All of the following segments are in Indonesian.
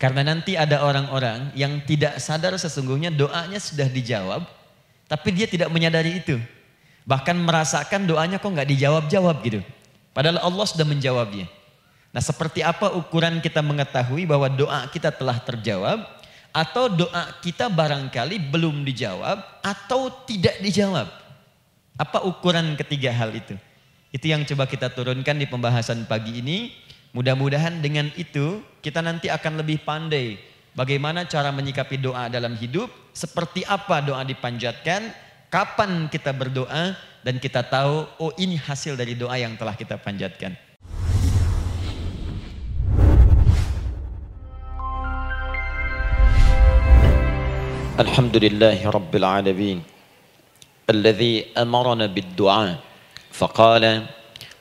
Karena nanti ada orang-orang yang tidak sadar sesungguhnya doanya sudah dijawab, tapi dia tidak menyadari itu. Bahkan merasakan doanya kok nggak dijawab-jawab gitu. Padahal Allah sudah menjawabnya. Nah seperti apa ukuran kita mengetahui bahwa doa kita telah terjawab, atau doa kita barangkali belum dijawab, atau tidak dijawab. Apa ukuran ketiga hal itu? Itu yang coba kita turunkan di pembahasan pagi ini. Mudah-mudahan dengan itu kita nanti akan lebih pandai bagaimana cara menyikapi doa dalam hidup, seperti apa doa dipanjatkan, kapan kita berdoa dan kita tahu oh ini hasil dari doa yang telah kita panjatkan. Alhamdulillahi Rabbil Alamin الذي أمرنا بالدعاء فقال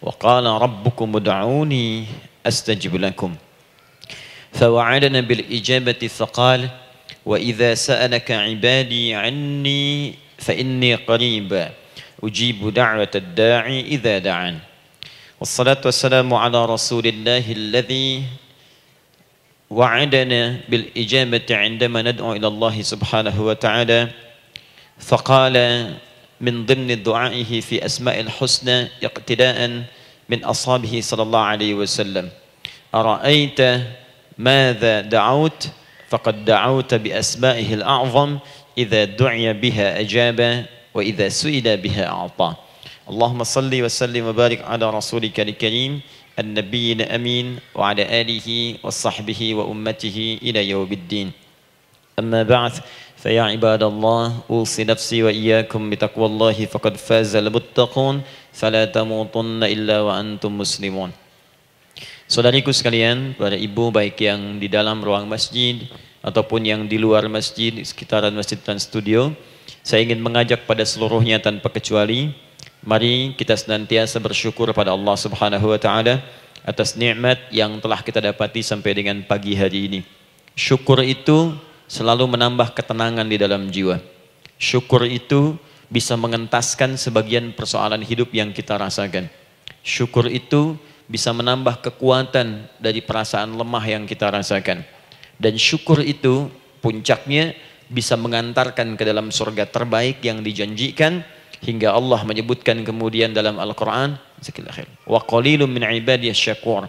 وقال ربكم ادعوني أستجب لكم. فوعدنا بالإجابة فقال وإذا سألك عبادي عني فإني قريب أجيب دعوة الداعي إذا دعان. والصلاة والسلام على رسول الله الذي وعدنا بالإجابة عندما ندعو إلى الله سبحانه وتعالى. فقال من ضمن دعائه في أسماء الحسنى اقتداء من أصحابه صلى الله عليه وسلم. أرأيت ماذا دعوت؟ فقد دعوت بأسمائه الأعظم إذا دعي بها أجاب وإذا سئل بها أعطى. اللهم صل وسلم وبارك على رسولك الكريم النبي الأمين وعلى آله وصحبه وأمته إلى يوم الدين. أما بعد فيا عباد الله أوصي نفسي وإياكم بتقوى الله فقد فاز المتقون فلا تموتن إلا وأنتم مسلمون. Saudariku sekalian, para ibu baik yang di dalam ruang masjid ataupun yang di luar masjid, sekitaran masjid dan studio, saya ingin mengajak pada seluruhnya tanpa kecuali, mari kita senantiasa bersyukur pada Allah Subhanahu wa taala atas nikmat yang telah kita dapati sampai dengan pagi hari ini. Syukur itu selalu menambah ketenangan di dalam jiwa. Syukur itu bisa mengentaskan sebagian persoalan hidup yang kita rasakan. Syukur itu bisa menambah kekuatan dari perasaan lemah yang kita rasakan. Dan syukur itu puncaknya bisa mengantarkan ke dalam surga terbaik yang dijanjikan hingga Allah menyebutkan kemudian dalam Al-Qur'an wa qalilun min syakur.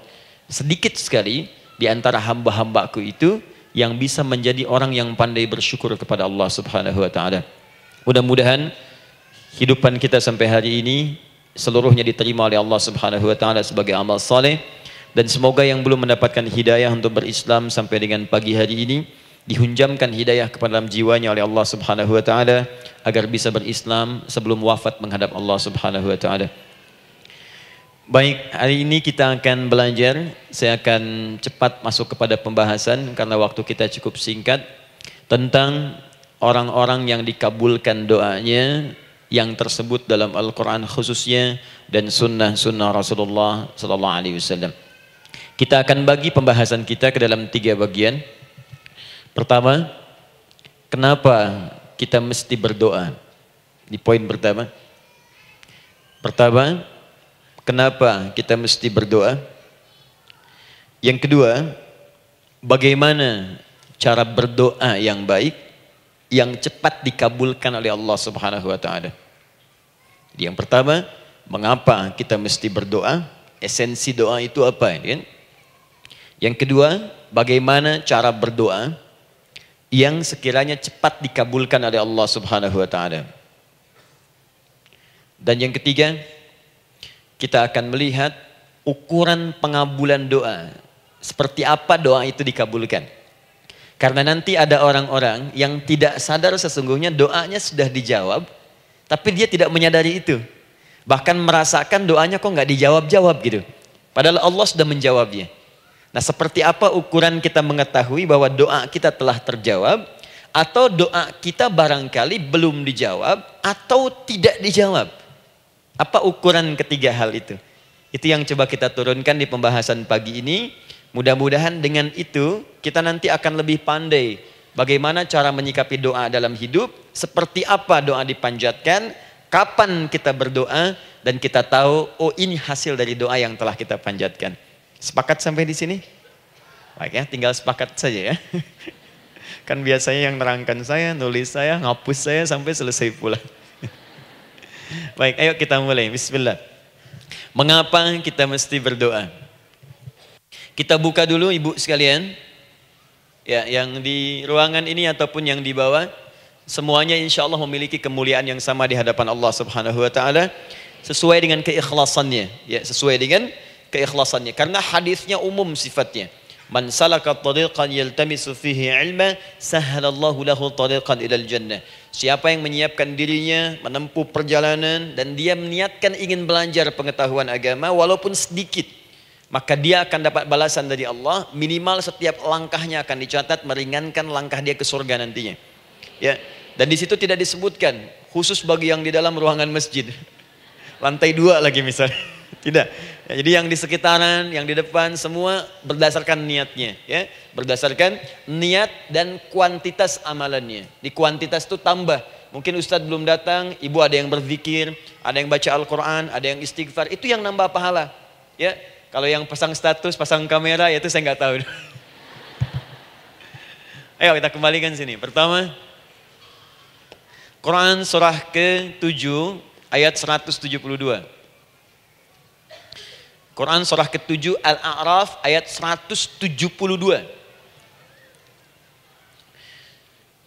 Sedikit sekali di antara hamba-hambaku itu yang bisa menjadi orang yang pandai bersyukur kepada Allah Subhanahu wa taala. Mudah-mudahan hidupan kita sampai hari ini seluruhnya diterima oleh Allah Subhanahu wa taala sebagai amal saleh dan semoga yang belum mendapatkan hidayah untuk berislam sampai dengan pagi hari ini dihunjamkan hidayah kepada dalam jiwanya oleh Allah Subhanahu wa taala agar bisa berislam sebelum wafat menghadap Allah Subhanahu wa taala. Baik, hari ini kita akan belajar. Saya akan cepat masuk kepada pembahasan karena waktu kita cukup singkat tentang orang-orang yang dikabulkan doanya yang tersebut dalam Al-Quran khususnya dan sunnah-sunnah Rasulullah Sallallahu Alaihi Wasallam. Kita akan bagi pembahasan kita ke dalam tiga bagian. Pertama, kenapa kita mesti berdoa? Di poin pertama. Pertama, kenapa kita mesti berdoa? Yang kedua, bagaimana cara berdoa yang baik? Yang cepat dikabulkan oleh Allah Subhanahu wa taala. Yang pertama, mengapa kita mesti berdoa? Esensi doa itu apa kan? Yang kedua, bagaimana cara berdoa yang sekiranya cepat dikabulkan oleh Allah Subhanahu wa taala. Dan yang ketiga, kita akan melihat ukuran pengabulan doa. Seperti apa doa itu dikabulkan. Karena nanti ada orang-orang yang tidak sadar sesungguhnya doanya sudah dijawab, tapi dia tidak menyadari itu. Bahkan merasakan doanya kok nggak dijawab-jawab gitu. Padahal Allah sudah menjawabnya. Nah seperti apa ukuran kita mengetahui bahwa doa kita telah terjawab, atau doa kita barangkali belum dijawab, atau tidak dijawab. Apa ukuran ketiga hal itu? Itu yang coba kita turunkan di pembahasan pagi ini Mudah-mudahan dengan itu kita nanti akan lebih pandai bagaimana cara menyikapi doa dalam hidup, seperti apa doa dipanjatkan, kapan kita berdoa dan kita tahu oh ini hasil dari doa yang telah kita panjatkan. Sepakat sampai di sini? Baik ya, tinggal sepakat saja ya. Kan biasanya yang nerangkan saya, nulis saya, ngapus saya sampai selesai pula. Baik, ayo kita mulai. Bismillah. Mengapa kita mesti berdoa? Kita buka dulu ibu sekalian. Ya, yang di ruangan ini ataupun yang di bawah semuanya insya Allah memiliki kemuliaan yang sama di hadapan Allah Subhanahu wa taala sesuai dengan keikhlasannya ya sesuai dengan keikhlasannya karena hadisnya umum sifatnya Man salaka tariqan yaltamisu fihi ilma sahhalallahu lahu tariqan ilal jannah. Siapa yang menyiapkan dirinya menempuh perjalanan dan dia meniatkan ingin belajar pengetahuan agama walaupun sedikit maka dia akan dapat balasan dari Allah minimal setiap langkahnya akan dicatat meringankan langkah dia ke surga nantinya. Ya. Dan di situ tidak disebutkan khusus bagi yang di dalam ruangan masjid. Lantai dua lagi misalnya. Tidak. Ya, jadi yang di sekitaran, yang di depan semua berdasarkan niatnya, ya. Berdasarkan niat dan kuantitas amalannya. Di kuantitas itu tambah. Mungkin Ustadz belum datang, ibu ada yang berzikir, ada yang baca Al-Quran, ada yang istighfar. Itu yang nambah pahala. Ya, kalau yang pasang status, pasang kamera, ya itu saya nggak tahu. Ayo kita kembalikan sini. Pertama, Quran surah ke-7 ayat 172. Quran surah ke-7 Al-A'raf ayat 172.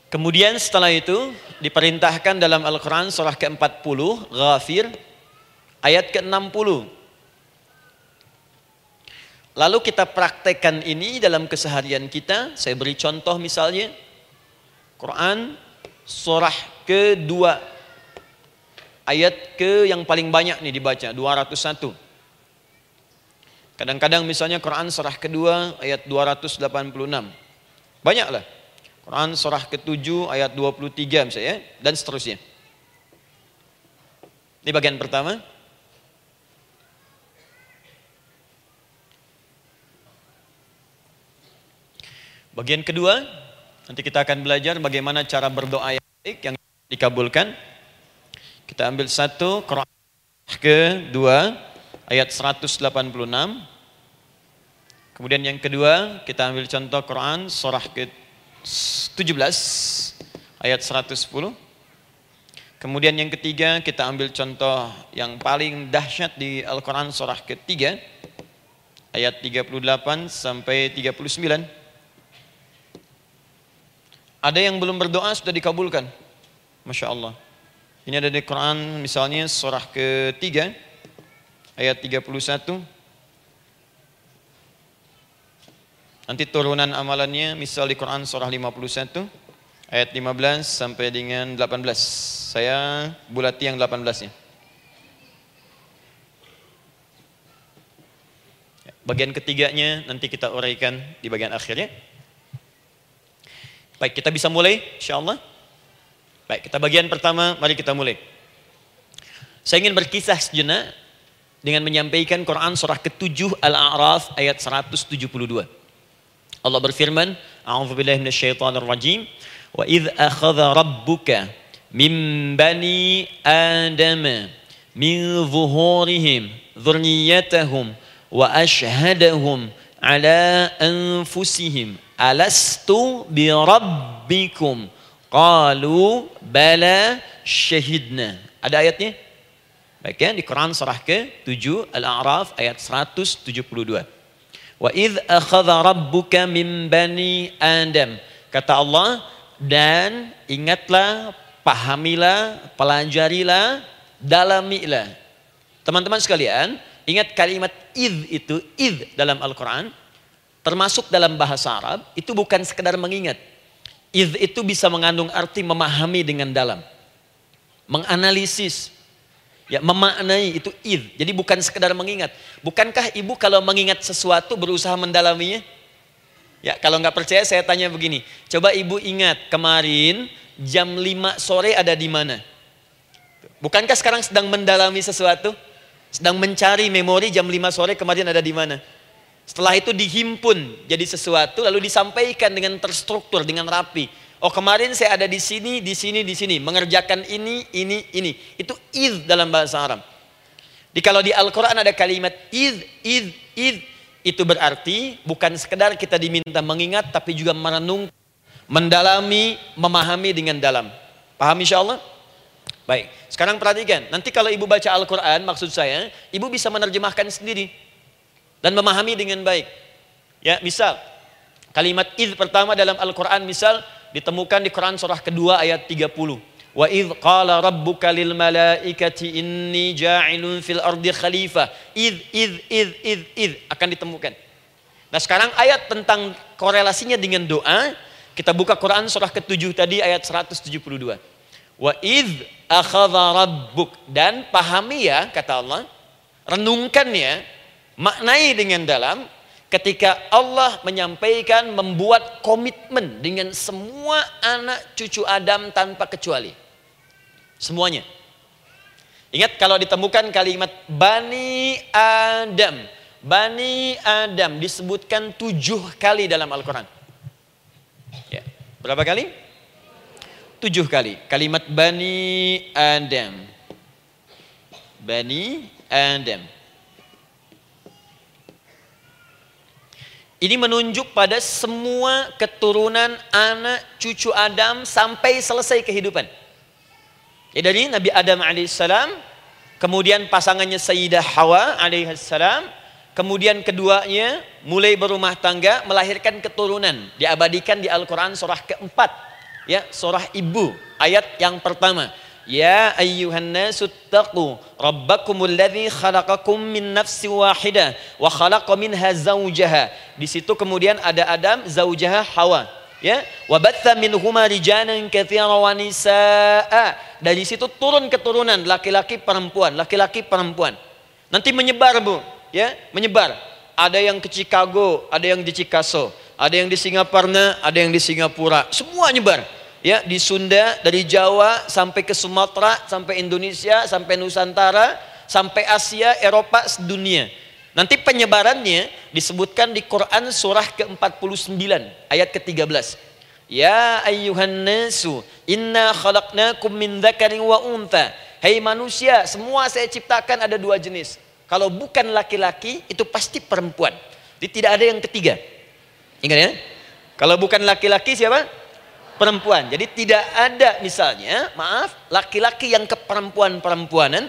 Kemudian setelah itu diperintahkan dalam Al-Quran surah ke-40 Ghafir ayat ke-60. Lalu kita praktekkan ini dalam keseharian kita. Saya beri contoh misalnya. Quran surah ke-2 ayat ke yang paling banyak nih dibaca 201. Kadang-kadang misalnya Quran surah kedua ayat 286. Banyaklah. Quran surah ke-7 ayat 23 misalnya dan seterusnya. Ini bagian pertama. Bagian kedua, nanti kita akan belajar bagaimana cara berdoa yang baik yang dikabulkan. Kita ambil satu Quran kedua ayat 186. Kemudian yang kedua kita ambil contoh Quran surah ke-17 ayat 110. Kemudian yang ketiga kita ambil contoh yang paling dahsyat di Al-Quran surah ketiga ayat 38 sampai 39. Ada yang belum berdoa sudah dikabulkan. Masya Allah. Ini ada di Quran misalnya surah ketiga ayat 31. Nanti turunan amalannya misal di Quran surah 51 ayat 15 sampai dengan 18. Saya bulati yang 18-nya. Bagian ketiganya nanti kita uraikan di bagian akhirnya. Baik, kita bisa mulai insyaallah. Baik, kita bagian pertama, mari kita mulai. Saya ingin berkisah sejenak dengan menyampaikan Quran surah ke-7 Al-A'raf ayat 172. Allah berfirman, A'udzu billahi minasyaitonir rajim, wa idz akhadha rabbuka min bani adama min zuhurihim dhurriyyatahum wa ashhadahum ala anfusihim alastu bi rabbikum qalu bala syahidna ada ayatnya Baik ya, di Quran surah ke-7 Al-A'raf ayat 172. Wa idh akhadha rabbuka min bani Adam. Kata Allah, dan ingatlah, pahamilah, pelajarilah, dalamilah. Teman-teman sekalian, ingat kalimat idh itu, idh dalam Al-Quran, termasuk dalam bahasa Arab, itu bukan sekedar mengingat. Idh itu bisa mengandung arti memahami dengan dalam. Menganalisis, Ya, memaknai itu id. Jadi bukan sekedar mengingat. Bukankah ibu kalau mengingat sesuatu berusaha mendalaminya? Ya, kalau nggak percaya saya tanya begini. Coba ibu ingat kemarin jam 5 sore ada di mana? Bukankah sekarang sedang mendalami sesuatu? Sedang mencari memori jam 5 sore kemarin ada di mana? Setelah itu dihimpun jadi sesuatu lalu disampaikan dengan terstruktur, dengan rapi. Oh kemarin saya ada di sini, di sini, di sini. Mengerjakan ini, ini, ini. Itu id dalam bahasa Arab. Di kalau di Al-Quran ada kalimat id, id, id. Itu berarti bukan sekedar kita diminta mengingat tapi juga merenung, mendalami, memahami dengan dalam. Paham insya Allah? Baik, sekarang perhatikan. Nanti kalau ibu baca Al-Quran, maksud saya, ibu bisa menerjemahkan sendiri. Dan memahami dengan baik. Ya, misal, kalimat id pertama dalam Al-Quran, misal, ditemukan di Quran surah kedua ayat 30. Wa id qala rabbuka lil malaikati inni ja'ilun fil ardi khalifah. Id, id, id, id, id. Akan ditemukan. Nah sekarang ayat tentang korelasinya dengan doa. Kita buka Quran surah ke-7 tadi ayat 172. Wa id akhadha rabbuk dan pahami ya kata Allah, renungkan ya, maknai dengan dalam ketika Allah menyampaikan membuat komitmen dengan semua anak cucu Adam tanpa kecuali. Semuanya. Ingat kalau ditemukan kalimat Bani Adam. Bani Adam disebutkan tujuh kali dalam Al-Quran. Ya. Berapa kali? tujuh kali kalimat Bani Adam. Bani Adam. Ini menunjuk pada semua keturunan anak cucu Adam sampai selesai kehidupan. Ya, dari Nabi Adam alaihissalam, kemudian pasangannya Sayyidah Hawa alaihissalam, kemudian keduanya mulai berumah tangga melahirkan keturunan diabadikan di Al-Quran surah keempat Ya, surah Ibu ayat yang pertama. Ya ayyuhan nasu taqu rabbakumul ladzi khalaqakum min nafsin wahidah wa khalaqa minha zawjaha. Di situ kemudian ada Adam, zaujaha Hawa. Ya, wa batha minhuma rijalan katsiran wa nisaa. Dari situ turun keturunan laki-laki perempuan, laki-laki perempuan. Nanti menyebar, Bu, ya, menyebar. Ada yang ke Chicago, ada yang di Chicago ada yang di Singapura, ada yang di Singapura, semua nyebar. Ya, di Sunda, dari Jawa sampai ke Sumatera, sampai Indonesia, sampai Nusantara, sampai Asia, Eropa, sedunia. Nanti penyebarannya disebutkan di Quran surah ke-49 ayat ke-13. Ya ayyuhan nasu inna khalaqnakum min dzakarin wa untha. Hei manusia, semua saya ciptakan ada dua jenis. Kalau bukan laki-laki itu pasti perempuan. Jadi tidak ada yang ketiga. Ingat ya? Kalau bukan laki-laki siapa? Perempuan. Jadi tidak ada misalnya, maaf, laki-laki yang keperempuan-perempuanan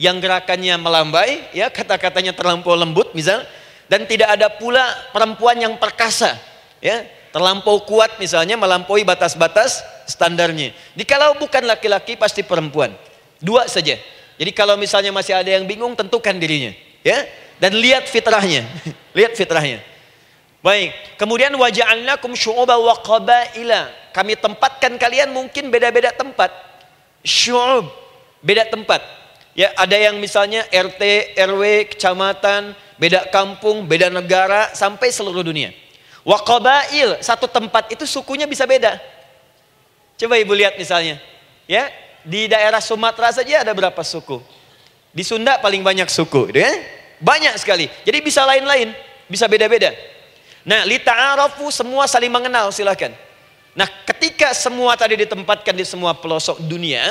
yang gerakannya melambai, ya kata-katanya terlampau lembut misal, dan tidak ada pula perempuan yang perkasa, ya terlampau kuat misalnya melampaui batas-batas standarnya. Jadi kalau bukan laki-laki pasti perempuan. Dua saja. Jadi kalau misalnya masih ada yang bingung tentukan dirinya, ya. Dan lihat fitrahnya. lihat fitrahnya. Baik, kemudian waja'alnakum syu'uba wa qabaila. Kami tempatkan kalian mungkin beda-beda tempat. Syu'ub, beda tempat. Ya, ada yang misalnya RT, RW, kecamatan, beda kampung, beda negara sampai seluruh dunia. Wa qabail, satu tempat itu sukunya bisa beda. Coba Ibu lihat misalnya, ya, di daerah Sumatera saja ada berapa suku? Di Sunda paling banyak suku, gitu ya. Banyak sekali. Jadi bisa lain-lain, bisa beda-beda. Nah, lita'arafu semua saling mengenal silakan. Nah, ketika semua tadi ditempatkan di semua pelosok dunia,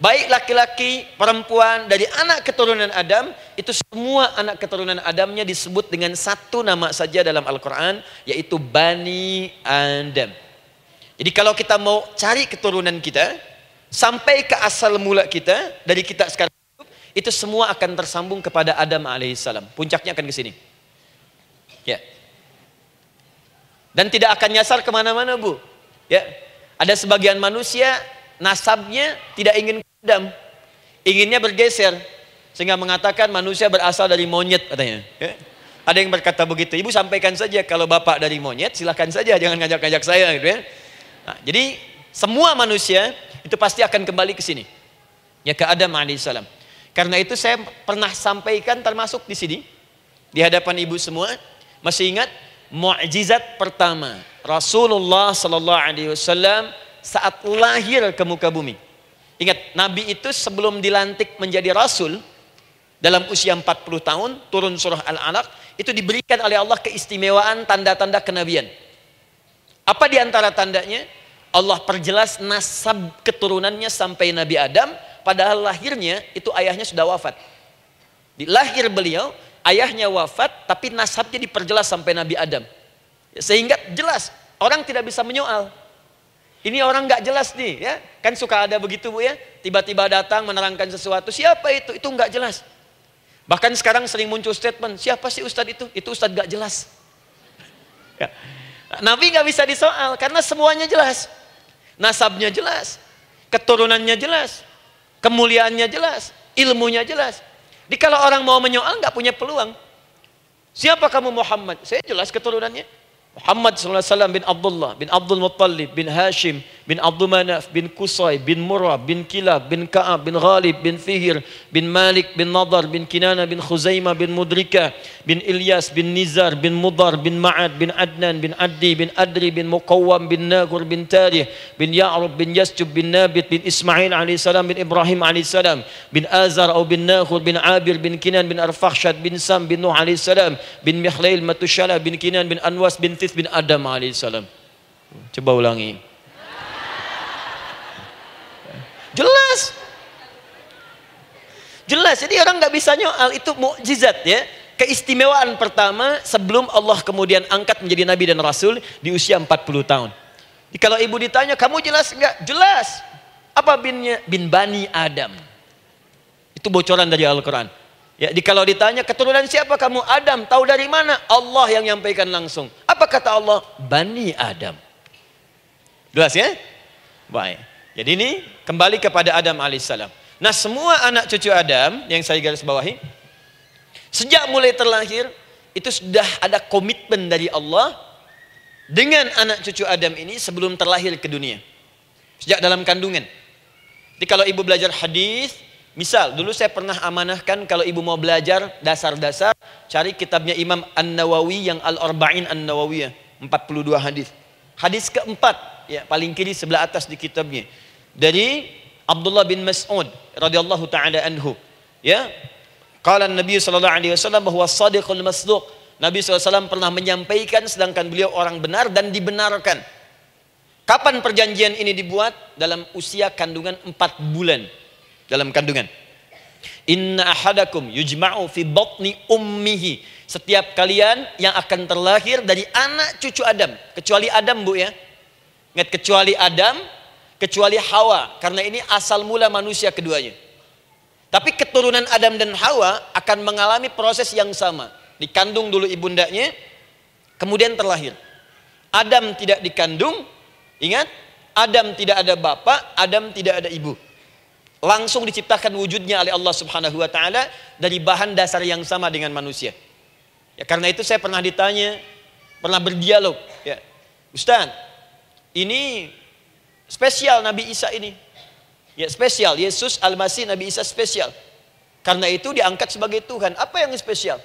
baik laki-laki, perempuan, dari anak keturunan Adam, itu semua anak keturunan Adamnya disebut dengan satu nama saja dalam Al-Quran, yaitu Bani Adam. Jadi kalau kita mau cari keturunan kita, sampai ke asal mula kita, dari kita sekarang itu semua akan tersambung kepada Adam alaihissalam. Puncaknya akan ke sini. Ya. Dan tidak akan nyasar ke mana-mana bu. Ya, ada sebagian manusia nasabnya tidak ingin Adam, inginnya bergeser, sehingga mengatakan manusia berasal dari monyet katanya. Ya. Ada yang berkata begitu. Ibu sampaikan saja kalau bapak dari monyet, silahkan saja, jangan ngajak-ngajak saya gitu ya. Nah, jadi semua manusia itu pasti akan kembali ke sini. Ya ke Adam alaihissalam. Karena itu saya pernah sampaikan termasuk di sini di hadapan ibu semua. Masih ingat mukjizat pertama Rasulullah sallallahu alaihi wasallam saat lahir ke muka bumi. Ingat, Nabi itu sebelum dilantik menjadi rasul dalam usia 40 tahun turun surah Al-Alaq itu diberikan oleh Allah keistimewaan tanda-tanda kenabian. Apa di antara tandanya? Allah perjelas nasab keturunannya sampai Nabi Adam padahal lahirnya itu ayahnya sudah wafat. Di lahir beliau ayahnya wafat tapi nasabnya diperjelas sampai Nabi Adam. Sehingga jelas orang tidak bisa menyoal. Ini orang nggak jelas nih ya. Kan suka ada begitu Bu ya. Tiba-tiba datang menerangkan sesuatu. Siapa itu? Itu nggak jelas. Bahkan sekarang sering muncul statement, siapa sih ustadz itu? Itu ustadz nggak jelas. Ya. Nabi nggak bisa disoal karena semuanya jelas. Nasabnya jelas, keturunannya jelas, kemuliaannya jelas, ilmunya jelas. Jadi kalau orang mau menyoal nggak punya peluang. Siapa kamu Muhammad? Saya jelas keturunannya. Muhammad SAW bin Abdullah bin Abdul Muttalib bin Hashim bin Abdul Manaf bin Kusai bin Murrah bin Kilab bin Ka'ab bin Ghalib bin Fihir bin Malik bin Nadar bin Kinana bin Khuzaimah bin Mudrika bin Ilyas bin Nizar bin Mudar bin Ma'ad bin Adnan bin Addi bin Adri bin Muqawwam bin Nagur bin Tarih bin Ya'rub bin Yasjub bin Nabit bin Ismail AS bin Ibrahim AS bin Azar atau bin Nakhur bin Abir bin Kinan bin Arfakhshad bin Sam bin Nuh AS bin Mihlail Matushala bin Kinan bin Anwas bin Tis bin Adam alaihissalam. Coba ulangi. Jelas. Jelas. Jadi orang nggak bisa nyoal itu mukjizat ya. Keistimewaan pertama sebelum Allah kemudian angkat menjadi nabi dan rasul di usia 40 tahun. Jadi kalau ibu ditanya, kamu jelas nggak? Jelas. Apa binnya? Bin Bani Adam. Itu bocoran dari Al-Quran. Ya, di kalau ditanya keturunan siapa kamu? Adam. Tahu dari mana? Allah yang nyampaikan langsung. Apa kata Allah? Bani Adam. Jelas ya? Baik. Jadi ini kembali kepada Adam alaihissalam. Nah semua anak cucu Adam yang saya garis bawahi, sejak mulai terlahir itu sudah ada komitmen dari Allah dengan anak cucu Adam ini sebelum terlahir ke dunia. Sejak dalam kandungan. Jadi kalau ibu belajar hadis, Misal, dulu saya pernah amanahkan kalau ibu mau belajar dasar-dasar, cari kitabnya Imam An-Nawawi yang Al-Arba'in An-Nawawiyah, 42 hadis. Hadis keempat, ya paling kiri sebelah atas di kitabnya. Dari Abdullah bin Mas'ud radhiyallahu taala anhu. Ya. Qala Nabi sallallahu alaihi wasallam bahwa sadiqul masduq. Nabi SAW pernah menyampaikan sedangkan beliau orang benar dan dibenarkan. Kapan perjanjian ini dibuat? Dalam usia kandungan 4 bulan dalam kandungan. Inna ahadakum yujma'u fi batni ummihi. Setiap kalian yang akan terlahir dari anak cucu Adam. Kecuali Adam bu ya. Ingat kecuali Adam, kecuali Hawa. Karena ini asal mula manusia keduanya. Tapi keturunan Adam dan Hawa akan mengalami proses yang sama. Dikandung dulu ibundanya, kemudian terlahir. Adam tidak dikandung, ingat, Adam tidak ada bapak, Adam tidak ada ibu langsung diciptakan wujudnya oleh Allah Subhanahu wa taala dari bahan dasar yang sama dengan manusia. Ya karena itu saya pernah ditanya, pernah berdialog, ya. Ustaz, ini spesial Nabi Isa ini. Ya spesial, Yesus Al-Masih Nabi Isa spesial. Karena itu diangkat sebagai Tuhan. Apa yang spesial?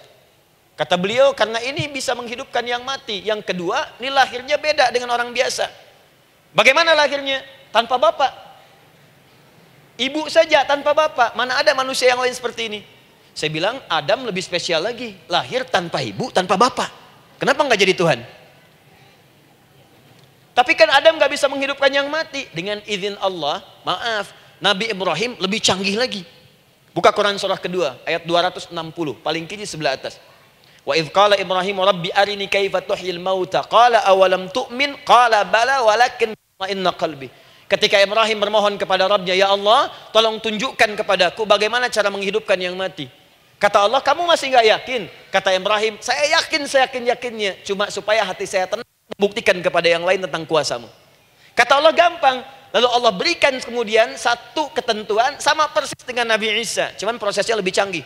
Kata beliau, karena ini bisa menghidupkan yang mati. Yang kedua, ini lahirnya beda dengan orang biasa. Bagaimana lahirnya? Tanpa bapak. Ibu saja tanpa bapak. Mana ada manusia yang lain seperti ini? Saya bilang Adam lebih spesial lagi. Lahir tanpa ibu, tanpa bapak. Kenapa nggak jadi Tuhan? Tapi kan Adam nggak bisa menghidupkan yang mati. Dengan izin Allah, maaf, Nabi Ibrahim lebih canggih lagi. Buka Quran surah kedua, ayat 260, paling kiri sebelah atas. Wa idh qala Ibrahim rabbi arini kaifa tuhyil mauta qala awalam tu'min qala bala walakin inna qalbi Ketika Ibrahim bermohon kepada Rabbnya, Ya Allah, tolong tunjukkan kepadaku bagaimana cara menghidupkan yang mati. Kata Allah, kamu masih nggak yakin? Kata Ibrahim, saya yakin, saya yakin-yakinnya. Cuma supaya hati saya tenang, membuktikan kepada yang lain tentang kuasamu. Kata Allah, gampang. Lalu Allah berikan kemudian satu ketentuan sama persis dengan Nabi Isa. Cuman prosesnya lebih canggih.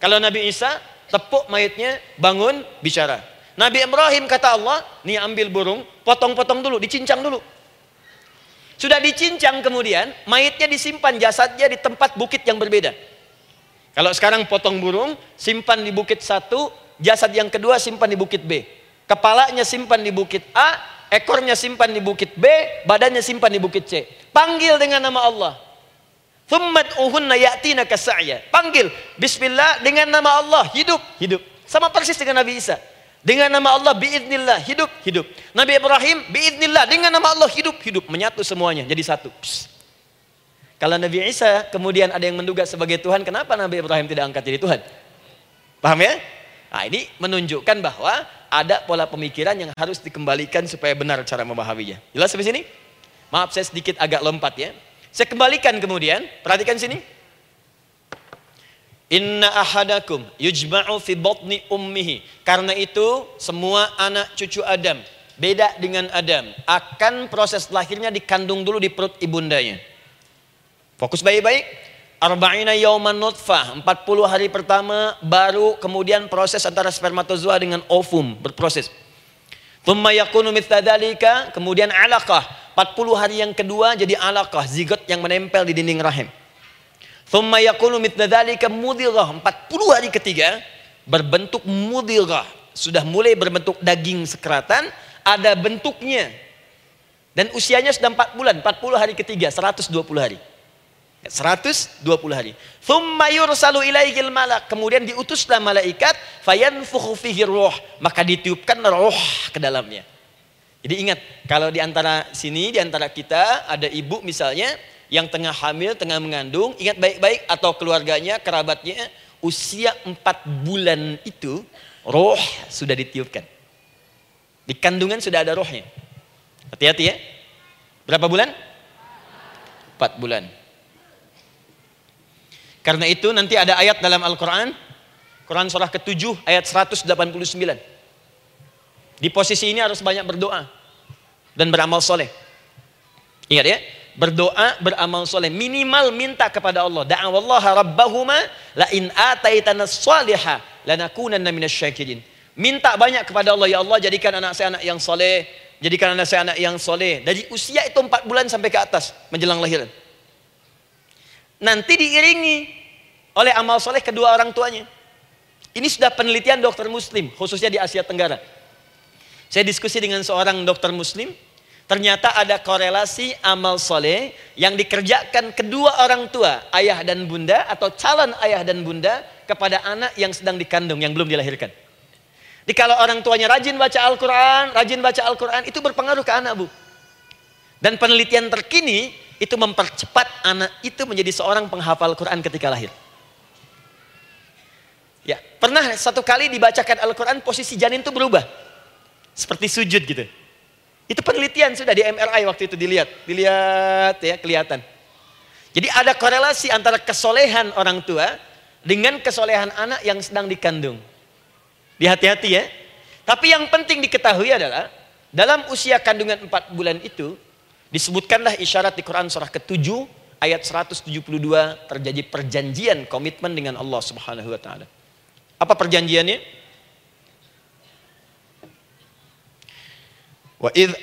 Kalau Nabi Isa, tepuk mayatnya, bangun, bicara. Nabi Ibrahim kata Allah, nih ambil burung, potong-potong dulu, dicincang dulu. Sudah dicincang kemudian, mayitnya disimpan jasadnya di tempat bukit yang berbeda. Kalau sekarang potong burung, simpan di bukit satu, jasad yang kedua simpan di bukit B. Kepalanya simpan di bukit A, ekornya simpan di bukit B, badannya simpan di bukit C. Panggil dengan nama Allah. Thummat uhunna ya'tina kasa'ya. Panggil. Bismillah dengan nama Allah. Hidup. Hidup. Sama persis dengan Nabi Isa. Dengan nama Allah biiznillah hidup hidup. Nabi Ibrahim biiznillah dengan nama Allah hidup hidup menyatu semuanya jadi satu. Kalau Nabi Isa kemudian ada yang menduga sebagai Tuhan, kenapa Nabi Ibrahim tidak angkat jadi Tuhan? Paham ya? Nah, ini menunjukkan bahwa ada pola pemikiran yang harus dikembalikan supaya benar cara memahaminya. Jelas sampai sini? Maaf saya sedikit agak lompat ya. Saya kembalikan kemudian, perhatikan sini. Inna ahadakum yujma'u fi batni ummihi. Karena itu semua anak cucu Adam beda dengan Adam akan proses lahirnya dikandung dulu di perut ibundanya. Fokus baik-baik. Arba'ina yauman nutfah, 40 hari pertama baru kemudian proses antara spermatozoa dengan ovum berproses. Thumma yakunu kemudian alaqah. 40 hari yang kedua jadi alaqah, zigot yang menempel di dinding rahim. Thumma yakunu mithla dzalika mudirah. 40 hari ketiga berbentuk mudirah. Sudah mulai berbentuk daging sekeratan, ada bentuknya. Dan usianya sudah 4 bulan, 40 hari ketiga, 120 hari. 120 hari. Thumma yursalu ilaihil malak. Kemudian diutuslah malaikat, fayanfukhu fihi roh. Maka ditiupkan roh ke dalamnya. Jadi ingat, kalau di antara sini, di antara kita ada ibu misalnya, yang tengah hamil, tengah mengandung, ingat baik-baik atau keluarganya, kerabatnya, usia empat bulan itu roh sudah ditiupkan. Di kandungan sudah ada rohnya. Hati-hati ya. Berapa bulan? Empat bulan. Karena itu nanti ada ayat dalam Al-Quran. Quran surah ke-7 ayat 189. Di posisi ini harus banyak berdoa. Dan beramal soleh. Ingat ya berdoa, beramal soleh. Minimal minta kepada Allah. Da'awallaha rabbahuma la in ataitana salihah lanakunanna minasyakirin. Minta banyak kepada Allah. Ya Allah jadikan anak saya anak yang soleh. Jadikan anak saya anak yang soleh. Dari usia itu empat bulan sampai ke atas. Menjelang lahiran. Nanti diiringi oleh amal soleh kedua orang tuanya. Ini sudah penelitian dokter muslim. Khususnya di Asia Tenggara. Saya diskusi dengan seorang dokter muslim Ternyata ada korelasi amal soleh yang dikerjakan kedua orang tua, ayah dan bunda atau calon ayah dan bunda kepada anak yang sedang dikandung, yang belum dilahirkan. Jadi kalau orang tuanya rajin baca Al-Quran, rajin baca Al-Quran, itu berpengaruh ke anak bu. Dan penelitian terkini itu mempercepat anak itu menjadi seorang penghafal Quran ketika lahir. Ya, pernah satu kali dibacakan Al-Quran posisi janin itu berubah. Seperti sujud gitu. Itu penelitian sudah di MRI waktu itu dilihat. Dilihat ya, kelihatan. Jadi ada korelasi antara kesolehan orang tua dengan kesolehan anak yang sedang dikandung. Dihati-hati ya. Tapi yang penting diketahui adalah dalam usia kandungan 4 bulan itu disebutkanlah isyarat di Quran surah ke-7 ayat 172 terjadi perjanjian komitmen dengan Allah Subhanahu wa taala. Apa perjanjiannya?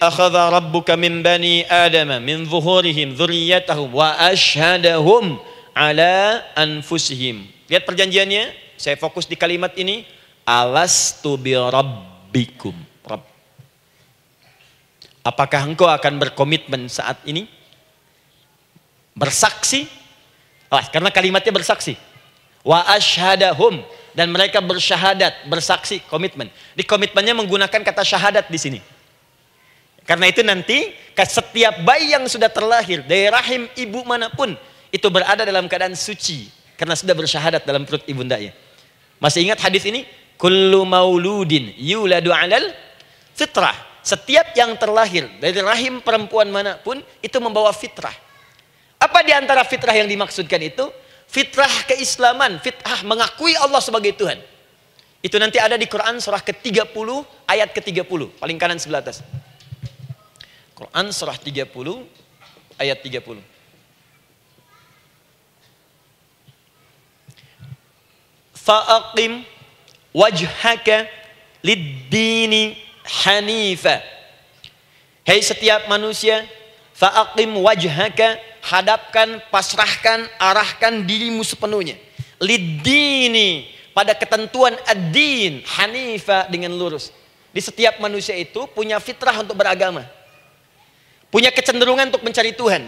Akhadha rabbuka min bani Adam min zuhurihim dzurriyyatahum wa ashhadahum ala anfusihim. Lihat perjanjiannya, saya fokus di kalimat ini. Rabbikum. Rabb. Apakah engkau akan berkomitmen saat ini? Bersaksi? Karena kalimatnya bersaksi. Ashhadahum dan mereka bersyahadat, bersaksi, komitmen. Di komitmennya menggunakan kata syahadat di sini. Karena itu nanti setiap bayi yang sudah terlahir dari rahim ibu mana pun itu berada dalam keadaan suci karena sudah bersyahadat dalam perut ibundanya. Masih ingat hadis ini? Kullu mauludin yuladu 'alal fitrah. Setiap yang terlahir dari rahim perempuan mana pun itu membawa fitrah. Apa di antara fitrah yang dimaksudkan itu? Fitrah keislaman, fitrah mengakui Allah sebagai Tuhan. Itu nanti ada di Quran surah ke-30 ayat ke-30, paling kanan sebelah atas. Quran surah 30 ayat 30. Fa'aqim wajhaka lid-dini hanifa. Hei setiap manusia, fa'aqim wajhaka, hadapkan, pasrahkan, arahkan dirimu sepenuhnya. Lid-dini, pada ketentuan ad-din, hanifa dengan lurus. Di setiap manusia itu punya fitrah untuk beragama. Punya kecenderungan untuk mencari Tuhan.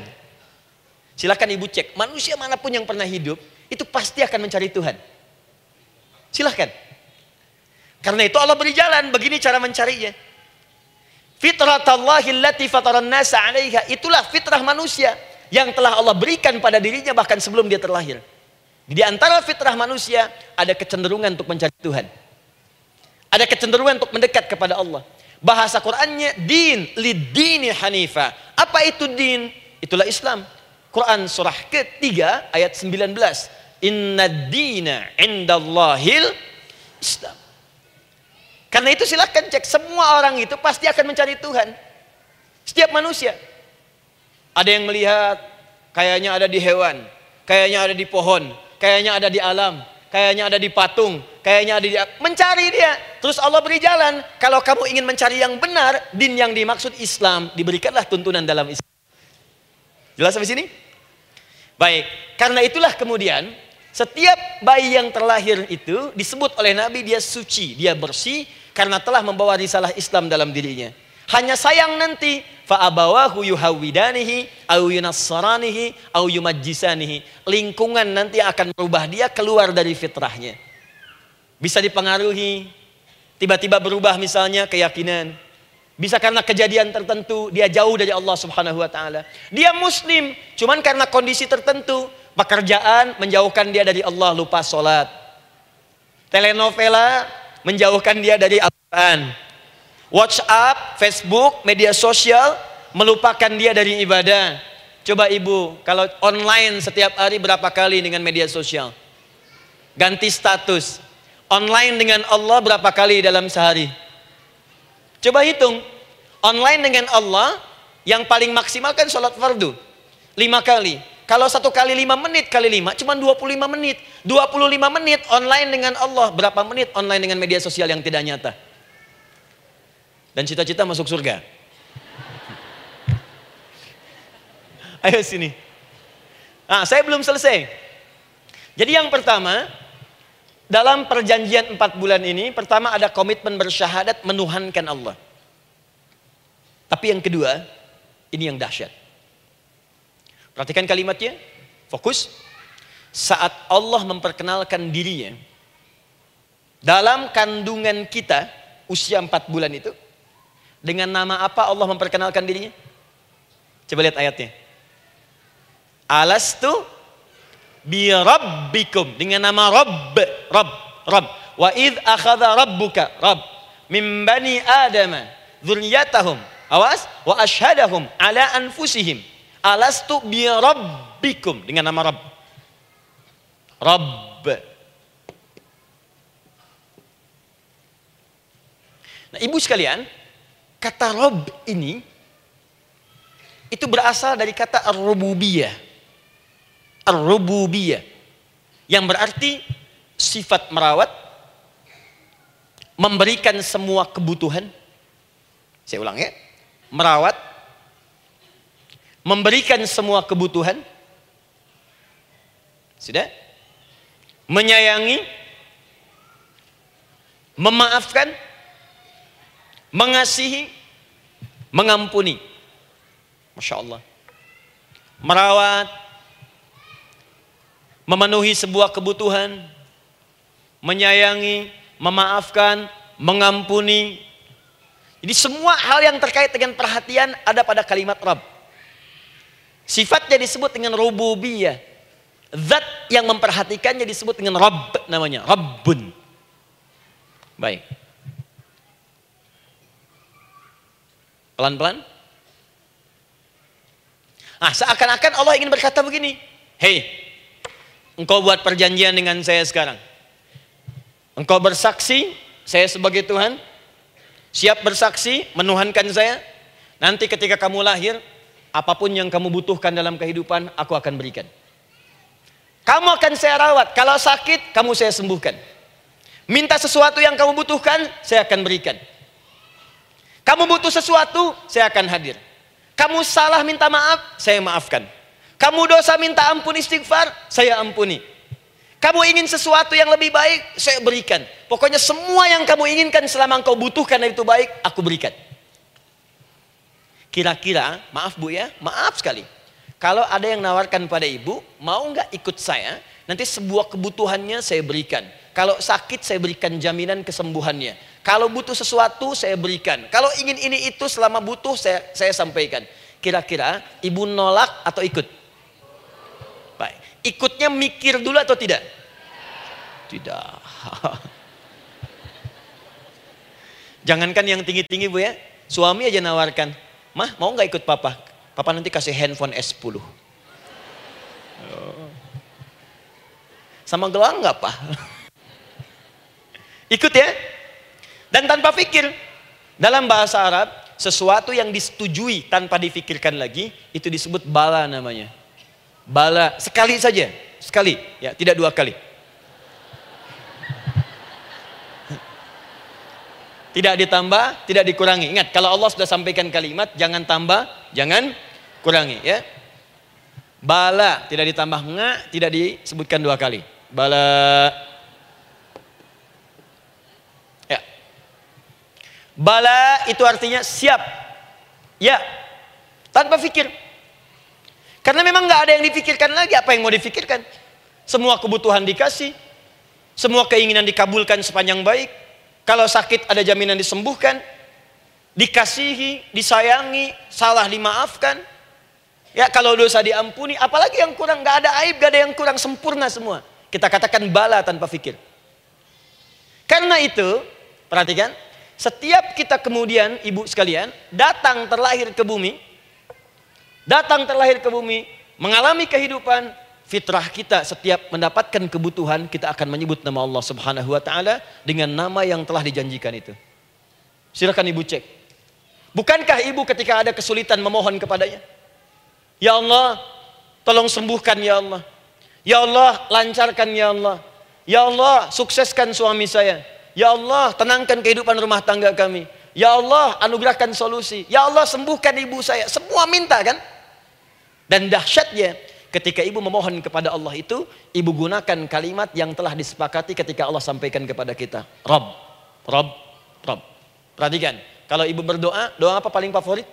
Silahkan ibu cek, manusia mana pun yang pernah hidup, itu pasti akan mencari Tuhan. Silahkan. Karena itu Allah beri jalan, begini cara mencarinya. Allati fataran nasa alaiha. Itulah fitrah manusia yang telah Allah berikan pada dirinya bahkan sebelum dia terlahir. Di antara fitrah manusia ada kecenderungan untuk mencari Tuhan. Ada kecenderungan untuk mendekat kepada Allah. Bahasa Qur'annya din lidini hanifa. Apa itu din? Itulah Islam. Quran surah ketiga ayat 19. Inna dina indallahil Islam. Karena itu silahkan cek semua orang itu pasti akan mencari Tuhan. Setiap manusia. Ada yang melihat kayaknya ada di hewan, kayaknya ada di pohon, kayaknya ada di alam, kayaknya ada di patung, kayaknya ada di mencari dia. Terus Allah beri jalan. Kalau kamu ingin mencari yang benar, din yang dimaksud Islam, diberikanlah tuntunan dalam Islam. Jelas sampai sini? Baik, karena itulah kemudian setiap bayi yang terlahir itu disebut oleh Nabi dia suci, dia bersih karena telah membawa risalah Islam dalam dirinya. Hanya sayang nanti fa'abawahu yuhawidanihi au yunassaranihi au yumajjisanihi. Lingkungan nanti akan merubah dia keluar dari fitrahnya. Bisa dipengaruhi, tiba-tiba berubah misalnya keyakinan. Bisa karena kejadian tertentu dia jauh dari Allah Subhanahu wa taala. Dia muslim, cuman karena kondisi tertentu, pekerjaan menjauhkan dia dari Allah, lupa sholat. Telenovela menjauhkan dia dari Al-Quran WhatsApp, Facebook, media sosial melupakan dia dari ibadah. Coba ibu, kalau online setiap hari berapa kali dengan media sosial? Ganti status. Online dengan Allah berapa kali dalam sehari? Coba hitung. Online dengan Allah yang paling maksimal kan sholat fardu. Lima kali. Kalau satu kali lima menit kali lima, cuma 25 menit. 25 menit online dengan Allah. Berapa menit online dengan media sosial yang tidak nyata? Dan cita-cita masuk surga. Ayo sini. Nah, saya belum selesai. Jadi yang pertama, dalam perjanjian empat bulan ini, pertama ada komitmen bersyahadat menuhankan Allah. Tapi yang kedua, ini yang dahsyat. Perhatikan kalimatnya, fokus. Saat Allah memperkenalkan dirinya, dalam kandungan kita, usia empat bulan itu, dengan nama apa Allah memperkenalkan dirinya? Coba lihat ayatnya. Alastu bi rabbikum dengan nama Rabb, Rabb, Rabb. Wa id akhadha rabbuka, Rabb min bani Adam dzurriyyatahum. Awas wa ashhadahum ala anfusihim. Alastu bi rabbikum dengan nama Rabb. Rabb. Nah, ibu sekalian, Kata Rob ini itu berasal dari kata ar-rububiyah. Ar-rububiyah yang berarti sifat merawat, memberikan semua kebutuhan. Saya ulang ya. Merawat, memberikan semua kebutuhan. Sudah? Menyayangi, memaafkan, mengasihi, mengampuni. Masya Allah. Merawat, memenuhi sebuah kebutuhan, menyayangi, memaafkan, mengampuni. Jadi semua hal yang terkait dengan perhatian ada pada kalimat Rabb. Sifatnya disebut dengan rububiyah. Zat yang memperhatikannya disebut dengan Rabb namanya. Rabbun. Baik. Pelan-pelan. Ah, seakan-akan Allah ingin berkata begini. Hei, engkau buat perjanjian dengan saya sekarang. Engkau bersaksi, saya sebagai Tuhan. Siap bersaksi, menuhankan saya. Nanti ketika kamu lahir, apa pun yang kamu butuhkan dalam kehidupan, aku akan berikan. Kamu akan saya rawat. Kalau sakit, kamu saya sembuhkan. Minta sesuatu yang kamu butuhkan, saya akan berikan. Kamu butuh sesuatu, saya akan hadir. Kamu salah minta maaf, saya maafkan. Kamu dosa minta ampun istighfar, saya ampuni. Kamu ingin sesuatu yang lebih baik, saya berikan. Pokoknya semua yang kamu inginkan selama engkau butuhkan itu baik, aku berikan. Kira-kira, maaf bu ya, maaf sekali. Kalau ada yang nawarkan pada ibu, mau nggak ikut saya? Nanti sebuah kebutuhannya saya berikan. Kalau sakit saya berikan jaminan kesembuhannya. Kalau butuh sesuatu saya berikan. Kalau ingin ini itu selama butuh saya saya sampaikan. Kira-kira ibu nolak atau ikut? Baik. Ikutnya mikir dulu atau tidak? Tidak. Jangankan yang tinggi-tinggi bu ya. Suami aja nawarkan. Mah mau nggak ikut papa? Papa nanti kasih handphone S10. Sama gelang nggak pak? Ikut ya. Dan tanpa pikir. Dalam bahasa Arab, sesuatu yang disetujui tanpa difikirkan lagi, itu disebut bala namanya. Bala, sekali saja. Sekali, ya tidak dua kali. Tidak ditambah, tidak dikurangi. Ingat, kalau Allah sudah sampaikan kalimat, jangan tambah, jangan kurangi. Ya, Bala, tidak ditambah nga, tidak disebutkan dua kali. Bala. Bala itu artinya siap. Ya. Tanpa pikir. Karena memang nggak ada yang dipikirkan lagi. Apa yang mau dipikirkan? Semua kebutuhan dikasih. Semua keinginan dikabulkan sepanjang baik kalau sakit ada jaminan disembuhkan, dikasihi, disayangi, salah dimaafkan. Ya kalau dosa diampuni, apalagi yang kurang, gak ada aib, gak ada yang kurang, sempurna semua. Kita katakan bala tanpa fikir. Karena itu, perhatikan, setiap kita kemudian, ibu sekalian, datang terlahir ke bumi, datang terlahir ke bumi, mengalami kehidupan, fitrah kita setiap mendapatkan kebutuhan kita akan menyebut nama Allah Subhanahu wa taala dengan nama yang telah dijanjikan itu. Silakan Ibu cek. Bukankah Ibu ketika ada kesulitan memohon kepadanya? Ya Allah, tolong sembuhkan ya Allah. Ya Allah, lancarkan ya Allah. Ya Allah, sukseskan suami saya. Ya Allah, tenangkan kehidupan rumah tangga kami. Ya Allah, anugerahkan solusi. Ya Allah, sembuhkan ibu saya. Semua minta kan? Dan dahsyatnya, Ketika ibu memohon kepada Allah itu, ibu gunakan kalimat yang telah disepakati ketika Allah sampaikan kepada kita. Rob, Rob, Rob. Perhatikan, kalau ibu berdoa, doa apa paling favorit?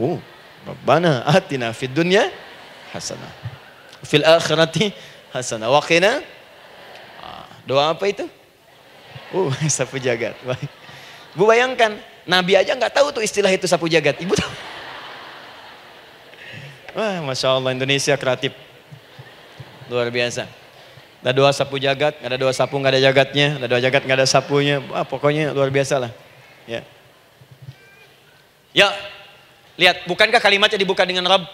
Oh, Rabbana atina fid dunya hasanah. Fil akhirati hasanah. Wa qina ah, Doa apa itu? Oh, sapu jagat. Bu bayangkan, Nabi aja nggak tahu tuh istilah itu sapu jagat. Ibu tahu? Wah, Masya Allah Indonesia kreatif. Luar biasa. Ada dua sapu jagat, nggak ada dua sapu nggak ada jagatnya, ada dua jagat nggak ada sapunya. Wah, pokoknya luar biasa lah. Ya. Ya, lihat, bukankah kalimatnya dibuka dengan Rabb?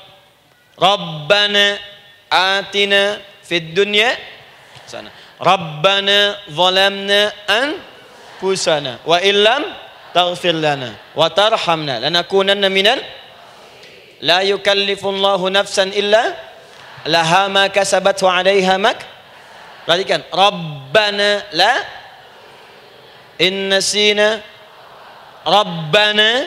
Rabbana atina fid dunya sana. Rabbana zalamna anfusana wa illam taghfir lana wa tarhamna lanakunanna minal La yukallifullahu nafsan illa laha ma kasabat wa 'alaiha mak. Perhatikan, Rabbana la inna sina Rabbana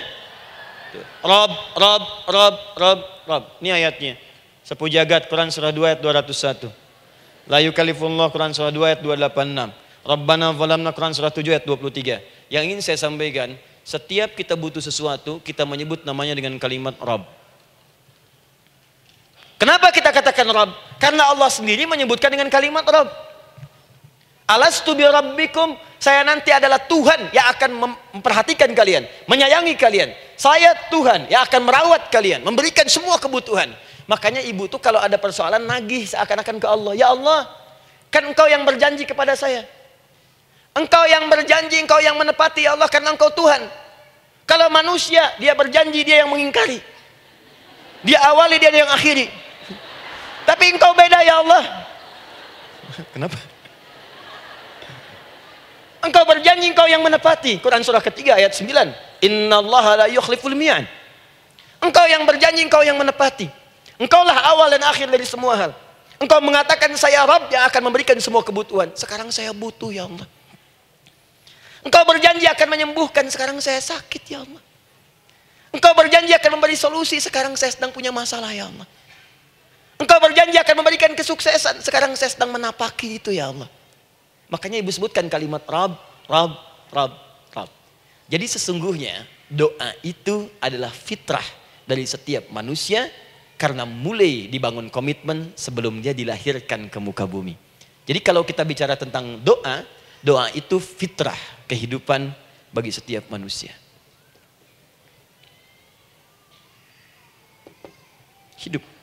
Rabb Rabb Rabb Rabb Rabb. Ini ayatnya. Sepu jagat Quran surah 2 ayat 201. La yukallifullahu Quran surah 2 ayat 286. Rabbana zalamna Quran surah 7 ayat 23. Yang ingin saya sampaikan, setiap kita butuh sesuatu, kita menyebut namanya dengan kalimat Rabb. Kenapa kita katakan Rabb? Karena Allah sendiri menyebutkan dengan kalimat Rabb. Alastu bi rabbikum, saya nanti adalah Tuhan yang akan memperhatikan kalian, menyayangi kalian. Saya Tuhan yang akan merawat kalian, memberikan semua kebutuhan. Makanya ibu tuh kalau ada persoalan nagih seakan-akan ke Allah. Ya Allah, kan engkau yang berjanji kepada saya. Engkau yang berjanji, engkau yang menepati ya Allah karena engkau Tuhan. Kalau manusia, dia berjanji, dia yang mengingkari. Dia awali, dia yang akhiri. Tapi engkau beda ya Allah. Kenapa? Engkau berjanji engkau yang menepati. Quran surah ketiga ayat 9. Inna Allah la yukhliful mi'an. Engkau yang berjanji engkau yang menepati. Engkaulah awal dan akhir dari semua hal. Engkau mengatakan saya Rabb yang akan memberikan semua kebutuhan. Sekarang saya butuh ya Allah. Engkau berjanji akan menyembuhkan. Sekarang saya sakit ya Allah. Engkau berjanji akan memberi solusi. Sekarang saya sedang punya masalah ya Allah. Engkau berjanji akan memberikan kesuksesan. Sekarang saya sedang menapaki itu ya Allah. Makanya ibu sebutkan kalimat Rab, Rab, Rab, Rab. Jadi sesungguhnya doa itu adalah fitrah dari setiap manusia karena mulai dibangun komitmen sebelum dia dilahirkan ke muka bumi. Jadi kalau kita bicara tentang doa, doa itu fitrah kehidupan bagi setiap manusia. Hidup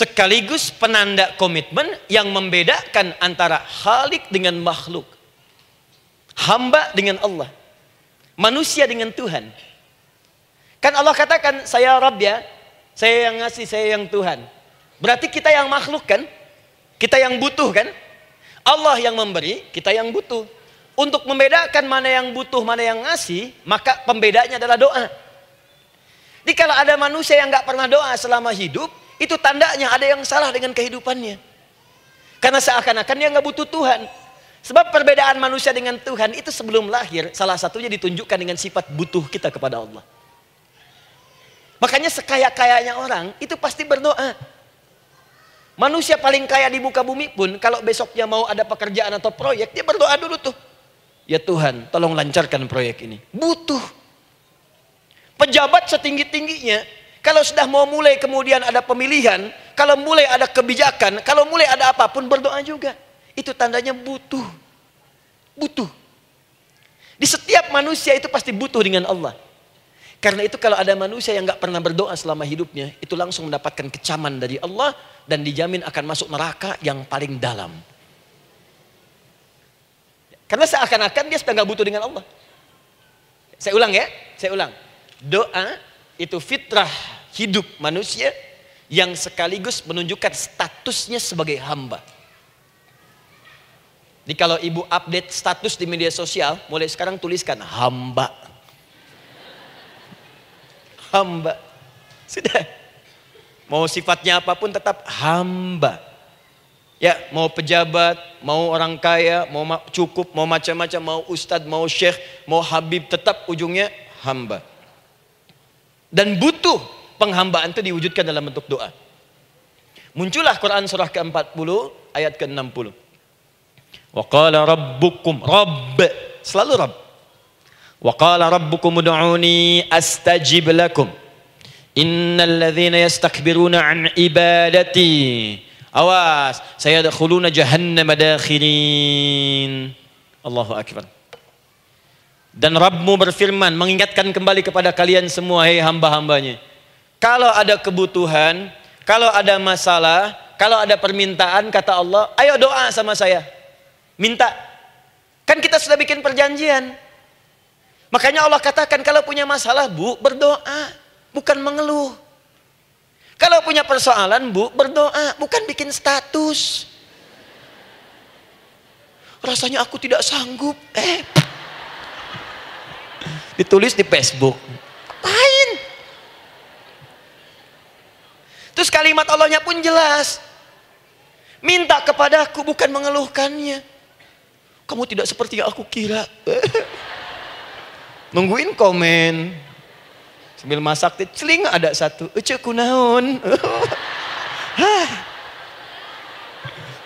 sekaligus penanda komitmen yang membedakan antara Khalik dengan makhluk. Hamba dengan Allah. Manusia dengan Tuhan. Kan Allah katakan, saya Rabb ya, saya yang ngasih, saya yang Tuhan. Berarti kita yang makhluk kan? Kita yang butuh kan? Allah yang memberi, kita yang butuh. Untuk membedakan mana yang butuh, mana yang ngasih, maka pembedanya adalah doa. Jadi kalau ada manusia yang nggak pernah doa selama hidup, itu tandanya ada yang salah dengan kehidupannya. Karena seakan-akan dia nggak butuh Tuhan. Sebab perbedaan manusia dengan Tuhan itu sebelum lahir salah satunya ditunjukkan dengan sifat butuh kita kepada Allah. Makanya sekaya-kayanya orang itu pasti berdoa. Manusia paling kaya di muka bumi pun kalau besoknya mau ada pekerjaan atau proyek dia berdoa dulu tuh. Ya Tuhan tolong lancarkan proyek ini. Butuh. Pejabat setinggi-tingginya kalau sudah mau mulai kemudian ada pemilihan, kalau mulai ada kebijakan, kalau mulai ada apa pun berdoa juga. Itu tandanya butuh. Butuh. Di setiap manusia itu pasti butuh dengan Allah. Karena itu kalau ada manusia yang nggak pernah berdoa selama hidupnya, itu langsung mendapatkan kecaman dari Allah dan dijamin akan masuk neraka yang paling dalam. Karena seakan-akan dia sudah nggak butuh dengan Allah. Saya ulang ya, saya ulang. Doa itu fitrah hidup manusia yang sekaligus menunjukkan statusnya sebagai hamba. Jadi kalau ibu update status di media sosial, mulai sekarang tuliskan hamba. Hamba. Sudah. Mau sifatnya apa pun tetap hamba. Ya, mau pejabat, mau orang kaya, mau cukup, mau macam-macam, mau ustadz, mau syekh, mau habib, tetap ujungnya hamba. Dan butuh penghambaan itu diwujudkan dalam bentuk doa. Muncullah Quran surah ke-40 ayat ke-60. Wa qala rabbukum rabb selalu rabb. Wa qala rabbukum ud'uni astajib lakum. Innal ladzina yastakbiruna an ibadati awas sayadkhuluna jahannam dakhirin. Allahu akbar. Dan Rabbmu berfirman mengingatkan kembali kepada kalian semua hei hamba-hambanya. Kalau ada kebutuhan, kalau ada masalah, kalau ada permintaan kata Allah, ayo doa sama saya. Minta. Kan kita sudah bikin perjanjian. Makanya Allah katakan kalau punya masalah bu berdoa. Bukan mengeluh. Kalau punya persoalan bu berdoa. Bukan bikin status. Rasanya aku tidak sanggup. Eh. Ditulis di Facebook. Ngapain? Terus kalimat Allahnya pun jelas. Minta kepadaku bukan mengeluhkannya. Kamu tidak seperti yang aku kira. Nungguin komen. Sambil masak, celing ada satu. Ucuk kunaun.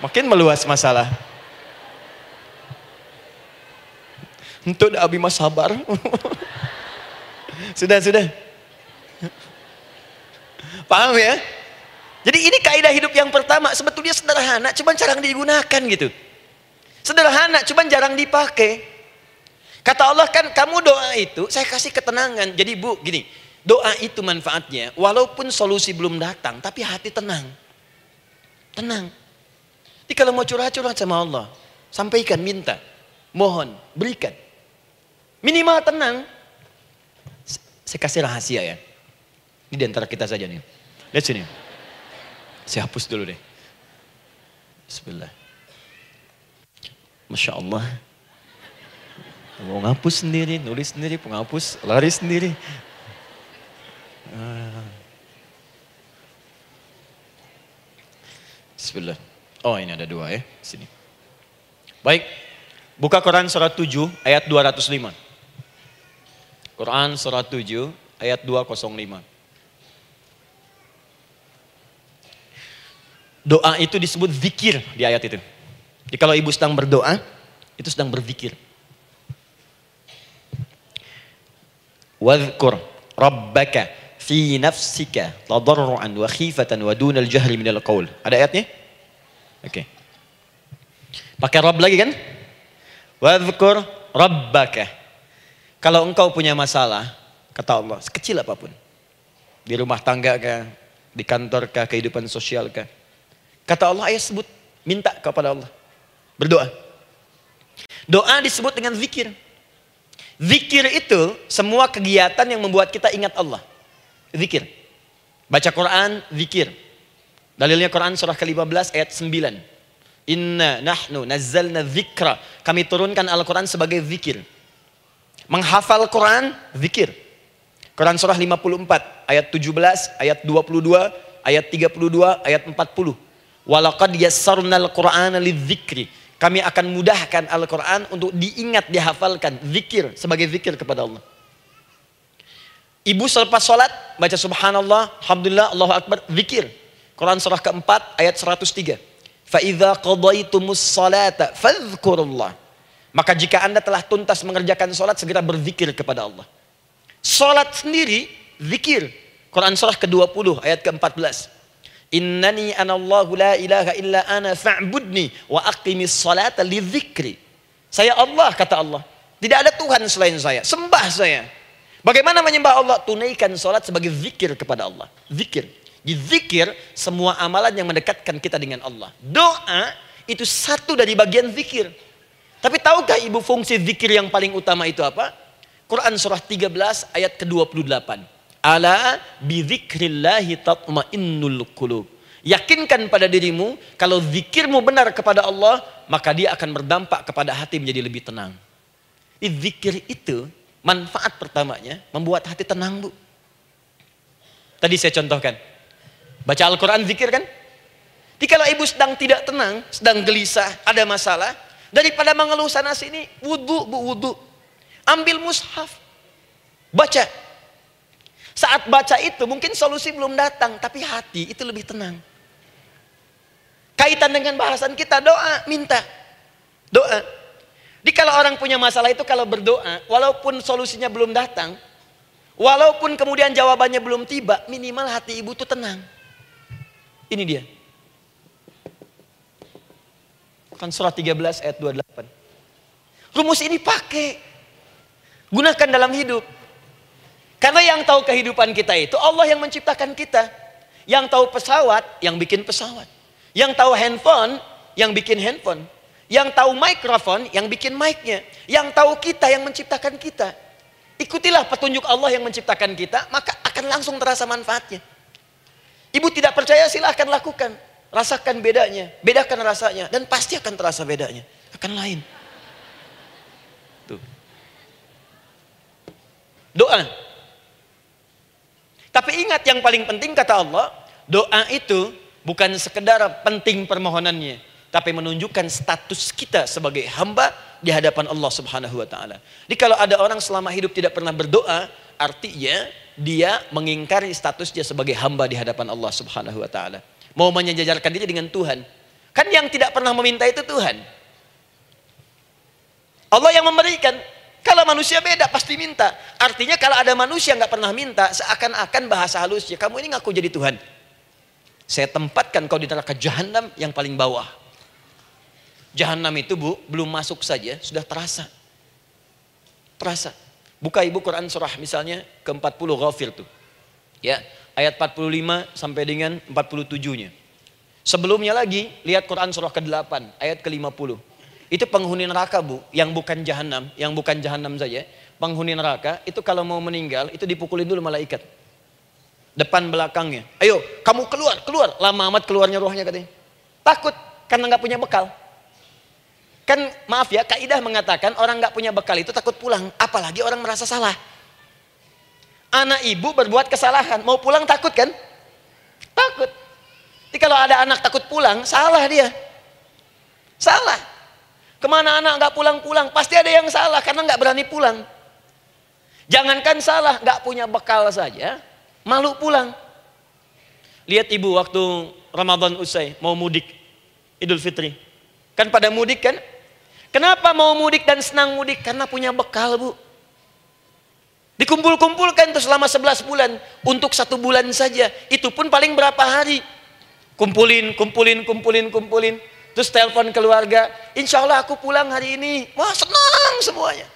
Makin meluas masalah. Untuk abi mas sabar. sudah, sudah. Paham ya? Jadi ini kaidah hidup yang pertama. Sebetulnya sederhana, cuma jarang digunakan gitu. Sederhana, cuman jarang dipakai. Kata Allah kan, kamu doa itu, saya kasih ketenangan. Jadi bu, gini, doa itu manfaatnya, walaupun solusi belum datang, tapi hati tenang. Tenang. Jadi kalau mau curhat-curhat sama Allah, sampaikan, minta, mohon, berikan. Minimal tenang. Saya kasih rahasia ya. Ini di antara kita saja nih. Lihat sini. Saya hapus dulu deh. Bismillah. Masya Allah. Mau ngapus sendiri, nulis sendiri, penghapus, lari sendiri. Ah. Bismillah. Oh ini ada dua ya, sini. Baik, buka Quran surat 7 ayat 205. Quran surat 7 ayat 205. Doa itu disebut zikir di ayat itu. Jadi kalau ibu sedang berdoa, itu sedang berzikir. Wadhkur rabbaka fi nafsika tadarruan wa khifatan wa dunal jahri minal. Ada ayatnya? Oke. Okay. Pakai Rabb lagi kan? Wadhkur rabbaka. Kalau engkau punya masalah, kata Allah, sekecil apa pun. Di rumah tangga kah, Di kantor kah, kehidupan sosial kah. Kata Allah, ayah sebut, minta kepada Allah. Berdoa. Doa disebut dengan zikir. Zikir itu semua kegiatan yang membuat kita ingat Allah. Zikir. Baca Quran, zikir. Dalilnya Quran surah ke-15 ayat 9. Inna nahnu nazzalna dzikra. Kami turunkan Al-Quran sebagai zikir. Menghafal Quran, zikir. Quran surah 54, ayat 17, ayat 22, ayat 32, ayat 40. Walaqad yassarnal Qur'ana lidzikri. Kami akan mudahkan Al-Quran untuk diingat, dihafalkan. Zikir, sebagai zikir kepada Allah. Ibu selepas sholat, baca subhanallah, alhamdulillah, Allahu Akbar, zikir. Quran surah keempat, ayat 103. Fa'idha qadaitumus salata fadhkurullah. Maka jika anda telah tuntas mengerjakan sholat, segera berzikir kepada Allah. Sholat sendiri, zikir. Quran surah ke-20 ayat ke-14. Innani anallahu la ilaha illa ana fa'budni wa aqimis salata li zikri. Saya Allah, kata Allah. Tidak ada Tuhan selain saya. Sembah saya. Bagaimana menyembah Allah? Tunaikan sholat sebagai zikir kepada Allah. Zikir. Di zikir, semua amalan yang mendekatkan kita dengan Allah. Doa itu satu dari bagian zikir. Tapi tahukah ibu fungsi zikir yang paling utama itu apa? Quran surah 13 ayat ke-28. Ala bizikrillahi tatmainnul qulub. Yakinkan pada dirimu kalau zikirmu benar kepada Allah, maka dia akan berdampak kepada hati menjadi lebih tenang. Zikir itu manfaat pertamanya membuat hati tenang, Bu. Tadi saya contohkan. Baca Al-Quran zikir kan? Jadi kalau ibu sedang tidak tenang, sedang gelisah, ada masalah, daripada mengeluh sana sini, wudhu, bu wudhu. Ambil mushaf, baca. Saat baca itu mungkin solusi belum datang, tapi hati itu lebih tenang. Kaitan dengan bahasan kita doa, minta. Doa. Jadi kalau orang punya masalah itu kalau berdoa, walaupun solusinya belum datang, walaupun kemudian jawabannya belum tiba, minimal hati ibu tuh tenang. Ini dia. Kan surah 13 ayat 28. Rumus ini pakai. Gunakan dalam hidup. Karena yang tahu kehidupan kita itu Allah yang menciptakan kita. Yang tahu pesawat, yang bikin pesawat. Yang tahu handphone, yang bikin handphone. Yang tahu mikrofon, yang bikin mic-nya. Yang tahu kita, yang menciptakan kita. Ikutilah petunjuk Allah yang menciptakan kita, maka akan langsung terasa manfaatnya. Ibu tidak percaya silahkan lakukan. Rasakan bedanya. Bedakan rasanya. Dan pasti akan terasa bedanya. Akan lain. Tuh. Doa. Tapi ingat yang paling penting kata Allah. Doa itu bukan sekedar penting permohonannya. Tapi menunjukkan status kita sebagai hamba di hadapan Allah subhanahu wa ta'ala. Jadi kalau ada orang selama hidup tidak pernah berdoa. Artinya dia mengingkari status dia sebagai hamba di hadapan Allah Subhanahu wa taala. Mau menyejajarkan diri dengan Tuhan. Kan yang tidak pernah meminta itu Tuhan. Allah yang memberikan. Kalau manusia beda pasti minta. Artinya kalau ada manusia nggak pernah minta, seakan-akan bahasa halusnya kamu ini ngaku jadi Tuhan. Saya tempatkan kau di neraka jahanam yang paling bawah. Jahanam itu bu, belum masuk saja sudah terasa. Terasa. Buka ibu Quran surah misalnya ke-40 Ghafir tuh. Ya, ayat 45 sampai dengan 47-nya. Sebelumnya lagi, lihat Quran surah ke-8, ayat ke-50. Itu penghuni neraka bu, yang bukan jahanam, yang bukan jahanam saja. Penghuni neraka, itu kalau mau meninggal, itu dipukulin dulu malaikat. Depan belakangnya. Ayo, kamu keluar, keluar. Lama amat keluarnya rohnya katanya. Takut, karena nggak punya bekal. Kan maaf ya, kaidah mengatakan orang nggak punya bekal itu takut pulang, apalagi orang merasa salah. Anak ibu berbuat kesalahan, mau pulang takut kan? Takut. Jadi kalau ada anak takut pulang, salah dia. Salah. Ke mana anak nggak pulang-pulang, pasti ada yang salah karena nggak berani pulang. Jangankan salah, nggak punya bekal saja, malu pulang. Lihat ibu waktu Ramadan usai, mau mudik, Idul Fitri. Kan pada mudik kan? Kenapa mau mudik dan senang mudik? Karena punya bekal bu. Dikumpul-kumpulkan itu selama 11 bulan. Untuk satu bulan saja. Itu pun paling berapa hari. Kumpulin, kumpulin, kumpulin, kumpulin. Terus telepon keluarga. Insya Allah aku pulang hari ini. Wah senang semuanya.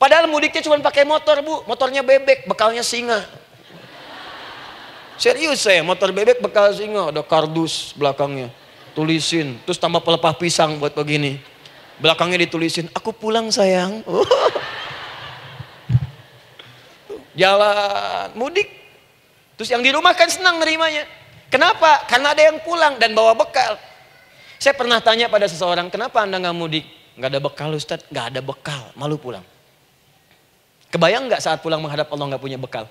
Padahal mudiknya cuma pakai motor bu. Motornya bebek, bekalnya singa. Serius saya, motor bebek bekal singa, ada kardus belakangnya. Tulisin, terus tambah pelepah pisang buat begini. Belakangnya ditulisin, aku pulang sayang. Jalan, mudik. Terus yang di rumah kan senang nerimanya. Kenapa? Karena ada yang pulang dan bawa bekal. Saya pernah tanya pada seseorang, kenapa anda nggak mudik? Nggak ada bekal Ustaz, nggak ada bekal, malu pulang. Kebayang nggak saat pulang menghadap Allah nggak punya bekal?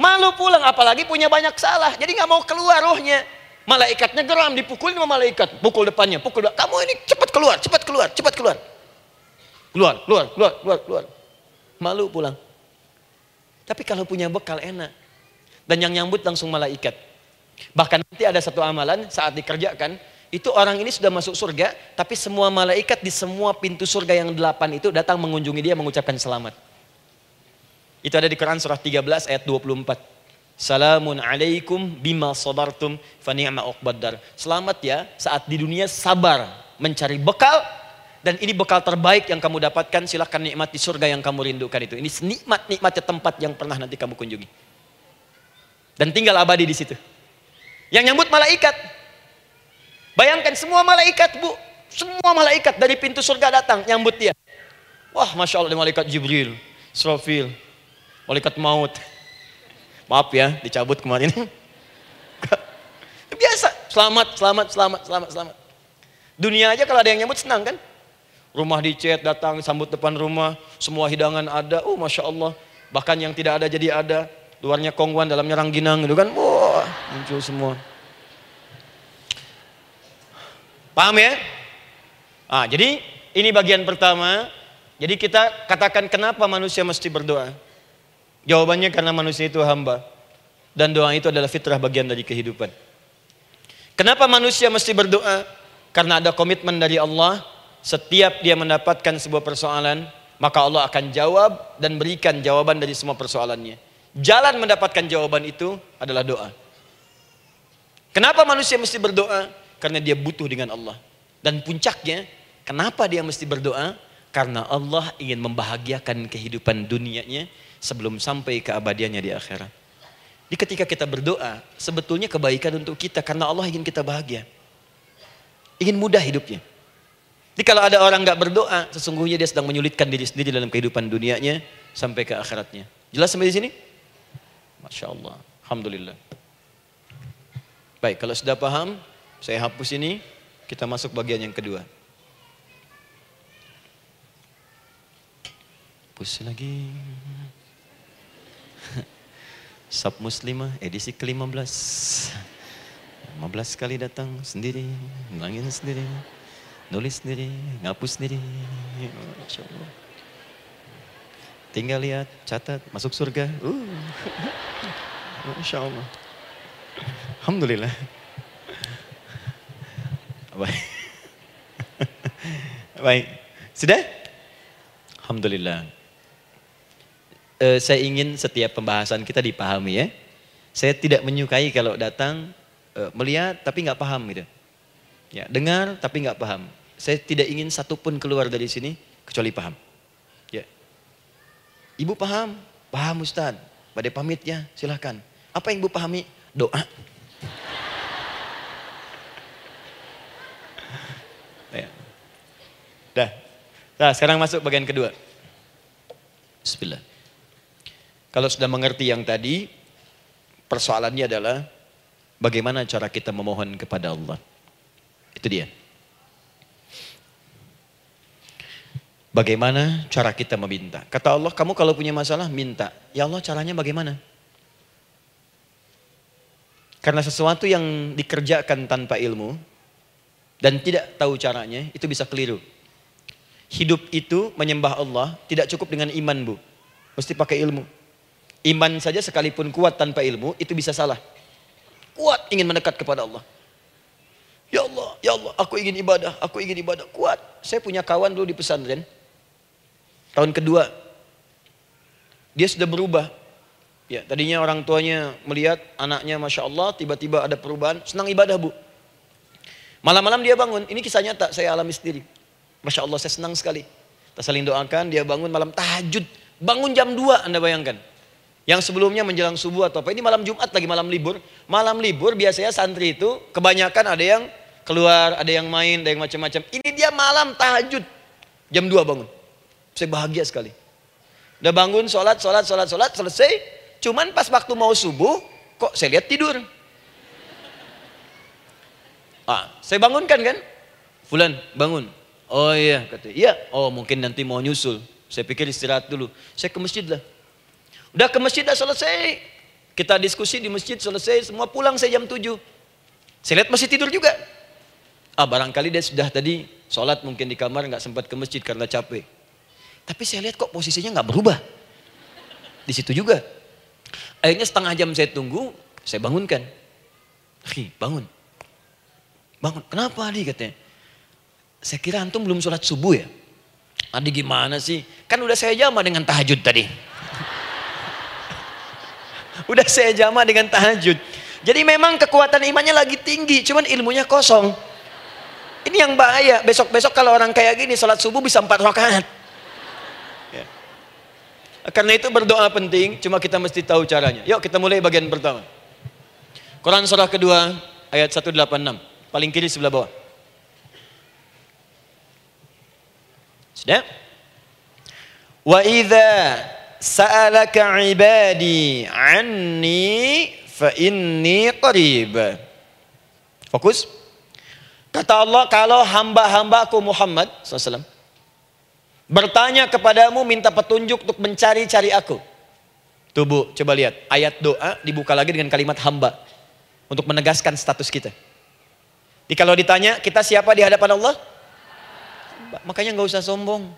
Malu pulang, apalagi punya banyak salah. Jadi nggak mau keluar rohnya. Malaikatnya geram, dipukulin sama malaikat. Pukul depannya, pukul depan. Kamu ini cepat keluar, cepat keluar, cepat keluar. Keluar, keluar, keluar, keluar, keluar. Malu pulang. Tapi kalau punya bekal enak. Dan yang nyambut langsung malaikat. Bahkan nanti ada satu amalan saat dikerjakan, itu orang ini sudah masuk surga, tapi semua malaikat di semua pintu surga yang delapan itu datang mengunjungi dia mengucapkan selamat. Itu ada di Quran surah 13 ayat 24. Salamun alaikum bima sabartum fa ni'ma. Selamat ya saat di dunia sabar mencari bekal dan ini bekal terbaik yang kamu dapatkan silahkan nikmati surga yang kamu rindukan itu. Ini nikmat-nikmatnya tempat yang pernah nanti kamu kunjungi. Dan tinggal abadi di situ. Yang nyambut malaikat. Bayangkan semua malaikat bu. Semua malaikat dari pintu surga datang nyambut dia. Wah Masya Allah malaikat Jibril, Srofil, malaikat maut. Maaf ya, dicabut kemarin. Biasa, selamat, selamat, selamat, selamat, selamat. Dunia aja kalau ada yang nyambut senang kan? Rumah dicet, datang, sambut depan rumah, semua hidangan ada, oh Masya Allah. Bahkan yang tidak ada jadi ada. Luarnya kongguan, dalamnya rangginang gitu kan. Wah, muncul semua. Paham ya? Ah, jadi ini bagian pertama. Jadi kita katakan kenapa manusia mesti berdoa. Jawabannya karena manusia itu hamba. Dan doa itu adalah fitrah bagian dari kehidupan. Kenapa manusia mesti berdoa? Karena ada komitmen dari Allah. Setiap dia mendapatkan sebuah persoalan, maka Allah akan jawab dan berikan jawaban dari semua persoalannya. Jalan mendapatkan jawaban itu adalah doa. Kenapa manusia mesti berdoa? Karena dia butuh dengan Allah. Dan puncaknya, kenapa dia mesti berdoa? Karena Allah ingin membahagiakan kehidupan dunianya sebelum sampai keabadiannya di akhirat. Di ketika kita berdoa, sebetulnya kebaikan untuk kita karena Allah ingin kita bahagia. Ingin mudah hidupnya. Jadi kalau ada orang nggak berdoa, sesungguhnya dia sedang menyulitkan diri sendiri dalam kehidupan dunianya sampai ke akhiratnya. Jelas sampai di sini? Masya Allah. Alhamdulillah. Baik, kalau sudah paham, saya hapus ini, kita masuk bagian yang kedua. Hapus lagi. Sub Muslimah edisi ke-15. 15 kali datang sendiri, ngulangin sendiri, nulis sendiri, ngapus sendiri. Masya Allah. Tinggal lihat, catat, masuk surga. Uh. Masya Allah. Alhamdulillah. Baik. Baik. Sudah? Alhamdulillah eh, saya ingin setiap pembahasan kita dipahami ya. Saya tidak menyukai kalau datang eh, melihat tapi nggak paham gitu. Ya, dengar tapi nggak paham. Saya tidak ingin satupun keluar dari sini kecuali paham. Ya. Ibu paham? Paham Ustaz. Pada pamit ya, silahkan. Apa yang ibu pahami? Doa. ya. Dah. Nah, sekarang masuk bagian kedua. Bismillah. Kalau sudah mengerti yang tadi, persoalannya adalah bagaimana cara kita memohon kepada Allah. Itu dia. Bagaimana cara kita meminta? Kata Allah, kamu kalau punya masalah minta. Ya Allah caranya bagaimana? Karena sesuatu yang dikerjakan tanpa ilmu dan tidak tahu caranya, itu bisa keliru. Hidup itu menyembah Allah tidak cukup dengan iman bu. Mesti pakai ilmu. Iman saja sekalipun kuat tanpa ilmu itu bisa salah. Kuat ingin mendekat kepada Allah. Ya Allah, ya Allah, aku ingin ibadah, aku ingin ibadah. Kuat. Saya punya kawan dulu di pesantren. Tahun kedua. Dia sudah berubah. Ya, tadinya orang tuanya melihat anaknya Masya Allah, tiba-tiba ada perubahan. Senang ibadah bu. Malam-malam dia bangun. Ini kisah nyata, saya alami sendiri. Masya Allah, saya senang sekali. Kita saling doakan, dia bangun malam tahajud. Bangun jam 2, Anda bayangkan. Yang sebelumnya menjelang subuh atau apa. Ini malam Jumat lagi malam libur. Malam libur biasanya santri itu kebanyakan ada yang keluar, ada yang main, ada yang macam-macam. Ini dia malam tahajud. Jam 2 bangun. Saya bahagia sekali. Udah bangun, sholat, sholat, sholat, sholat, selesai. Cuman pas waktu mau subuh, kok saya lihat tidur. Ah, saya bangunkan kan? Fulan, bangun. Oh iya, kata. Iya, oh mungkin nanti mau nyusul. Saya pikir istirahat dulu. Saya ke masjid lah. Udah ke masjid dah selesai. Kita diskusi di masjid selesai, semua pulang saya jam 7. Saya lihat masih tidur juga. Ah barangkali dia sudah tadi sholat mungkin di kamar nggak sempat ke masjid karena capek. Tapi saya lihat kok posisinya nggak berubah. Di situ juga. Akhirnya setengah jam saya tunggu, saya bangunkan. Hi, bangun. Bangun. Kenapa Adi katanya? Saya kira antum belum sholat subuh ya. Adi gimana sih? Kan udah saya jama dengan tahajud tadi. Udah saya jama dengan tahajud. Jadi memang kekuatan imannya lagi tinggi, cuman ilmunya kosong. Ini yang bahaya. Besok-besok kalau orang kayak gini, sholat subuh bisa empat rakaat. Ya. Karena itu berdoa penting, cuma kita mesti tahu caranya. Yuk kita mulai bagian pertama. Quran surah kedua, ayat 186. Paling kiri sebelah bawah. Sudah? Wa idza sa'alaka ibadi anni fa inni qarib. Fokus. Kata Allah, kalau hamba-hambaku Muhammad SAW bertanya kepadamu minta petunjuk untuk mencari-cari aku. Tuh bu, coba lihat. Ayat doa dibuka lagi dengan kalimat hamba. Untuk menegaskan status kita. Jadi kalau ditanya, kita siapa di hadapan Allah? Makanya nggak usah sombong.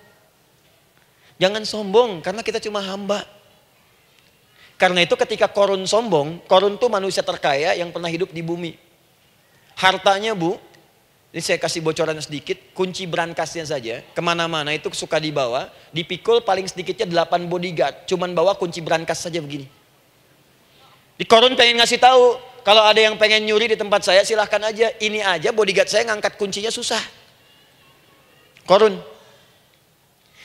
Jangan sombong karena kita cuma hamba. Karena itu ketika korun sombong, korun tuh manusia terkaya yang pernah hidup di bumi. Hartanya bu, ini saya kasih bocoran sedikit, kunci berangkasnya saja, ke mana-mana itu suka dibawa, dipikul paling sedikitnya 8 bodyguard, cuman bawa kunci berangkas saja begini. Di korun pengen ngasih tahu, kalau ada yang pengen nyuri di tempat saya silahkan aja, ini aja bodyguard saya ngangkat kuncinya susah. Korun,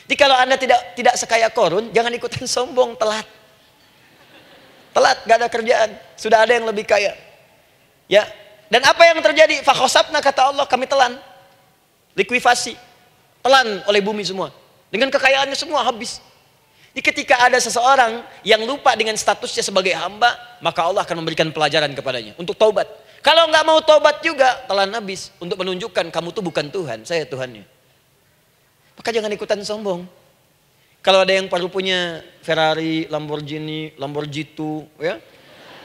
jadi kalau Anda tidak tidak sekaya korun, jangan ikutan sombong, telat. Telat, gak ada kerjaan. Sudah ada yang lebih kaya. Ya. Dan apa yang terjadi? Fakhosabna kata Allah, kami telan. Likuifasi. Telan oleh bumi semua. Dengan kekayaannya semua habis. Jadi ketika ada seseorang yang lupa dengan statusnya sebagai hamba, maka Allah akan memberikan pelajaran kepadanya untuk taubat. Kalau nggak mau taubat juga, telan habis untuk menunjukkan kamu tuh bukan Tuhan, saya Tuhannya. Maka jangan ikutan sombong. Kalau ada yang perlu punya Ferrari, Lamborghini, Lamborghini, ya,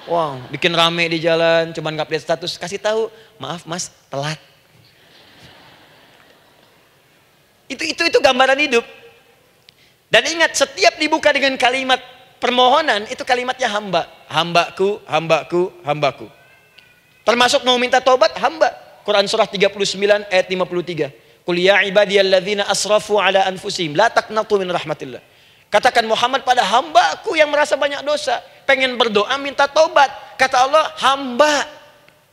wah, bikin rame di jalan, cuman nggak update status, kasih tahu, maaf mas, telat. Itu itu itu gambaran hidup. Dan ingat, setiap dibuka dengan kalimat permohonan, itu kalimatnya hamba. Hambaku, hambaku, hambaku. Termasuk mau minta tobat, hamba. Quran surah 39 ayat 53. Qul ya ibadiyalladzina asrafu ala anfusihim la taqnatu min rahmatillah. Katakan Muhammad pada hambaku yang merasa banyak dosa, pengen berdoa minta tobat. Kata Allah, hamba.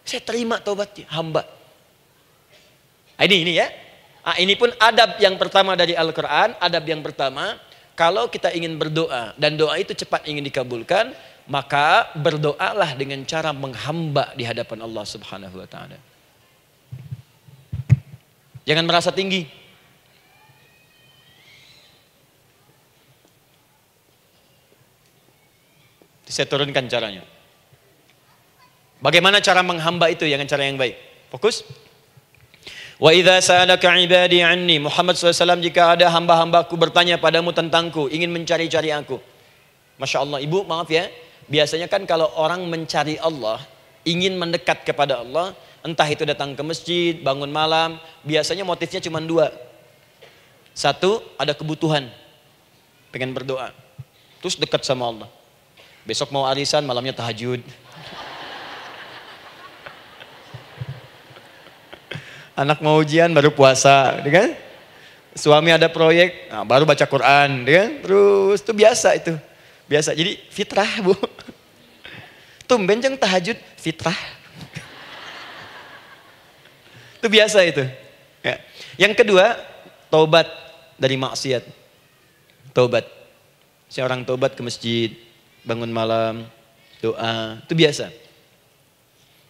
Saya terima tobatnya, hamba. Nah, ini ini ya. Nah, ini pun adab yang pertama dari Al-Qur'an, adab yang pertama, kalau kita ingin berdoa dan doa itu cepat ingin dikabulkan, maka berdoalah dengan cara menghamba di hadapan Allah Subhanahu wa taala. Jangan merasa tinggi. Saya turunkan caranya. Bagaimana cara menghamba itu dengan cara yang baik? Fokus. Wa idza sa'alaka ibadi anni Muhammad SAW jika ada hamba-hambaku bertanya padamu tentangku, ingin mencari-cari aku. Masya Allah, ibu maaf ya. Biasanya kan kalau orang mencari Allah, ingin mendekat kepada Allah, Entah itu datang ke masjid, bangun malam, biasanya motifnya cuma dua. Satu, ada kebutuhan. Pengen berdoa. Terus dekat sama Allah. Besok mau arisan, malamnya tahajud. Anak mau ujian baru puasa, ya kan? Suami ada proyek, nah, baru baca Quran, ya kan? Terus itu biasa itu. Biasa. Jadi fitrah, Bu. Tumben jeng tahajud fitrah. Itu biasa itu. Ya. Yang kedua, taubat dari maksiat. Taubat. Seorang taubat ke masjid, bangun malam, doa, itu biasa.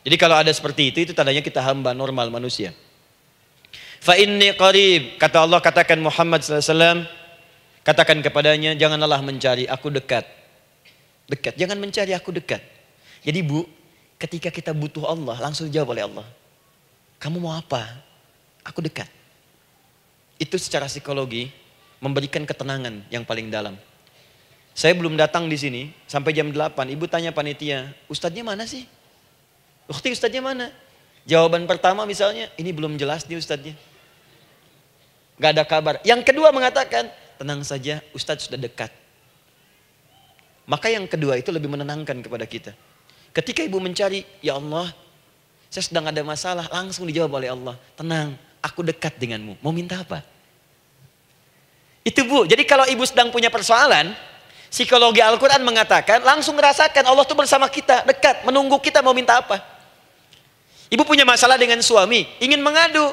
Jadi kalau ada seperti itu, itu tandanya kita hamba normal manusia. Fa inni qarib, kata Allah katakan Muhammad SAW, katakan kepadanya, janganlah mencari, aku dekat. Dekat, jangan mencari, aku dekat. Jadi bu, ketika kita butuh Allah, langsung dijawab oleh Allah. Kamu mau apa? Aku dekat. Itu secara psikologi memberikan ketenangan yang paling dalam. Saya belum datang di sini sampai jam 8. Ibu tanya panitia, ustadznya mana sih? Ukti ustadznya mana? Jawaban pertama misalnya, ini belum jelas nih ustadznya. Gak ada kabar. Yang kedua mengatakan, tenang saja ustadz sudah dekat. Maka yang kedua itu lebih menenangkan kepada kita. Ketika ibu mencari, ya Allah, saya sedang ada masalah, langsung dijawab oleh Allah. Tenang, aku dekat denganmu. Mau minta apa? Itu bu, jadi kalau ibu sedang punya persoalan, psikologi Al-Quran mengatakan, langsung merasakan Allah itu bersama kita, dekat, menunggu kita mau minta apa. Ibu punya masalah dengan suami, ingin mengadu.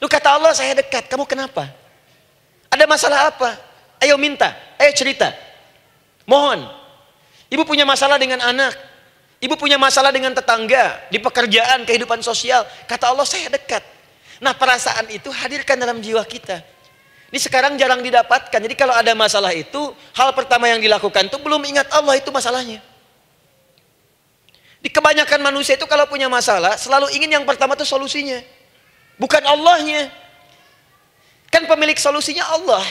Lu kata Allah saya dekat, kamu kenapa? Ada masalah apa? Ayo minta, ayo cerita. Mohon. Ibu punya masalah dengan anak. Ibu punya masalah dengan tetangga, di pekerjaan, kehidupan sosial. Kata Allah saya dekat. Nah perasaan itu hadirkan dalam jiwa kita. Ini sekarang jarang didapatkan. Jadi kalau ada masalah itu, hal pertama yang dilakukan itu belum ingat Allah itu masalahnya. Di kebanyakan manusia itu kalau punya masalah selalu ingin yang pertama itu solusinya. Bukan Allahnya. Kan pemilik solusinya Allah.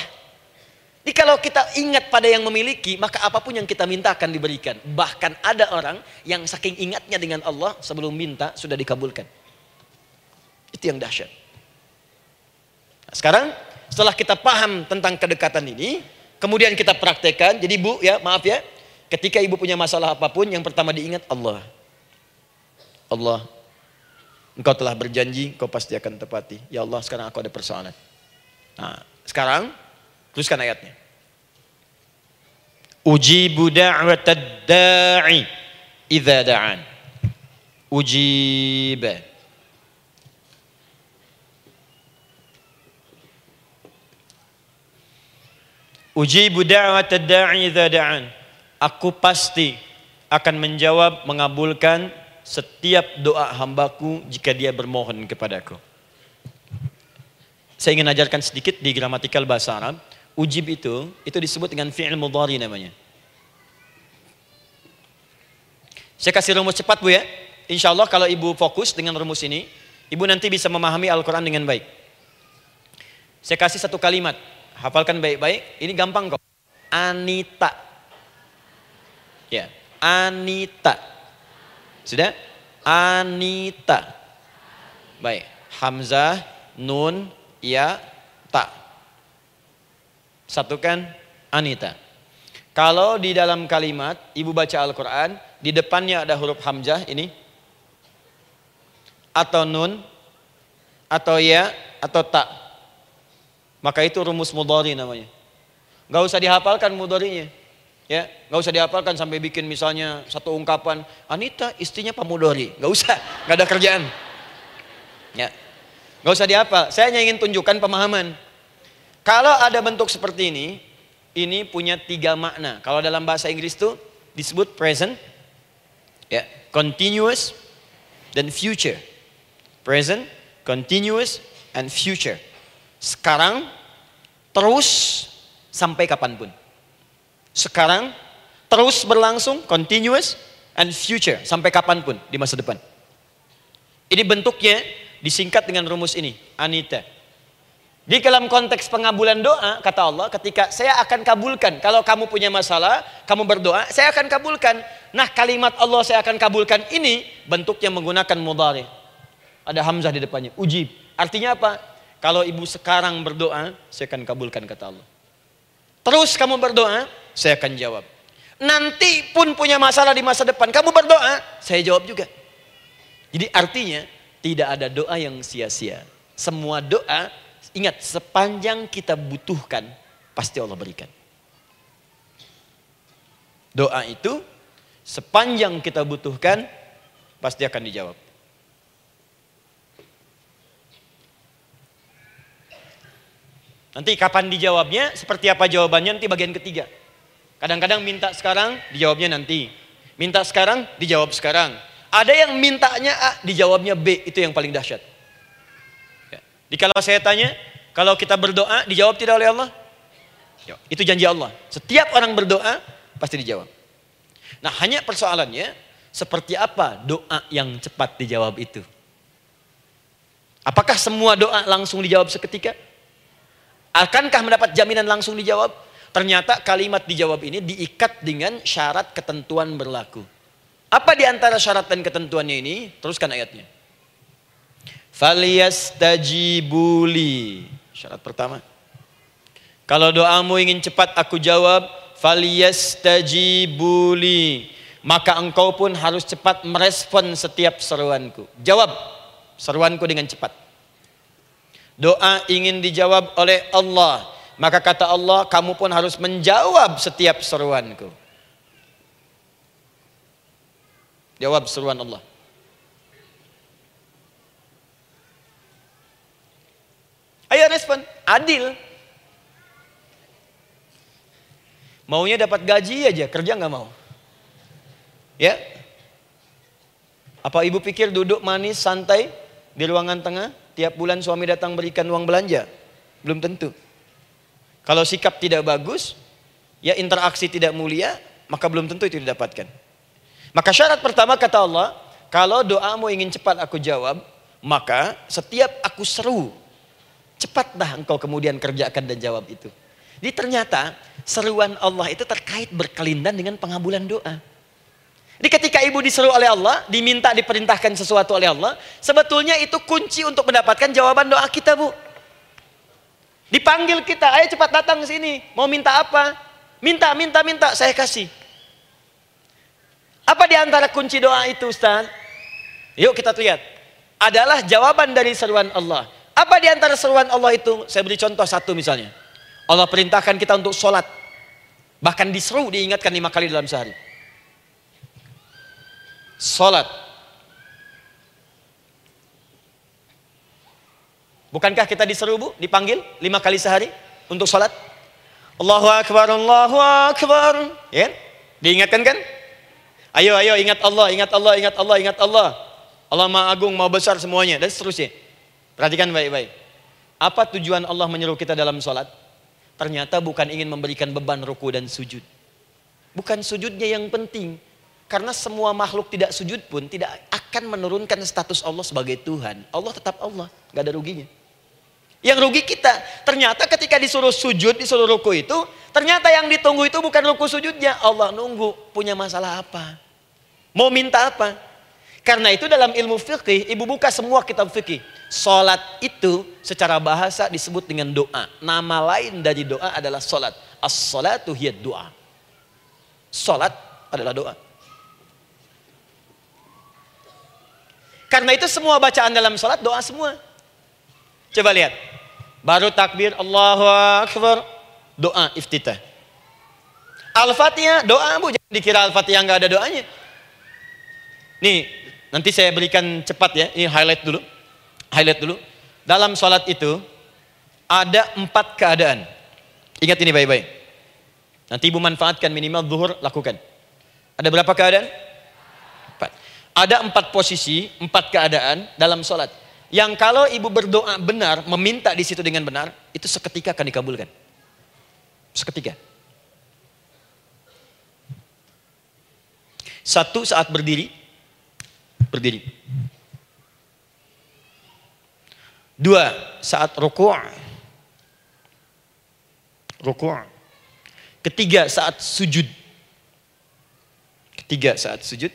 Jadi kalau kita ingat pada yang memiliki, maka apa pun yang kita minta akan diberikan. Bahkan ada orang yang saking ingatnya dengan Allah sebelum minta sudah dikabulkan. Itu yang dahsyat. Nah, sekarang setelah kita paham tentang kedekatan ini, kemudian kita praktekkan. Jadi Bu ya, maaf ya, ketika ibu punya masalah apa pun, yang pertama diingat Allah. Allah, engkau telah berjanji, engkau pasti akan tepati. Ya Allah, sekarang aku ada persoalan. Nah, sekarang, teruskan ayatnya. Ujibu da'watad da'i idza da'an. Ujib. Ujibu da'watad da'i idza da'an. Aku pasti akan menjawab, mengabulkan setiap doa hambaku jika dia bermohon kepadaku. Saya ingin ajarkan sedikit di gramatikal bahasa Arab. Ujib itu, itu disebut dengan fi'il mudhari namanya. Saya kasih rumus cepat Bu ya. Insya Allah kalau ibu fokus dengan rumus ini, ibu nanti bisa memahami Al-Quran dengan baik. Saya kasih satu kalimat, hafalkan baik-baik. Ini gampang kok. Anita. Ya, Anita. Sudah? Anita. Baik. Hamzah, nun, ya, ta. Satukan Anita. Kalau di dalam kalimat ibu baca Al-Quran, di depannya ada huruf Hamzah ini. Atau nun, atau ya, atau ta. Maka itu rumus mudhari namanya. Gak usah dihafalkan mudharinya. Ya, nggak usah dihafalkan sampai bikin misalnya satu ungkapan Anita istrinya Pamudori, nggak usah, nggak ada kerjaan. Ya, nggak usah dihafal. Saya hanya ingin tunjukkan pemahaman. Kalau ada bentuk seperti ini, ini punya tiga makna. Kalau dalam bahasa Inggris itu disebut present, ya, continuous, dan future. Present, continuous, and future. Sekarang, terus, sampai kapan pun sekarang, terus berlangsung, continuous, and future, sampai kapan pun di masa depan. Ini bentuknya disingkat dengan rumus ini, Anita. Di dalam konteks pengabulan doa, kata Allah, ketika saya akan kabulkan. Kalau kamu punya masalah, kamu berdoa, saya akan kabulkan. Nah kalimat Allah saya akan kabulkan ini, bentuknya menggunakan mudari. Ada hamzah di depannya, ujib. Artinya apa? Kalau ibu sekarang berdoa, saya akan kabulkan kata Allah. Terus kamu berdoa, saya akan jawab. Nanti pun punya masalah di masa depan, kamu berdoa, saya jawab juga. Jadi artinya tidak ada doa yang sia-sia. Semua doa, ingat sepanjang kita butuhkan, pasti Allah berikan. Doa itu sepanjang kita butuhkan, pasti akan dijawab. Nanti kapan dijawabnya, seperti apa jawabannya nanti bagian ketiga. Kadang-kadang minta sekarang, dijawabnya nanti. Minta sekarang, dijawab sekarang. Ada yang mintanya A, dijawabnya B. Itu yang paling dahsyat. Ya. Di kalau saya tanya, kalau kita berdoa, dijawab tidak oleh Allah? Ya, itu janji Allah. Setiap orang berdoa, pasti dijawab. Nah hanya persoalannya, seperti apa doa yang cepat dijawab itu? Apakah semua doa langsung dijawab seketika? Akankah mendapat jaminan langsung dijawab? Ternyata kalimat dijawab ini diikat dengan syarat ketentuan berlaku. Apa di antara syarat dan ketentuannya ini? Teruskan ayatnya. Faliyastajibuli. Syarat pertama. Kalau doamu ingin cepat aku jawab, faliyastajibuli. Maka engkau pun harus cepat merespon setiap seruanku. Jawab seruanku dengan cepat. Doa ingin dijawab oleh Allah. Maka kata Allah, kamu pun harus menjawab setiap seruanku. Jawab seruan Allah. Ayo respon, adil. Maunya dapat gaji aja, kerja nggak mau. Ya? Apa ibu pikir duduk manis, santai di ruangan tengah, tiap bulan suami datang berikan uang belanja? Belum tentu. Kalau sikap tidak bagus, ya interaksi tidak mulia, maka belum tentu itu didapatkan. Maka syarat pertama kata Allah, kalau doamu ingin cepat aku jawab, maka setiap aku seru, cepatlah engkau kemudian kerjakan dan jawab itu. Jadi ternyata seruan Allah itu terkait berkelindan dengan pengabulan doa. Jadi ketika ibu diseru oleh Allah, diminta diperintahkan sesuatu oleh Allah, sebetulnya itu kunci untuk mendapatkan jawaban doa kita, Bu. Dipanggil kita, ayo cepat datang ke sini. Mau minta apa? Minta, minta, minta, saya kasih. Apa di antara kunci doa itu, Ustaz? Yuk kita lihat. Adalah jawaban dari seruan Allah. Apa di antara seruan Allah itu? Saya beri contoh satu misalnya. Allah perintahkan kita untuk sholat. Bahkan diseru, diingatkan lima kali dalam sehari. Salat. Bukankah kita diseru bu, dipanggil lima kali sehari untuk salat? Allahu Akbar, Allahu Akbar. Ya? Diingatkan kan? Ayo, ayo ingat Allah, ingat Allah, ingat Allah, ingat Allah. Allah Maha Agung, Maha Besar semuanya dan seterusnya. Perhatikan baik-baik. Apa tujuan Allah menyuruh kita dalam salat? Ternyata bukan ingin memberikan beban ruku dan sujud. Bukan sujudnya yang penting, karena semua makhluk tidak sujud pun tidak akan menurunkan status Allah sebagai Tuhan. Allah tetap Allah, gak ada ruginya. Yang rugi kita, ternyata ketika disuruh sujud, disuruh ruku itu, ternyata yang ditunggu itu bukan ruku sujudnya. Allah nunggu, punya masalah apa? Mau minta apa? Karena itu dalam ilmu fikih, ibu buka semua kitab fikih. Salat itu secara bahasa disebut dengan doa. Nama lain dari doa adalah salat. As-salatu hiya doa. Salat adalah doa. Karena itu semua bacaan dalam sholat doa semua. Coba lihat. Baru takbir Allahu Akbar. Doa iftitah. Al-Fatihah doa bu. Jangan dikira Al-Fatihah nggak ada doanya. Nih nanti saya berikan cepat ya. Ini highlight dulu. Highlight dulu. Dalam sholat itu ada empat keadaan. Ingat ini baik-baik. Nanti ibu manfaatkan minimal zuhur lakukan. Ada berapa keadaan? Ada empat posisi, empat keadaan dalam sholat. Yang kalau ibu berdoa benar, meminta di situ dengan benar, itu seketika akan dikabulkan. Seketika. Satu saat berdiri, berdiri. Dua saat rukuk, rukuk. Ketiga saat sujud. Ketiga saat sujud.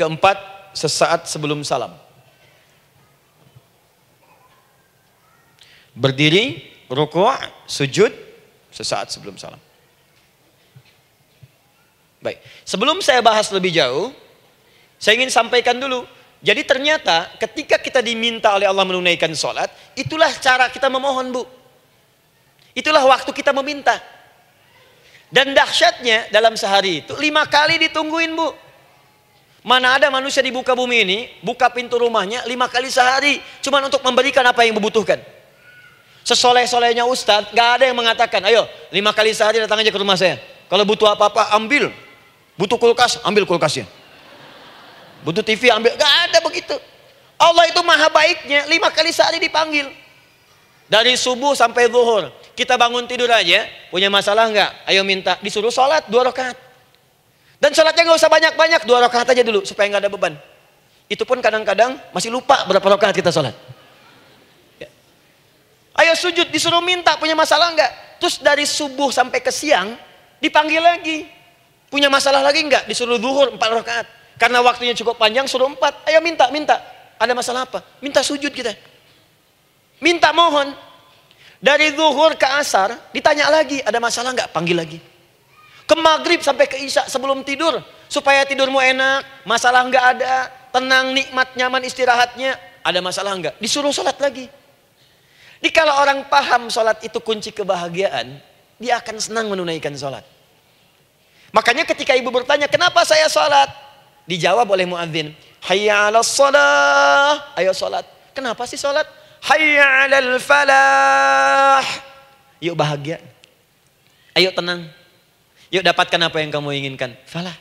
Keempat, sesaat sebelum salam. Berdiri, rukuk, sujud, sesaat sebelum salam. Baik, sebelum saya bahas lebih jauh, saya ingin sampaikan dulu. Jadi ternyata ketika kita diminta oleh Allah menunaikan sholat, itulah cara kita memohon bu. Itulah waktu kita meminta. Dan dahsyatnya dalam sehari itu lima kali ditungguin bu. Mana ada manusia di buka bumi ini buka pintu rumahnya lima kali sehari cuma untuk memberikan apa yang dibutuhkan. Sesoleh-solehnya Ustadz, gak ada yang mengatakan, ayo lima kali sehari datang aja ke rumah saya. Kalau butuh apa-apa, ambil. Butuh kulkas, ambil kulkasnya. Butuh TV, ambil. Gak ada begitu. Allah itu maha baiknya, lima kali sehari dipanggil. Dari subuh sampai zuhur. Kita bangun tidur aja, punya masalah nggak? Ayo minta, disuruh sholat dua rakaat. Dan sholatnya nggak usah banyak-banyak, dua rakaat aja dulu supaya nggak ada beban. Itu pun kadang-kadang masih lupa berapa rakaat kita sholat. Ya. Ayo sujud, disuruh minta, punya masalah nggak? Terus dari subuh sampai ke siang, dipanggil lagi. Punya masalah lagi nggak? Disuruh duhur empat rakaat. Karena waktunya cukup panjang, suruh empat. Ayo minta, minta. Ada masalah apa? Minta sujud kita. Minta mohon. Dari zuhur ke asar, ditanya lagi, ada masalah nggak? Panggil lagi. Ke maghrib sampai ke isya sebelum tidur. Supaya tidurmu enak, masalah nggak ada, tenang, nikmat, nyaman istirahatnya. Ada masalah nggak? Disuruh sholat lagi. Jadi kalau orang paham sholat itu kunci kebahagiaan, dia akan senang menunaikan sholat. Makanya ketika ibu bertanya, kenapa saya sholat? Dijawab oleh muadzin, hayya ala sholat. Ayo sholat. Kenapa sih sholat? Hayya alal falah. Yuk bahagia. Ayo tenang. Yuk dapatkan apa yang kamu inginkan. Falah.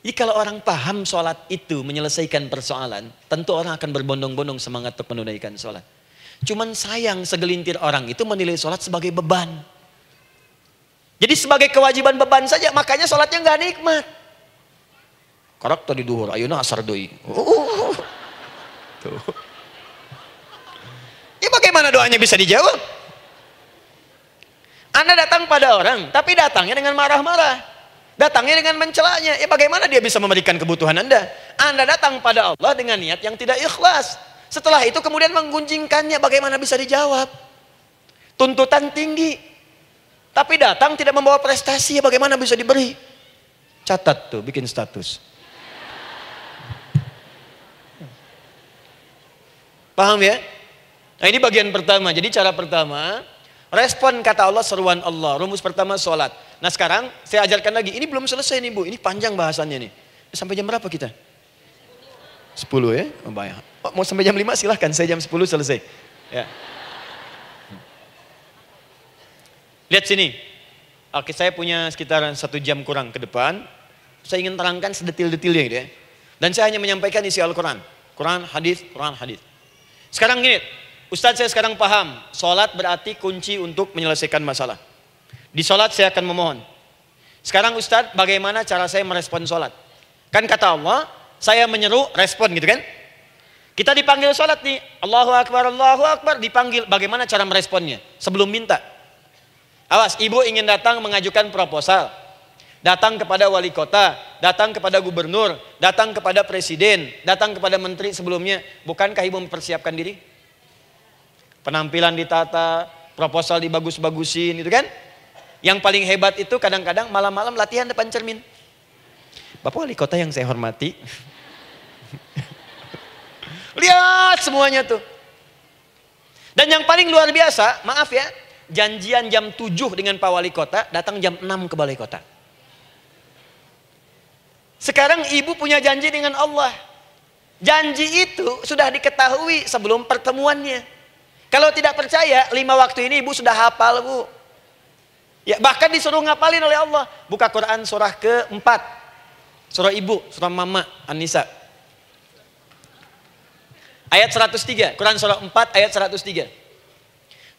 Jadi kalau orang paham sholat itu menyelesaikan persoalan, tentu orang akan berbondong-bondong semangat untuk menunaikan sholat. Cuman sayang segelintir orang itu menilai sholat sebagai beban. Jadi sebagai kewajiban beban saja, makanya sholatnya nggak nikmat. Karakter di duhur, ayo asar doi. Uh, tuh. Ya bagaimana doanya bisa dijawab? Anda datang pada orang, tapi datangnya dengan marah-marah. Datangnya dengan mencelanya. Ya bagaimana dia bisa memberikan kebutuhan Anda? Anda datang pada Allah dengan niat yang tidak ikhlas. Setelah itu kemudian menggunjingkannya, bagaimana bisa dijawab? Tuntutan tinggi. Tapi datang tidak membawa prestasi, ya bagaimana bisa diberi? Catat tuh, bikin status. Paham ya? Nah ini bagian pertama. Jadi cara pertama, respon kata Allah seruan Allah. Rumus pertama sholat. Nah sekarang saya ajarkan lagi. Ini belum selesai nih Bu. Ini panjang bahasannya nih. Sampai jam berapa kita? 10 ya? Oh, banyak. Oh, mau sampai jam 5 silahkan. Saya jam 10 selesai. Ya. Lihat sini. Oke saya punya sekitar satu jam kurang ke depan. Saya ingin terangkan sedetil-detilnya gitu ya. Dan saya hanya menyampaikan isi Al-Quran. Quran, hadis, Quran, hadis. Sekarang gini, Ustadz saya sekarang paham, sholat berarti kunci untuk menyelesaikan masalah. Di sholat saya akan memohon. Sekarang Ustadz bagaimana cara saya merespon sholat? Kan kata Allah, saya menyeru respon gitu kan? Kita dipanggil sholat nih, Allahu Akbar, Allahu Akbar, dipanggil. Bagaimana cara meresponnya? Sebelum minta. Awas, ibu ingin datang mengajukan proposal. Datang kepada wali kota, datang kepada gubernur, datang kepada presiden, datang kepada menteri sebelumnya. Bukankah ibu mempersiapkan diri? Penampilan ditata, proposal dibagus-bagusin gitu kan. Yang paling hebat itu kadang-kadang malam-malam latihan depan cermin. Bapak wali kota yang saya hormati. Lihat semuanya tuh. Dan yang paling luar biasa, maaf ya, janjian jam 7 dengan Pak Wali Kota, datang jam 6 ke Balai Kota. Sekarang ibu punya janji dengan Allah. Janji itu sudah diketahui sebelum pertemuannya. Kalau tidak percaya, lima waktu ini ibu sudah hafal bu. Ya, bahkan disuruh ngapalin oleh Allah. Buka Quran surah keempat. Surah ibu, surah mama, An-Nisa. Ayat 103, Quran surah 4 ayat 103.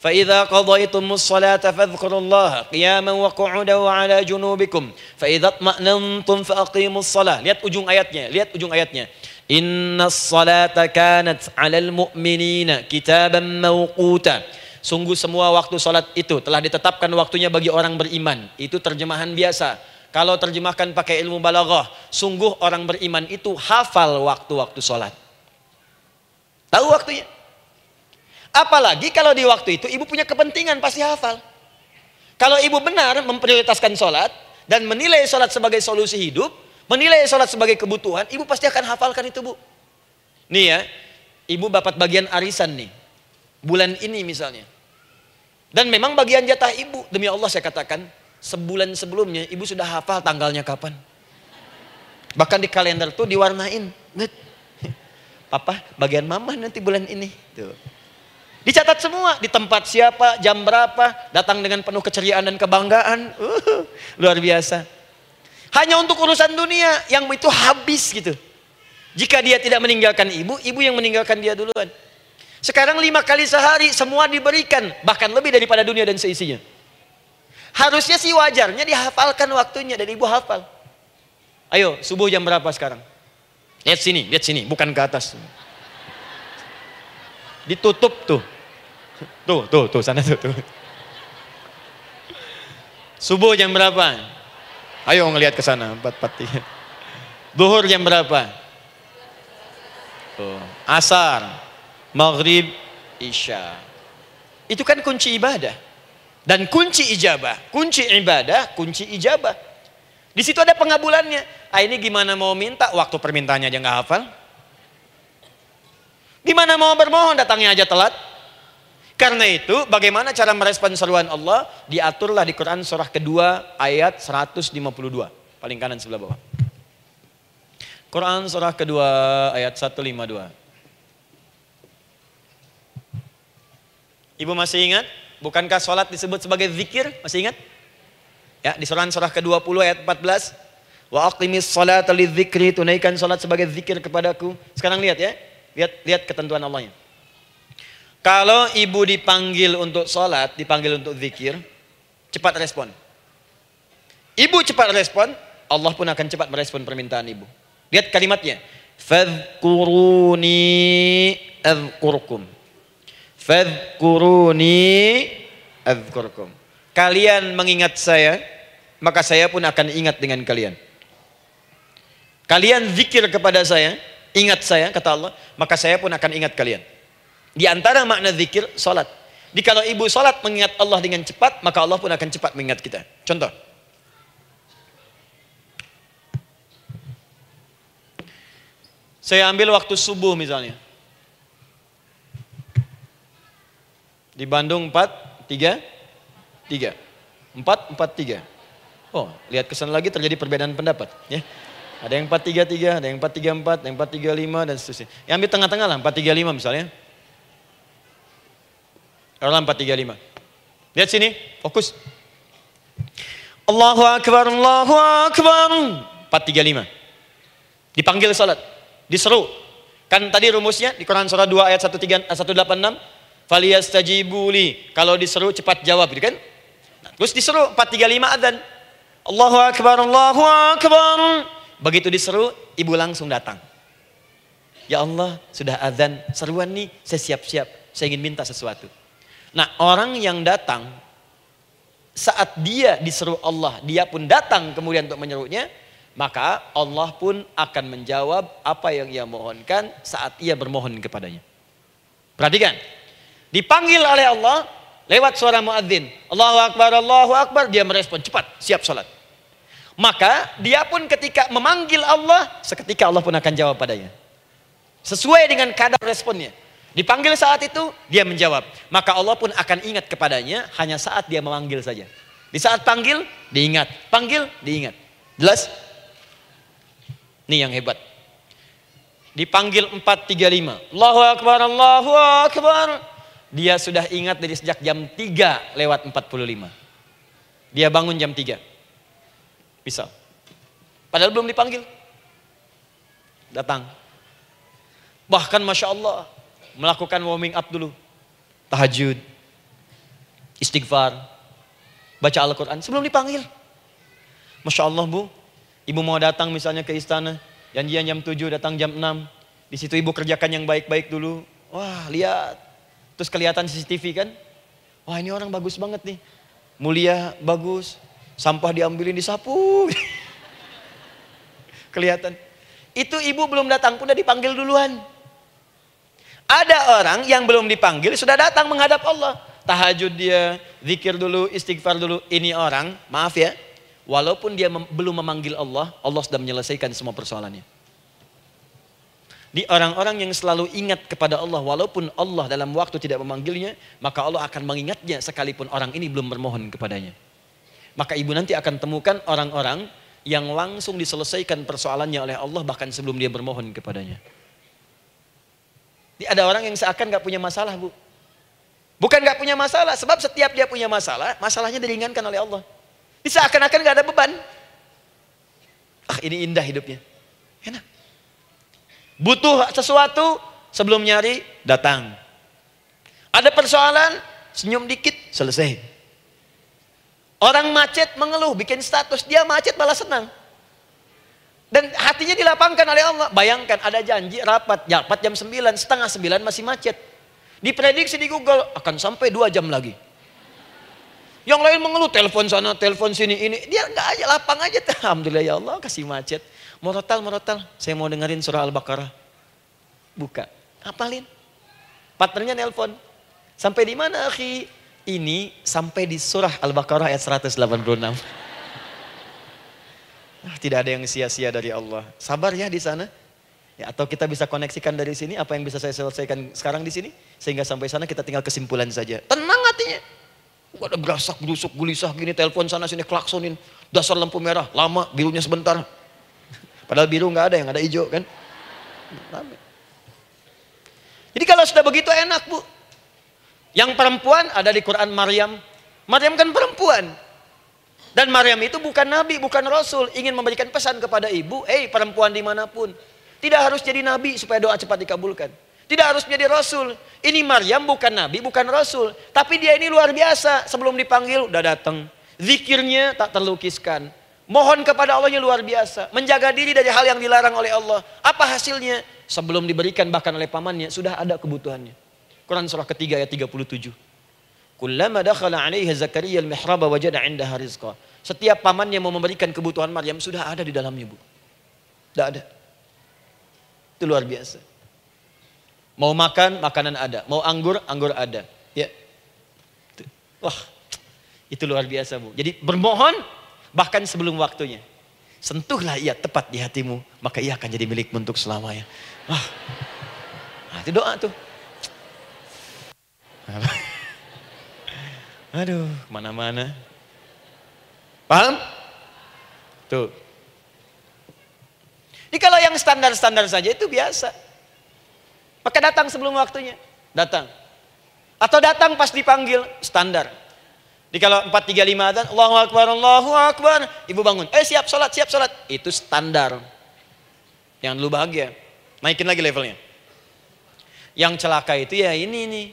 فإذا قضيتم الصلاة فاذكروا الله قياما وقعودا وعلى جنوبكم فإذا اطمأننتم فأقيموا الصلاة lihat ujung ayatnya lihat ujung ayatnya Inna salata kanat alal mu'minina kitaban mawquta. Sungguh semua waktu salat itu telah ditetapkan waktunya bagi orang beriman. Itu terjemahan biasa. Kalau terjemahkan pakai ilmu balaghah, sungguh orang beriman itu hafal waktu-waktu salat. Tahu waktunya? Apalagi kalau di waktu itu ibu punya kepentingan pasti hafal. Kalau ibu benar memprioritaskan sholat dan menilai sholat sebagai solusi hidup, menilai sholat sebagai kebutuhan, ibu pasti akan hafalkan itu bu. Nih ya, ibu dapat bagian arisan nih. Bulan ini misalnya. Dan memang bagian jatah ibu, demi Allah saya katakan, sebulan sebelumnya ibu sudah hafal tanggalnya kapan. Bahkan di kalender tuh diwarnain. Papa, bagian mama nanti bulan ini. Tuh. Dicatat semua, di tempat siapa, jam berapa, datang dengan penuh keceriaan dan kebanggaan. Uh, luar biasa. Hanya untuk urusan dunia yang itu habis gitu. Jika dia tidak meninggalkan ibu, ibu yang meninggalkan dia duluan. Sekarang lima kali sehari semua diberikan, bahkan lebih daripada dunia dan seisinya. Harusnya sih wajarnya dihafalkan waktunya dan ibu hafal. Ayo, subuh jam berapa sekarang? Lihat sini, lihat sini, bukan ke atas. Ditutup tuh. Tuh, tuh, tuh, sana tuh, tuh. Subuh jam berapa? Ayo ngelihat ke sana, empat empat tiga. Duhur jam berapa? Tuh. Asar, maghrib, isya. Itu kan kunci ibadah. Dan kunci ijabah, kunci ibadah, kunci ijabah. Di situ ada pengabulannya. Ah ini gimana mau minta, waktu permintaannya aja nggak hafal. Gimana mau bermohon datangnya aja telat? Karena itu bagaimana cara merespon seruan Allah diaturlah di Quran surah kedua ayat 152 paling kanan sebelah bawah. Quran surah kedua ayat 152. Ibu masih ingat? Bukankah sholat disebut sebagai zikir? Masih ingat? Ya, di surah surah ke-20 ayat 14. Wa aqimis salata lidzikri, tunaikan salat sebagai zikir kepadaku. Sekarang lihat ya. Lihat lihat ketentuan Allahnya. Kalau ibu dipanggil untuk sholat, dipanggil untuk zikir, cepat respon. Ibu cepat respon, Allah pun akan cepat merespon permintaan ibu. Lihat kalimatnya. Fadhkuruni azkurkum. Fadhkuruni azkurkum. Kalian mengingat saya, maka saya pun akan ingat dengan kalian. Kalian zikir kepada saya, ingat saya, kata Allah, maka saya pun akan ingat kalian. Di antara makna zikir, salat. Jadi kalau ibu salat mengingat Allah dengan cepat, maka Allah pun akan cepat mengingat kita. Contoh. Saya ambil waktu subuh misalnya. Di Bandung 4, 3, 3. 4, 4, 3. Oh, lihat kesan lagi terjadi perbedaan pendapat. Ya. Ada yang 433, ada yang 434, ada yang 435 dan seterusnya. Yang ambil tengah-tengah lah, 435 misalnya. Dalam 435. Lihat sini, fokus. Allahu Akbar, Allahu Akbar. 435. Dipanggil salat, diseru. Kan tadi rumusnya di Quran surah 2 ayat 13, 186. Faliyastajibuli. Kalau diseru cepat jawab gitu kan. Nah, terus diseru 435 adzan. Allahu Akbar, Allahu Akbar. Begitu diseru, ibu langsung datang. Ya Allah, sudah azan, seruan nih, saya siap-siap, saya ingin minta sesuatu. Nah, orang yang datang saat dia diseru Allah, dia pun datang kemudian untuk menyerunya, maka Allah pun akan menjawab apa yang ia mohonkan saat ia bermohon kepadanya. Perhatikan, dipanggil oleh Allah lewat suara muadzin, Allahu Akbar, Allahu Akbar, dia merespon cepat, siap sholat. Maka dia pun ketika memanggil Allah, seketika Allah pun akan jawab padanya. Sesuai dengan kadar responnya. Dipanggil saat itu, dia menjawab. Maka Allah pun akan ingat kepadanya hanya saat dia memanggil saja. Di saat panggil, diingat. Panggil, diingat. Jelas? Ini yang hebat. Dipanggil 435. Allahu Akbar, Allahu Akbar. Dia sudah ingat dari sejak jam 3 lewat 45. Dia bangun jam 3. Bisa. Padahal belum dipanggil. Datang. Bahkan Masya Allah. Melakukan warming up dulu. Tahajud. Istighfar. Baca Al-Quran. Sebelum dipanggil. Masya Allah bu. Ibu mau datang misalnya ke istana. Janjian jam 7 datang jam 6. Di situ ibu kerjakan yang baik-baik dulu. Wah lihat. Terus kelihatan CCTV kan. Wah ini orang bagus banget nih. Mulia, bagus. Sampah diambilin disapu. Kelihatan. Itu ibu belum datang pun udah dipanggil duluan. Ada orang yang belum dipanggil sudah datang menghadap Allah. Tahajud dia, zikir dulu, istighfar dulu. Ini orang, maaf ya, walaupun dia mem belum memanggil Allah, Allah sudah menyelesaikan semua persoalannya. Di orang-orang yang selalu ingat kepada Allah walaupun Allah dalam waktu tidak memanggilnya, maka Allah akan mengingatnya sekalipun orang ini belum bermohon kepadanya. Maka ibu nanti akan temukan orang-orang yang langsung diselesaikan persoalannya oleh Allah bahkan sebelum dia bermohon kepadanya. Ada orang yang seakan gak punya masalah bu. Bukan nggak punya masalah, sebab setiap dia punya masalah, masalahnya diringankan oleh Allah. Bisa akan-akan nggak ada beban. Ah ini indah hidupnya. Enak. Butuh sesuatu, sebelum nyari, datang. Ada persoalan, senyum dikit, selesai. Orang macet mengeluh, bikin status, dia macet malah senang. Dan hatinya dilapangkan oleh Allah. Bayangkan ada janji rapat, rapat jam 9, setengah 9 masih macet. Diprediksi di Google akan sampai 2 jam lagi. Yang lain mengeluh, telepon sana, telepon sini, ini. Dia nggak aja, lapang aja. Alhamdulillah ya Allah, kasih macet. Morotal, morotal. Saya mau dengerin surah Al-Baqarah. Buka. Apalin. Partnernya nelpon. Sampai di mana, akhi? Ini sampai di surah Al-Baqarah ayat 186. Nah, tidak ada yang sia-sia dari Allah. Sabar ya di sana. Ya, atau kita bisa koneksikan dari sini apa yang bisa saya selesaikan sekarang di sini sehingga sampai sana kita tinggal kesimpulan saja. Tenang hatinya. Gak ada gerasak, gerusuk, gulisah gini, telepon sana sini, klaksonin. Dasar lampu merah, lama, birunya sebentar. Padahal biru nggak ada, yang ada hijau kan. Jadi kalau sudah begitu enak bu. Yang perempuan ada di Quran Maryam. Maryam kan perempuan. Dan Maryam itu bukan nabi, bukan rasul. Ingin memberikan pesan kepada ibu, eh perempuan di mana pun. Tidak harus jadi nabi supaya doa cepat dikabulkan. Tidak harus menjadi rasul. Ini Maryam bukan nabi, bukan rasul. Tapi dia ini luar biasa. Sebelum dipanggil, udah datang. Zikirnya tak terlukiskan. Mohon kepada Allahnya luar biasa. Menjaga diri dari hal yang dilarang oleh Allah. Apa hasilnya? Sebelum diberikan bahkan oleh pamannya, sudah ada kebutuhannya. Quran surah ketiga ayat 37. Kullama dakhala 'alaiha Zakaria al-mihraba wajada 'indaha rizqa. Setiap pamannya mau memberikan kebutuhan Maryam sudah ada di dalamnya, Bu. Tidak ada. Itu luar biasa. Mau makan, makanan ada. Mau anggur, anggur ada. Ya. Wah, itu luar biasa, Bu. Jadi bermohon bahkan sebelum waktunya. Sentuhlah ia tepat di hatimu, maka ia akan jadi milikmu untuk selamanya. Wah, nah, itu doa tuh. Aduh, mana-mana. Paham? Tuh. Jadi kalau yang standar-standar saja itu biasa. Maka datang sebelum waktunya. Datang. Atau datang pas dipanggil, standar. Di kalau 435 adzan, Allahu Akbar, Allahu Akbar. Ibu bangun, eh siap sholat, siap sholat. Itu standar. Yang dulu bahagia. Naikin lagi levelnya. Yang celaka itu ya ini nih.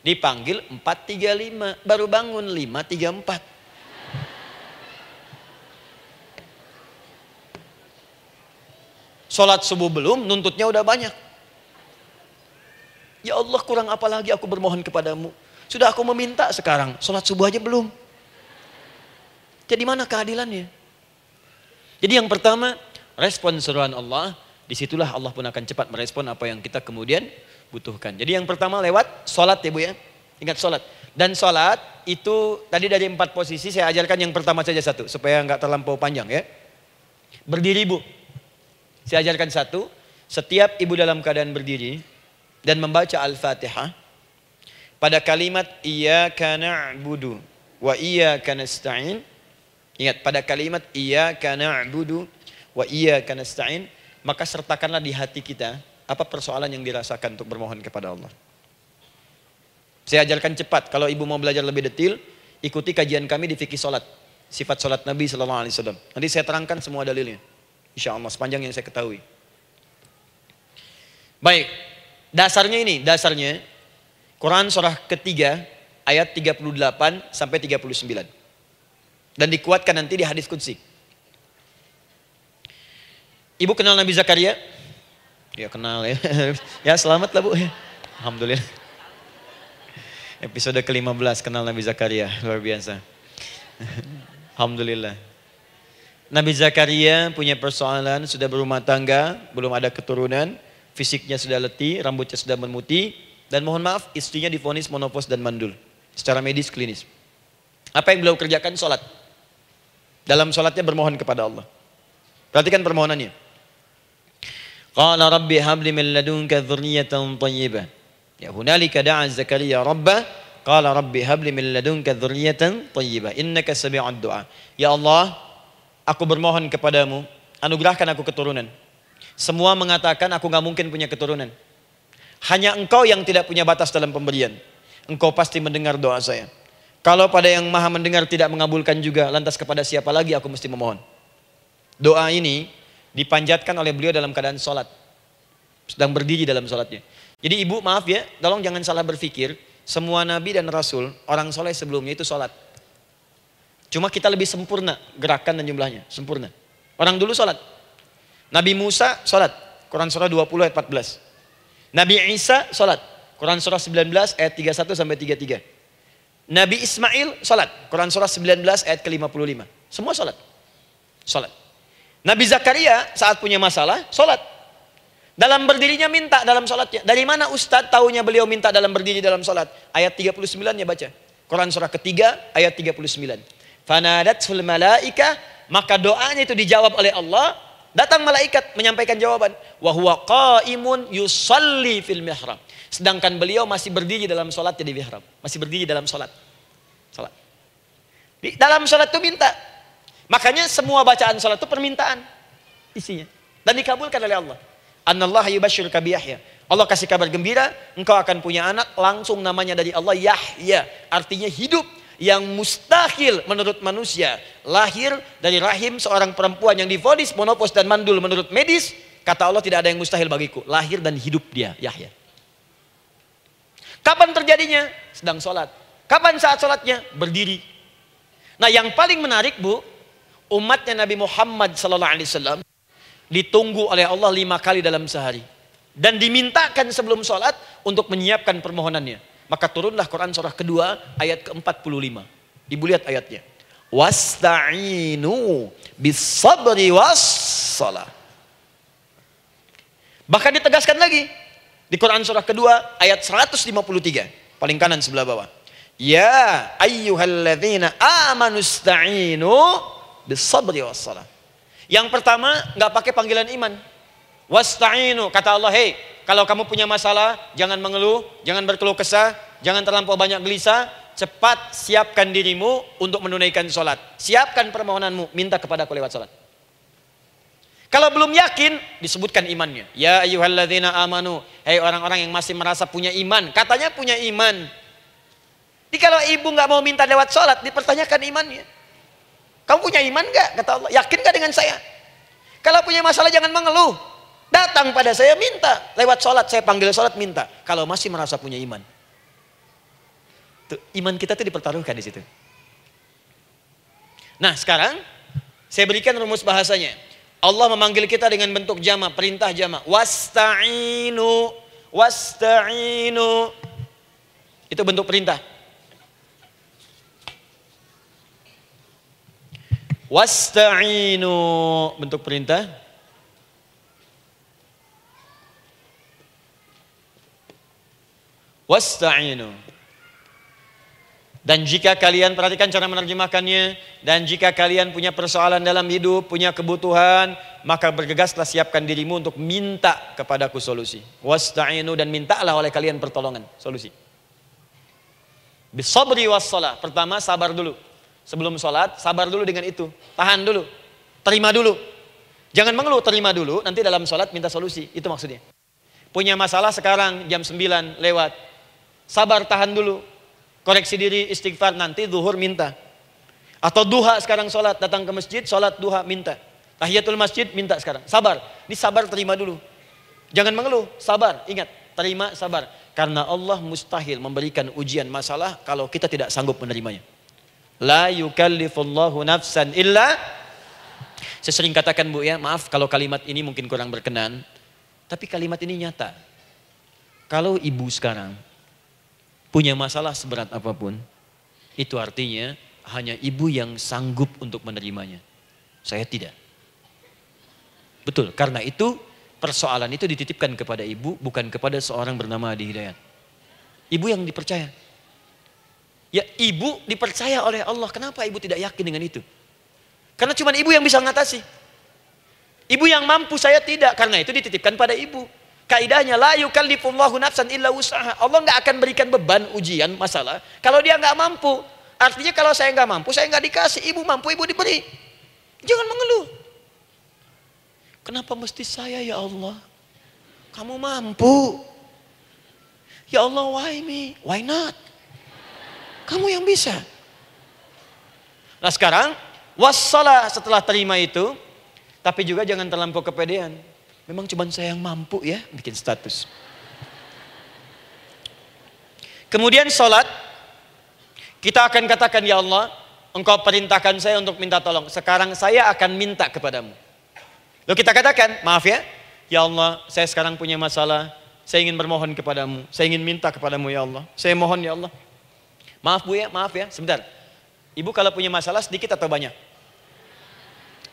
Dipanggil 435, baru bangun 534. Sholat subuh belum, nuntutnya udah banyak. Ya Allah kurang apa lagi aku bermohon kepadamu. Sudah aku meminta sekarang, sholat subuh aja belum. Jadi mana keadilannya? Jadi yang pertama, respon seruan Allah, di situlah Allah pun akan cepat merespon apa yang kita kemudian butuhkan. Jadi yang pertama lewat sholat ya Bu ya. Ingat sholat. Dan sholat itu tadi dari empat posisi saya ajarkan yang pertama saja satu. Supaya nggak terlampau panjang ya. Berdiri Bu. Saya ajarkan satu. Setiap ibu dalam keadaan berdiri dan membaca Al-Fatihah pada kalimat iyyaka na'budu wa iyyaka nasta'in ingat pada kalimat iyyaka na'budu wa iyyaka nasta'in maka sertakanlah di hati kita apa persoalan yang dirasakan untuk bermohon kepada Allah. Saya ajarkan cepat. Kalau ibu mau belajar lebih detail, ikuti kajian kami di fikih solat. Sifat solat Nabi Sallallahu Alaihi Wasallam. Nanti saya terangkan semua dalilnya. Insya Allah sepanjang yang saya ketahui. Baik, dasarnya ini, dasarnya Quran surah ketiga ayat 38 sampai 39. Dan dikuatkan nanti di hadis kudsi. Ibu kenal Nabi Zakaria? Ya kenal ya. ya selamat lah bu. Alhamdulillah. Episode ke-15 kenal Nabi Zakaria. Luar biasa. Alhamdulillah. Nabi Zakaria punya persoalan, sudah berumah tangga, belum ada keturunan, fisiknya sudah letih, rambutnya sudah memutih, dan mohon maaf istrinya difonis monopos dan mandul. Secara medis klinis. Apa yang beliau kerjakan? Sholat. Dalam sholatnya bermohon kepada Allah. Perhatikan permohonannya. Qala rabbi habli min ladunka dzurriyyatan thayyibah. Ya hunalika da'a ربه قال qala rabbi habli min ladunka dzurriyyatan thayyibah innaka sami'ud du'a. Ya Allah, aku bermohon kepadamu anugerahkan aku keturunan. Semua mengatakan aku nggak mungkin punya keturunan. Hanya engkau yang tidak punya batas dalam pemberian. Engkau pasti mendengar doa saya. Kalau pada yang maha mendengar tidak mengabulkan juga, lantas kepada siapa lagi aku mesti memohon. Doa ini dipanjatkan oleh beliau dalam keadaan sholat. Sedang berdiri dalam sholatnya. Jadi ibu maaf ya, tolong jangan salah berpikir. Semua nabi dan rasul, orang soleh sebelumnya itu sholat. Cuma kita lebih sempurna gerakan dan jumlahnya, sempurna. Orang dulu sholat. Nabi Musa sholat, Quran surah 20 ayat 14. Nabi Isa sholat, Quran surah 19 ayat 31 sampai 33. Nabi Ismail sholat, Quran surah 19 ayat ke-55. Semua sholat. Sholat. Nabi Zakaria saat punya masalah, sholat. Dalam berdirinya minta dalam sholatnya. Dari mana Ustadz tahunya beliau minta dalam berdiri dalam sholat? Ayat 39 ya baca. Quran surah ketiga ayat 39. Fanadatul malaika maka doanya itu dijawab oleh Allah. Datang malaikat menyampaikan jawaban. Wahuwa qaimun yusalli fil mihrab. Sedangkan beliau masih berdiri dalam sholat di mihrab. Masih berdiri dalam sholat. Sholat. Di dalam sholat itu minta. Makanya semua bacaan sholat itu permintaan. Isinya. Dan dikabulkan oleh Allah. Annallah yubashir kabiyahya. Allah kasih kabar gembira, engkau akan punya anak, langsung namanya dari Allah Yahya. Artinya hidup yang mustahil menurut manusia. Lahir dari rahim seorang perempuan yang difonis monopos dan mandul menurut medis. Kata Allah tidak ada yang mustahil bagiku. Lahir dan hidup dia, Yahya. Kapan terjadinya? Sedang sholat. Kapan saat sholatnya? Berdiri. Nah yang paling menarik bu, umatnya Nabi Muhammad Sallallahu Alaihi Wasallam ditunggu oleh Allah lima kali dalam sehari. Dan dimintakan sebelum sholat untuk menyiapkan permohonannya. Maka turunlah Quran surah kedua ayat ke-45. Ibu lihat ayatnya. Wasta'inu bisabri wassalah. Bahkan ditegaskan lagi. Di Quran surah kedua ayat 153. Paling kanan sebelah bawah. Ya ayyuhalladzina amanu sta'inu bisabri wassalah. Yang pertama, nggak pakai panggilan iman. Wasta'inu, kata Allah, hei, kalau kamu punya masalah, jangan mengeluh, jangan berkeluh kesah, jangan terlampau banyak gelisah, cepat siapkan dirimu untuk menunaikan sholat. Siapkan permohonanmu, minta kepada aku lewat sholat. Kalau belum yakin, disebutkan imannya. Ya ayyuhalladzina amanu. Hei orang-orang yang masih merasa punya iman. Katanya punya iman. Jadi kalau ibu nggak mau minta lewat sholat, dipertanyakan imannya. Kamu punya iman gak? Kata Allah. Yakin gak dengan saya? Kalau punya masalah jangan mengeluh. Datang pada saya minta. Lewat sholat, saya panggil sholat minta. Kalau masih merasa punya iman. Tuh, iman kita itu dipertaruhkan di situ. Nah sekarang, saya berikan rumus bahasanya. Allah memanggil kita dengan bentuk jama, perintah jama. Wasta'inu, wasta'inu. Itu bentuk perintah. Wasta'inu bentuk perintah. Wasta'inu. Dan jika kalian perhatikan cara menerjemahkannya dan jika kalian punya persoalan dalam hidup, punya kebutuhan, maka bergegaslah siapkan dirimu untuk minta kepadaku solusi. Wasta'inu dan mintalah oleh kalian pertolongan, solusi. Bisabri wassalah. Pertama sabar dulu. Sebelum sholat, sabar dulu dengan itu. Tahan dulu. Terima dulu. Jangan mengeluh, terima dulu. Nanti dalam sholat minta solusi. Itu maksudnya. Punya masalah sekarang jam 9 lewat. Sabar, tahan dulu. Koreksi diri, istighfar. Nanti zuhur minta. Atau duha sekarang sholat. Datang ke masjid, sholat duha minta. Tahiyatul masjid minta sekarang. Sabar. Ini sabar terima dulu. Jangan mengeluh, sabar. Ingat, terima sabar. Karena Allah mustahil memberikan ujian masalah kalau kita tidak sanggup menerimanya. La yukallifullahu nafsan illa Saya sering katakan Bu ya, maaf kalau kalimat ini mungkin kurang berkenan, tapi kalimat ini nyata. Kalau ibu sekarang punya masalah seberat apa pun, itu artinya hanya ibu yang sanggup untuk menerimanya. Saya tidak. Betul, karena itu persoalan itu dititipkan kepada ibu, bukan kepada seorang bernama Adi Hidayat. Ibu yang dipercaya. Ya ibu dipercaya oleh Allah. Kenapa ibu tidak yakin dengan itu? Karena cuma ibu yang bisa mengatasi. Ibu yang mampu saya tidak. Karena itu dititipkan pada ibu. Kaidahnya la yukallifullahu nafsan illa usaha. Allah nggak akan berikan beban ujian masalah kalau dia nggak mampu. Artinya kalau saya nggak mampu, saya nggak dikasih. Ibu mampu, ibu diberi. Jangan mengeluh. Kenapa mesti saya ya Allah? Kamu mampu. Ya Allah, why me? Why not? Kamu yang bisa. Nah sekarang, wassalah setelah terima itu, tapi juga jangan terlampau kepedean. Memang cuma saya yang mampu ya bikin status. Kemudian sholat, kita akan katakan ya Allah, engkau perintahkan saya untuk minta tolong. Sekarang saya akan minta kepadamu. Lalu kita katakan, maaf ya, ya Allah saya sekarang punya masalah, saya ingin bermohon kepadamu, saya ingin minta kepadamu ya Allah. Saya mohon ya Allah. Maaf bu ya, maaf ya, sebentar. Ibu kalau punya masalah sedikit atau banyak?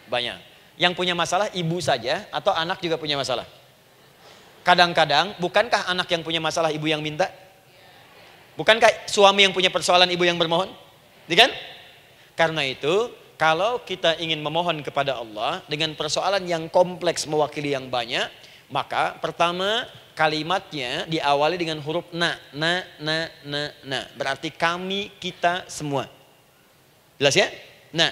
Banyak. Yang punya masalah ibu saja atau anak juga punya masalah? Kadang-kadang, bukankah anak yang punya masalah ibu yang minta? Bukankah suami yang punya persoalan ibu yang bermohon? Iya kan? Karena itu, kalau kita ingin memohon kepada Allah dengan persoalan yang kompleks mewakili yang banyak, maka pertama kalimatnya diawali dengan huruf na, na, na, na, na. Berarti kami, kita, semua. Jelas ya? Nah,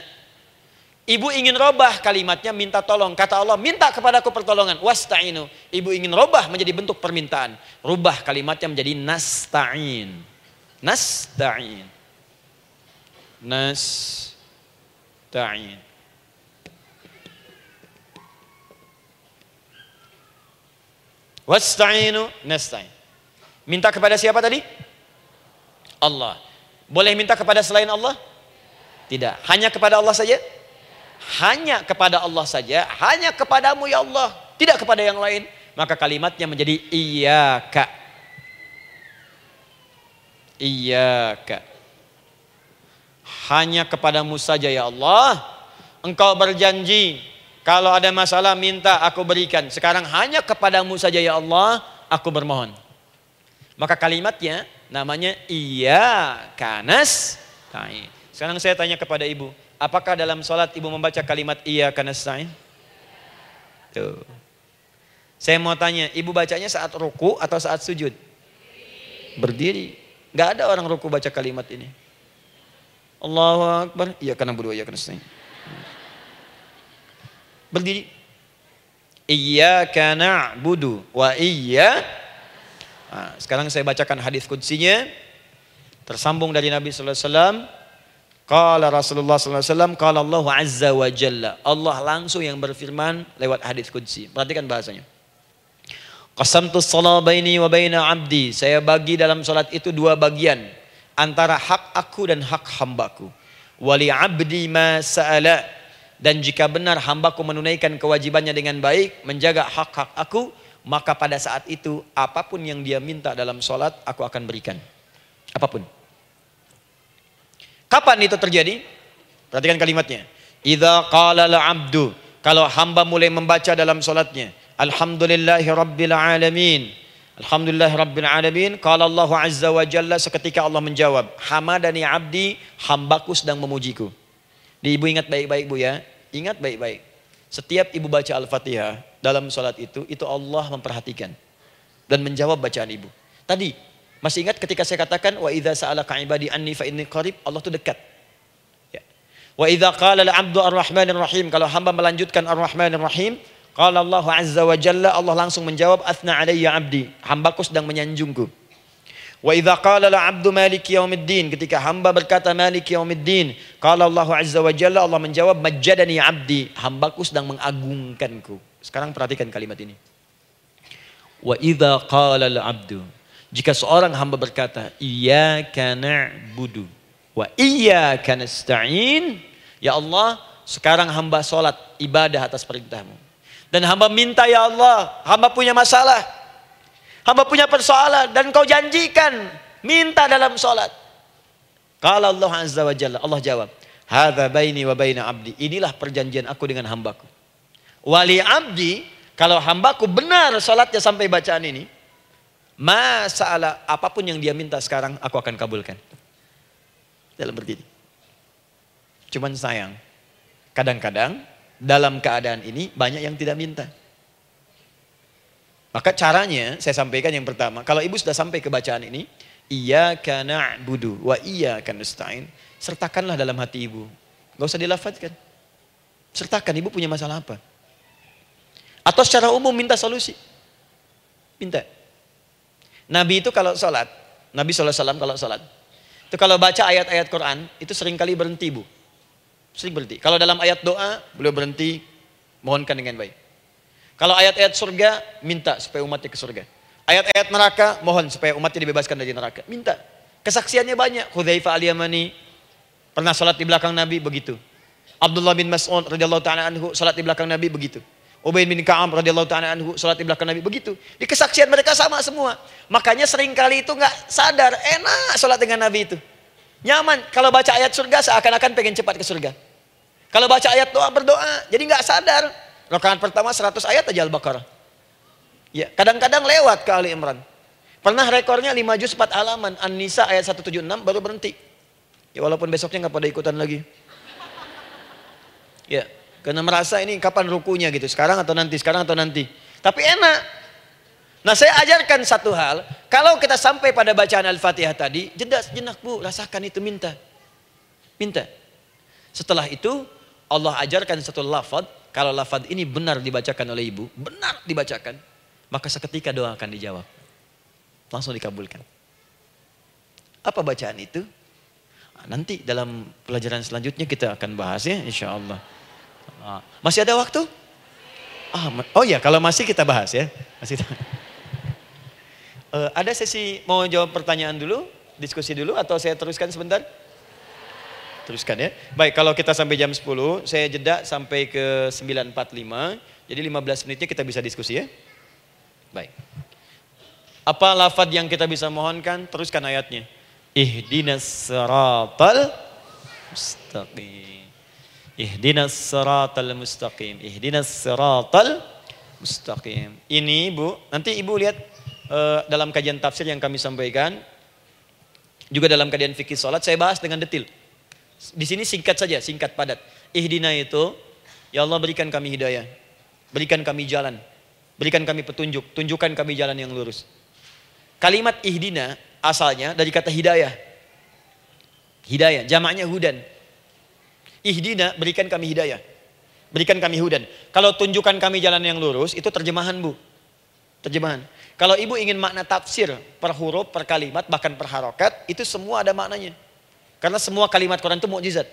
Ibu ingin robah kalimatnya minta tolong. Kata Allah, minta kepadaku pertolongan. Wasta'inu. Ibu ingin robah menjadi bentuk permintaan. Rubah kalimatnya menjadi nasta'in. Nasta'in. Nasta'in. Wasta'inu nasta'in. Minta kepada siapa tadi? Allah. Boleh minta kepada selain Allah? Tidak. Hanya kepada Allah saja? Hanya kepada Allah saja. Hanya kepadamu ya Allah. Tidak kepada yang lain. Maka kalimatnya menjadi iyaka. Iyaka. Hanya kepadamu saja ya Allah. Engkau berjanji. Kalau ada masalah minta aku berikan. Sekarang hanya kepadamu saja ya Allah. Aku bermohon. Maka kalimatnya namanya iya kanas. Sekarang saya tanya kepada ibu, apakah dalam sholat ibu membaca kalimat iya kanas ta'in? Tuh. Saya mau tanya, ibu bacanya saat ruku atau saat sujud? Berdiri. Gak ada orang ruku baca kalimat ini. Allahu Akbar. Iya karena berdua, iya karena. Berdiri. Iya karena budu wa iya. Nah, sekarang saya bacakan hadis kutsinya. Tersambung dari Nabi Sallallahu Alaihi Wasallam. Kala Rasulullah Sallallahu Alaihi Wasallam. Kala Allah Azza wa Jalla. Allah langsung yang berfirman lewat hadis kudsi. Perhatikan bahasanya. Qasamtu salat baini wa baina abdi. Saya bagi dalam salat itu dua bagian. Antara hak aku dan hak hambaku. Wali abdi ma sa'ala. Dan jika benar hambaku menunaikan kewajibannya dengan baik. Menjaga hak-hak aku. Maka pada saat itu apa pun yang dia minta dalam salat aku akan berikan. Apa pun. Kapan itu terjadi? Perhatikan kalimatnya. Idza qala abdu. Kalau hamba mulai membaca dalam salatnya. Alhamdulillahi Rabbil Alamin. Alhamdulillah Rabbil Alamin. Kalau Allah Azza wa Jalla seketika Allah menjawab. Hamadani abdi, hambaku sedang memujiku. Di ibu ingat baik-baik bu ya. Ingat baik-baik. Setiap ibu baca Al-Fatihah dalam sholat itu, itu Allah memperhatikan. Dan menjawab bacaan ibu. Tadi, masih ingat ketika saya katakan, Wa idha sa'alaka ibadi anni fa inni qarib, Allah itu dekat. Ya. Wa idha qala al-abdu ar-Rahmanir Rahim. Kalau hamba melanjutkan ar-Rahmanir Rahim, Qala Allah Azza wa Jalla Allah langsung menjawab athna alayya abdi hambaku sedang menyanjungku. Wa idza qala la abdu maliki yaumiddin ketika hamba berkata maliki yaumiddin qala Allah Azza wa Jalla Allah menjawab majjadani abdi hambaku sedang mengagungkanku. Sekarang perhatikan kalimat ini. Wa idza qala al abdu jika seorang hamba berkata iyyaka na'budu wa iyyaka nasta'in ya Allah sekarang hamba salat ibadah atas perintahmu dan hamba minta ya Allah, hamba punya masalah. Hamba punya persoalan dan kau janjikan minta dalam solat. Kalau Allah Azza wa Jalla, Allah jawab, Hadha baini wa baina abdi. Inilah perjanjian aku dengan hambaku. Wali abdi, kalau hambaku benar solatnya sampai bacaan ini, masalah apa pun yang dia minta sekarang, aku akan kabulkan. Dalam berdiri. Cuman sayang, kadang-kadang dalam keadaan ini banyak yang tidak minta. Maka caranya saya sampaikan yang pertama, kalau ibu sudah sampai ke bacaan ini, iya kana budu wa iya nasta'in, sertakanlah dalam hati ibu. Gak usah dilafazkan. Sertakan ibu punya masalah apa. Atau secara umum minta solusi. Minta. Nabi itu kalau sholat, Nabi SAW kalau sholat, itu kalau baca ayat-ayat Quran, itu sering kali berhenti bu. Sering berhenti. Kalau dalam ayat doa, beliau berhenti, mohonkan dengan baik. Kalau ayat-ayat surga, minta supaya umatnya ke surga. Ayat-ayat neraka, mohon supaya umatnya dibebaskan dari neraka. Minta. Kesaksiannya banyak. Hudzaifah al-Yamani pernah salat di belakang Nabi begitu. Abdullah bin Mas'ud radhiyallahu taala anhu salat di belakang Nabi begitu. Ubay bin Ka'ab radhiyallahu taala anhu salat di belakang Nabi begitu. Di kesaksian mereka sama semua. Makanya sering kali itu nggak sadar enak salat dengan Nabi itu. Nyaman kalau baca ayat surga seakan-akan pengen cepat ke surga. Kalau baca ayat doa berdoa jadi nggak sadar. Rakaat pertama 100 ayat aja Al-Baqarah. Ya, kadang-kadang lewat ke Ali Imran. Pernah rekornya 5 juz 4 halaman. An-Nisa ayat 176 baru berhenti. Ya walaupun besoknya nggak pada ikutan lagi. Ya, karena merasa ini kapan rukunya gitu, sekarang atau nanti, sekarang atau nanti. Tapi enak. Nah saya ajarkan satu hal, kalau kita sampai pada bacaan Al-Fatihah tadi, jeda sejenak bu, rasakan itu minta. Minta. Setelah itu Allah ajarkan satu lafad, kalau lafad ini benar dibacakan oleh ibu, benar dibacakan, maka seketika doa akan dijawab. Langsung dikabulkan. Apa bacaan itu? Nah, nanti dalam pelajaran selanjutnya kita akan bahas ya insya Allah. Ah, masih ada waktu? Ah, oh ya, kalau masih kita bahas ya. Masih. uh, ada sesi mau jawab pertanyaan dulu, diskusi dulu atau saya teruskan sebentar? Teruskan ya. Baik, kalau kita sampai jam 10, saya jeda sampai ke 9.45. Jadi 15 menitnya kita bisa diskusi ya. Baik. Apa lafad yang kita bisa mohonkan? Teruskan ayatnya. Ihdinas siratal mustaqim. Ihdinas siratal mustaqim. Ihdinas siratal mustaqim. Ini Bu, nanti Ibu lihat uh, dalam kajian tafsir yang kami sampaikan juga dalam kajian fikih salat saya bahas dengan detil. Di sini singkat saja, singkat padat. Ihdina itu ya Allah berikan kami hidayah. Berikan kami jalan. Berikan kami petunjuk, tunjukkan kami jalan yang lurus. Kalimat ihdina asalnya dari kata hidayah. Hidayah, jamaknya hudan. Ihdina, berikan kami hidayah. Berikan kami hudan. Kalau tunjukkan kami jalan yang lurus, itu terjemahan bu. Terjemahan. Kalau ibu ingin makna tafsir per huruf, per kalimat, bahkan per harokat, itu semua ada maknanya. Karena semua kalimat Quran itu mukjizat.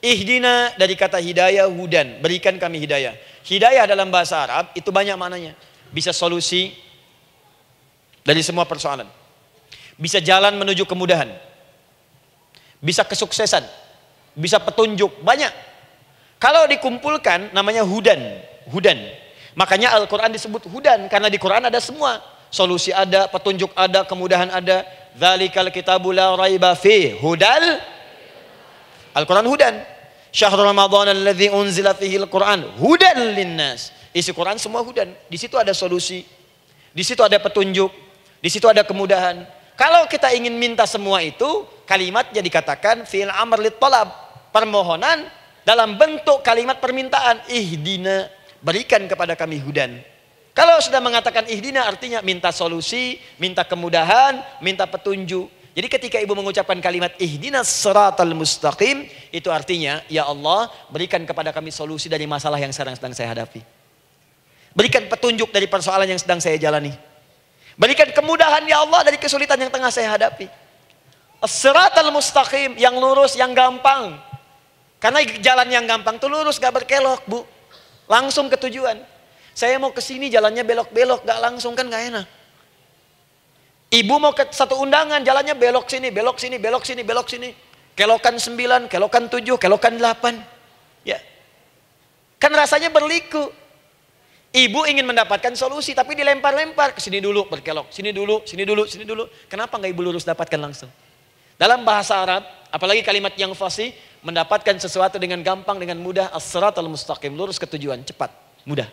Ihdina dari kata hidayah, hudan. Berikan kami hidayah. Hidayah dalam bahasa Arab itu banyak maknanya. Bisa solusi dari semua persoalan. Bisa jalan menuju kemudahan. Bisa kesuksesan bisa petunjuk, banyak. Kalau dikumpulkan namanya hudan, hudan. Makanya Al-Quran disebut hudan, karena di Quran ada semua. Solusi ada, petunjuk ada, kemudahan ada. Zalikal kitabu la raiba fi hudal. Al-Quran hudan. Syahrul Ramadan alladhi unzila fihi al-Quran hudan linnas. Isi Quran semua hudan. Di situ ada solusi. Di situ ada petunjuk. Di situ ada kemudahan. Kalau kita ingin minta semua itu, kalimatnya dikatakan fi'il amr lit talab permohonan dalam bentuk kalimat permintaan ihdina berikan kepada kami hudan kalau sudah mengatakan ihdina artinya minta solusi minta kemudahan minta petunjuk. Jadi ketika ibu mengucapkan kalimat ihdina siratal mustaqim itu artinya ya Allah berikan kepada kami solusi dari masalah yang sedang sedang saya hadapi. Berikan petunjuk dari persoalan yang sedang saya jalani. Berikan kemudahan ya Allah dari kesulitan yang tengah saya hadapi. Siratal mustaqim yang lurus yang gampang. Karena jalan yang gampang tuh lurus, gak berkelok, Bu. Langsung ke tujuan. Saya mau ke sini jalannya belok-belok, gak langsung kan gak enak. Ibu mau ke satu undangan, jalannya belok sini, belok sini, belok sini, belok sini. Kelokan sembilan, kelokan tujuh, kelokan delapan. Ya. Kan rasanya berliku. Ibu ingin mendapatkan solusi, tapi dilempar-lempar. Ke sini dulu, berkelok. Sini dulu, sini dulu, sini dulu. Kenapa nggak ibu lurus dapatkan langsung? Dalam bahasa Arab, apalagi kalimat yang fasih, mendapatkan sesuatu dengan gampang, dengan mudah, as-siratal mustaqim, lurus ke tujuan, cepat, mudah.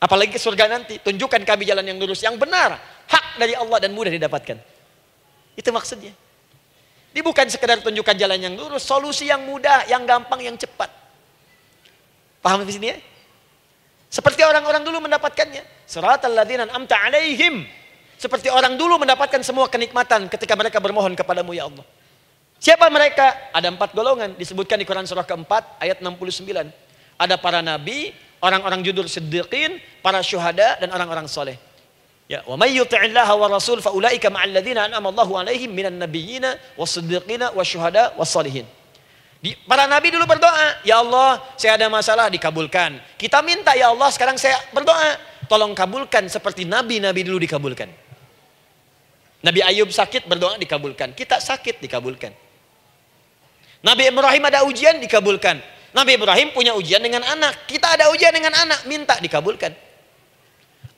Apalagi ke surga nanti, tunjukkan kami jalan yang lurus, yang benar, hak dari Allah dan mudah didapatkan. Itu maksudnya. Ini bukan sekedar tunjukkan jalan yang lurus, solusi yang mudah, yang gampang, yang cepat. Paham di sini ya? Seperti orang-orang dulu mendapatkannya. Siratal ladzina amta alaihim. Seperti orang dulu mendapatkan semua kenikmatan ketika mereka bermohon kepadamu ya Allah. Siapa mereka? Ada empat golongan disebutkan di Quran surah keempat ayat 69. Ada para nabi, orang-orang judul siddiqin, para syuhada dan orang-orang soleh. Ya, wa may yuti'illaha wa rasul fa ulaika ma'al ladzina an'ama Allahu 'alaihim minan nabiyyina was-siddiqina wasyuhada was-salihin. Di, para nabi dulu berdoa, ya Allah, saya ada masalah dikabulkan. Kita minta ya Allah, sekarang saya berdoa, tolong kabulkan seperti nabi-nabi dulu dikabulkan. Nabi Ayub sakit berdoa dikabulkan. Kita sakit dikabulkan. Nabi Ibrahim ada ujian dikabulkan. Nabi Ibrahim punya ujian dengan anak. Kita ada ujian dengan anak, minta dikabulkan.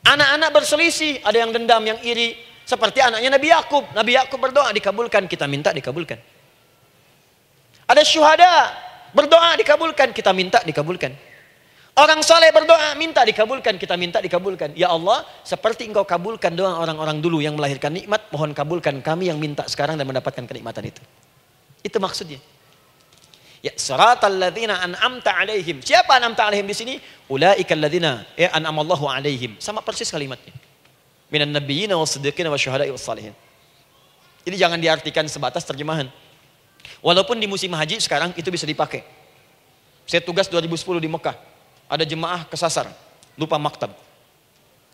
Anak-anak berselisih, ada yang dendam, yang iri. Seperti anaknya Nabi Yakub. Nabi Yakub berdoa dikabulkan, kita minta dikabulkan. Ada syuhada, berdoa dikabulkan, kita minta dikabulkan. Orang soleh berdoa, minta dikabulkan, kita minta dikabulkan. Ya Allah, seperti engkau kabulkan doa orang-orang dulu yang melahirkan nikmat, mohon kabulkan kami yang minta sekarang dan mendapatkan kenikmatan itu. Itu maksudnya. Ya, siratal ladzina an'amta alaihim. Siapa an'amta alaihim di sini? Ulaikal ladzina ya an'amallahu alaihim. Sama persis kalimatnya. Minan nabiyyina was-siddiqina wasyuhada'i was-salihin. Jadi jangan diartikan sebatas terjemahan. Walaupun di musim haji sekarang itu bisa dipakai. Saya tugas 2010 di Mekah. Ada jemaah kesasar, lupa maktab.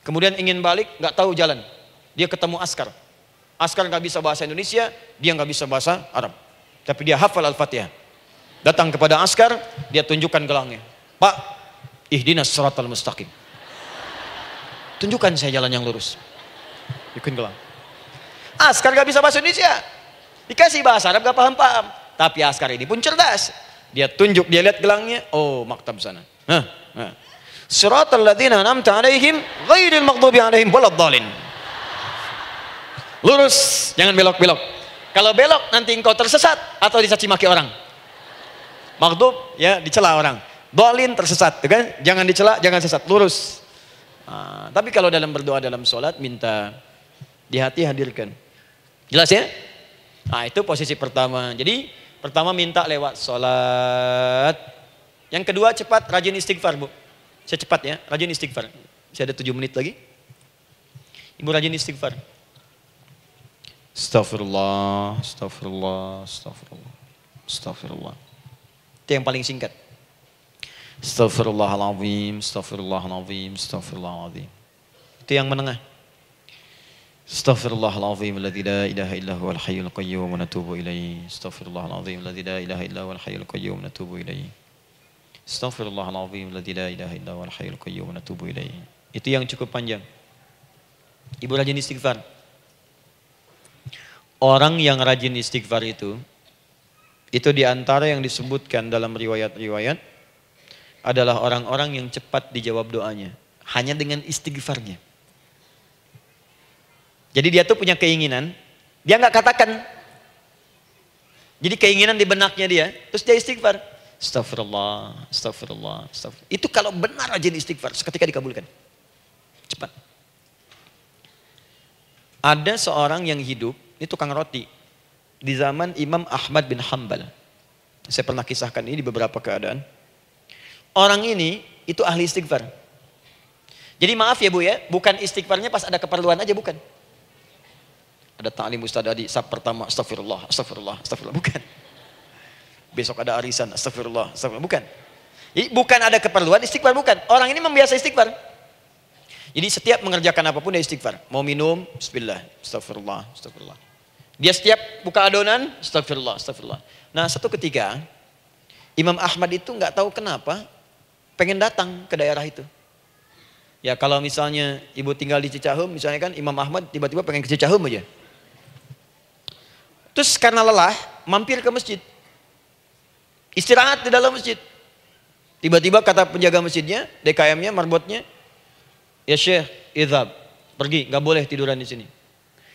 Kemudian ingin balik, nggak tahu jalan. Dia ketemu askar. Askar nggak bisa bahasa Indonesia, dia nggak bisa bahasa Arab. Tapi dia hafal Al-Fatihah. Datang kepada askar, dia tunjukkan gelangnya. Pak, ihdinas suratal mustaqim. Tunjukkan saya jalan yang lurus. Ikutin gelang. Askar gak bisa bahasa Indonesia. Dikasih bahasa Arab gak paham-paham. Tapi askar ini pun cerdas. Dia tunjuk, dia lihat gelangnya. Oh, maktab sana. Hah, hah. Suratal ladzina an'amta alaihim ghairil maghdubi alaihim waladdallin. Lurus, jangan belok-belok. Kalau belok nanti engkau tersesat atau dicaci maki orang. Maghdub ya dicela orang. Dolin tersesat, kan? Jangan dicela, jangan sesat, lurus. Nah, tapi kalau dalam berdoa dalam sholat minta di hati hadirkan. Jelas ya? Nah itu posisi pertama. Jadi pertama minta lewat sholat. Yang kedua cepat rajin istighfar bu. Saya cepat ya, rajin istighfar. Saya ada tujuh menit lagi. Ibu rajin istighfar. Astagfirullah, astagfirullah, astagfirullah, astagfirullah. Itu yang paling singkat. Astaghfirullahaladzim, astaghfirullahaladzim, astaghfirullahaladzim. Itu yang menengah. Astaghfirullahaladzim, alladzi la ilaha illa huwal hayyul qayyum wa natubu ilaihi. Astaghfirullahaladzim, alladzi la ilaha illa huwal hayyul qayyum wa natubu ilaihi. Astaghfirullahaladzim, alladzi la ilaha illa huwal hayyul qayyum wa natubu ilaihi. Itu yang cukup panjang. Ibu rajin istighfar. Orang yang rajin istighfar itu itu di antara yang disebutkan dalam riwayat-riwayat adalah orang-orang yang cepat dijawab doanya. Hanya dengan istighfarnya. Jadi dia tuh punya keinginan, dia nggak katakan. Jadi keinginan di benaknya dia, terus dia istighfar. Astagfirullah, astagfirullah, astagfirullah. Itu kalau benar rajin istighfar, seketika dikabulkan. Cepat. Ada seorang yang hidup, ini tukang roti di zaman Imam Ahmad bin Hambal. Saya pernah kisahkan ini di beberapa keadaan. Orang ini itu ahli istighfar. Jadi maaf ya Bu ya, bukan istighfarnya pas ada keperluan aja bukan. Ada ta'lim ustaz tadi sab pertama astagfirullah, astagfirullah, astagfirullah, bukan. Besok ada arisan, astagfirullah, astagfirullah, bukan. Jadi bukan ada keperluan istighfar bukan. Orang ini membiasa istighfar. Jadi setiap mengerjakan apa pun dia istighfar. Mau minum, bismillah, astagfirullah, astagfirullah. Dia setiap buka adonan, astagfirullah, astagfirullah. Nah satu ketika, Imam Ahmad itu nggak tahu kenapa pengen datang ke daerah itu. Ya kalau misalnya ibu tinggal di Cicahum, misalnya kan Imam Ahmad tiba-tiba pengen ke Cicahum aja. Terus karena lelah, mampir ke masjid. Istirahat di dalam masjid. Tiba-tiba kata penjaga masjidnya, DKM-nya, marbotnya, ya Syekh, idhab, pergi, nggak boleh tiduran di sini.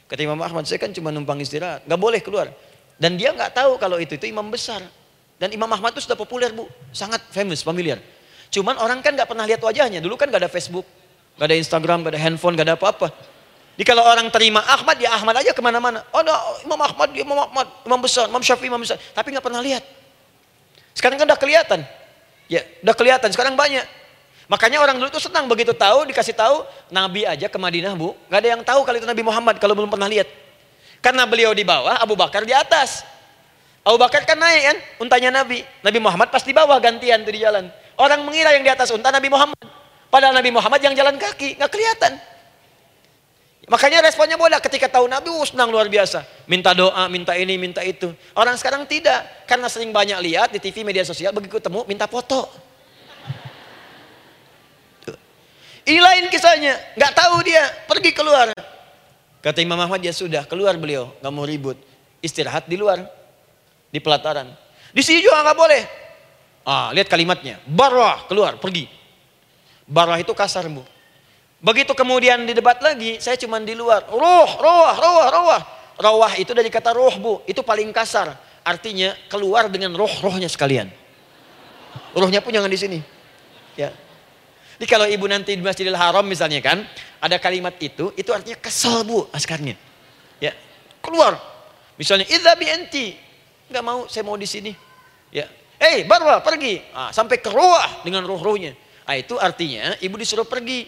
Kata Imam Ahmad, saya kan cuma numpang istirahat, nggak boleh keluar. Dan dia nggak tahu kalau itu itu imam besar. Dan Imam Ahmad itu sudah populer bu, sangat famous, familiar. Cuman orang kan nggak pernah lihat wajahnya. Dulu kan nggak ada Facebook, nggak ada Instagram, nggak ada handphone, nggak ada apa-apa. Jadi kalau orang terima Ahmad, ya Ahmad aja ke mana-mana. Oh, no, Imam Ahmad, Imam Ahmad, Imam besar, Imam Syafi'i, Imam besar. Tapi nggak pernah lihat. Sekarang kan udah kelihatan. Ya, udah kelihatan. Sekarang banyak. Makanya orang dulu itu senang begitu tahu dikasih tahu Nabi aja ke Madinah bu, nggak ada yang tahu kalau itu Nabi Muhammad kalau belum pernah lihat. Karena beliau di bawah, Abu Bakar di atas. Abu Bakar kan naik kan, untanya Nabi. Nabi Muhammad pas di bawah gantian tuh di jalan. Orang mengira yang di atas unta Nabi Muhammad. Padahal Nabi Muhammad yang jalan kaki, nggak kelihatan. Makanya responnya boleh ketika tahu Nabi, uh, senang luar biasa. Minta doa, minta ini, minta itu. Orang sekarang tidak. Karena sering banyak lihat di TV, media sosial, begitu ketemu, minta foto. Ini lain kisahnya. Nggak tahu dia, pergi keluar. Kata Imam Ahmad, ya sudah, keluar beliau. Nggak mau ribut. Istirahat di luar. Di pelataran. Di sini juga nggak boleh. Ah, lihat kalimatnya. Barah, keluar, pergi. Barah itu kasar, Bu. Begitu kemudian di debat lagi, saya cuma di luar. Roh, roh, roh, roh. Rawah itu dari kata roh bu, itu paling kasar. Artinya keluar dengan roh-rohnya sekalian. Rohnya pun jangan di sini. Ya. Jadi kalau ibu nanti di Masjidil Haram misalnya kan, ada kalimat itu, itu artinya kesel bu askarnya. Ya, keluar. Misalnya, idza bi enti. Enggak mau, saya mau di sini. Ya. Eh, hey, barwa, pergi. Ah, sampai ke roh dengan roh-rohnya. Ah, itu artinya ibu disuruh pergi.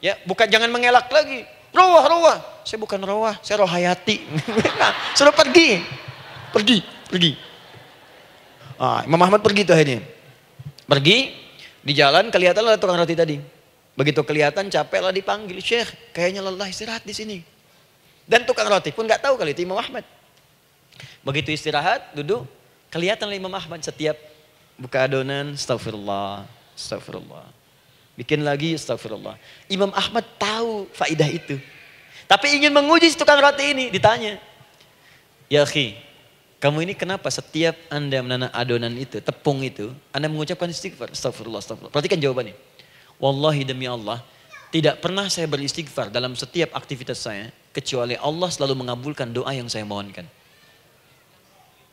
Ya, bukan jangan mengelak lagi. Rawah, rawah. Saya bukan rawah, saya rohayati. Suruh pergi. Pergi, pergi. Ah, Imam Ahmad pergi tuh akhirnya. Pergi, di jalan kelihatan ada tukang roti tadi. Begitu kelihatan capek lah dipanggil, Syekh, kayaknya lelah istirahat di sini. Dan tukang roti pun nggak tahu kali itu Imam Ahmad. Begitu istirahat, duduk, kelihatan Imam Ahmad setiap buka adonan, astagfirullah, astagfirullah. Bikin lagi astagfirullah. Imam Ahmad tahu faidah itu. Tapi ingin menguji tukang roti ini, ditanya. Ya khi, kamu ini kenapa setiap anda menanam adonan itu, tepung itu, anda mengucapkan istighfar, astagfirullah, astagfirullah. Perhatikan jawabannya. Wallahi demi Allah, tidak pernah saya beristighfar dalam setiap aktivitas saya, kecuali Allah selalu mengabulkan doa yang saya mohonkan.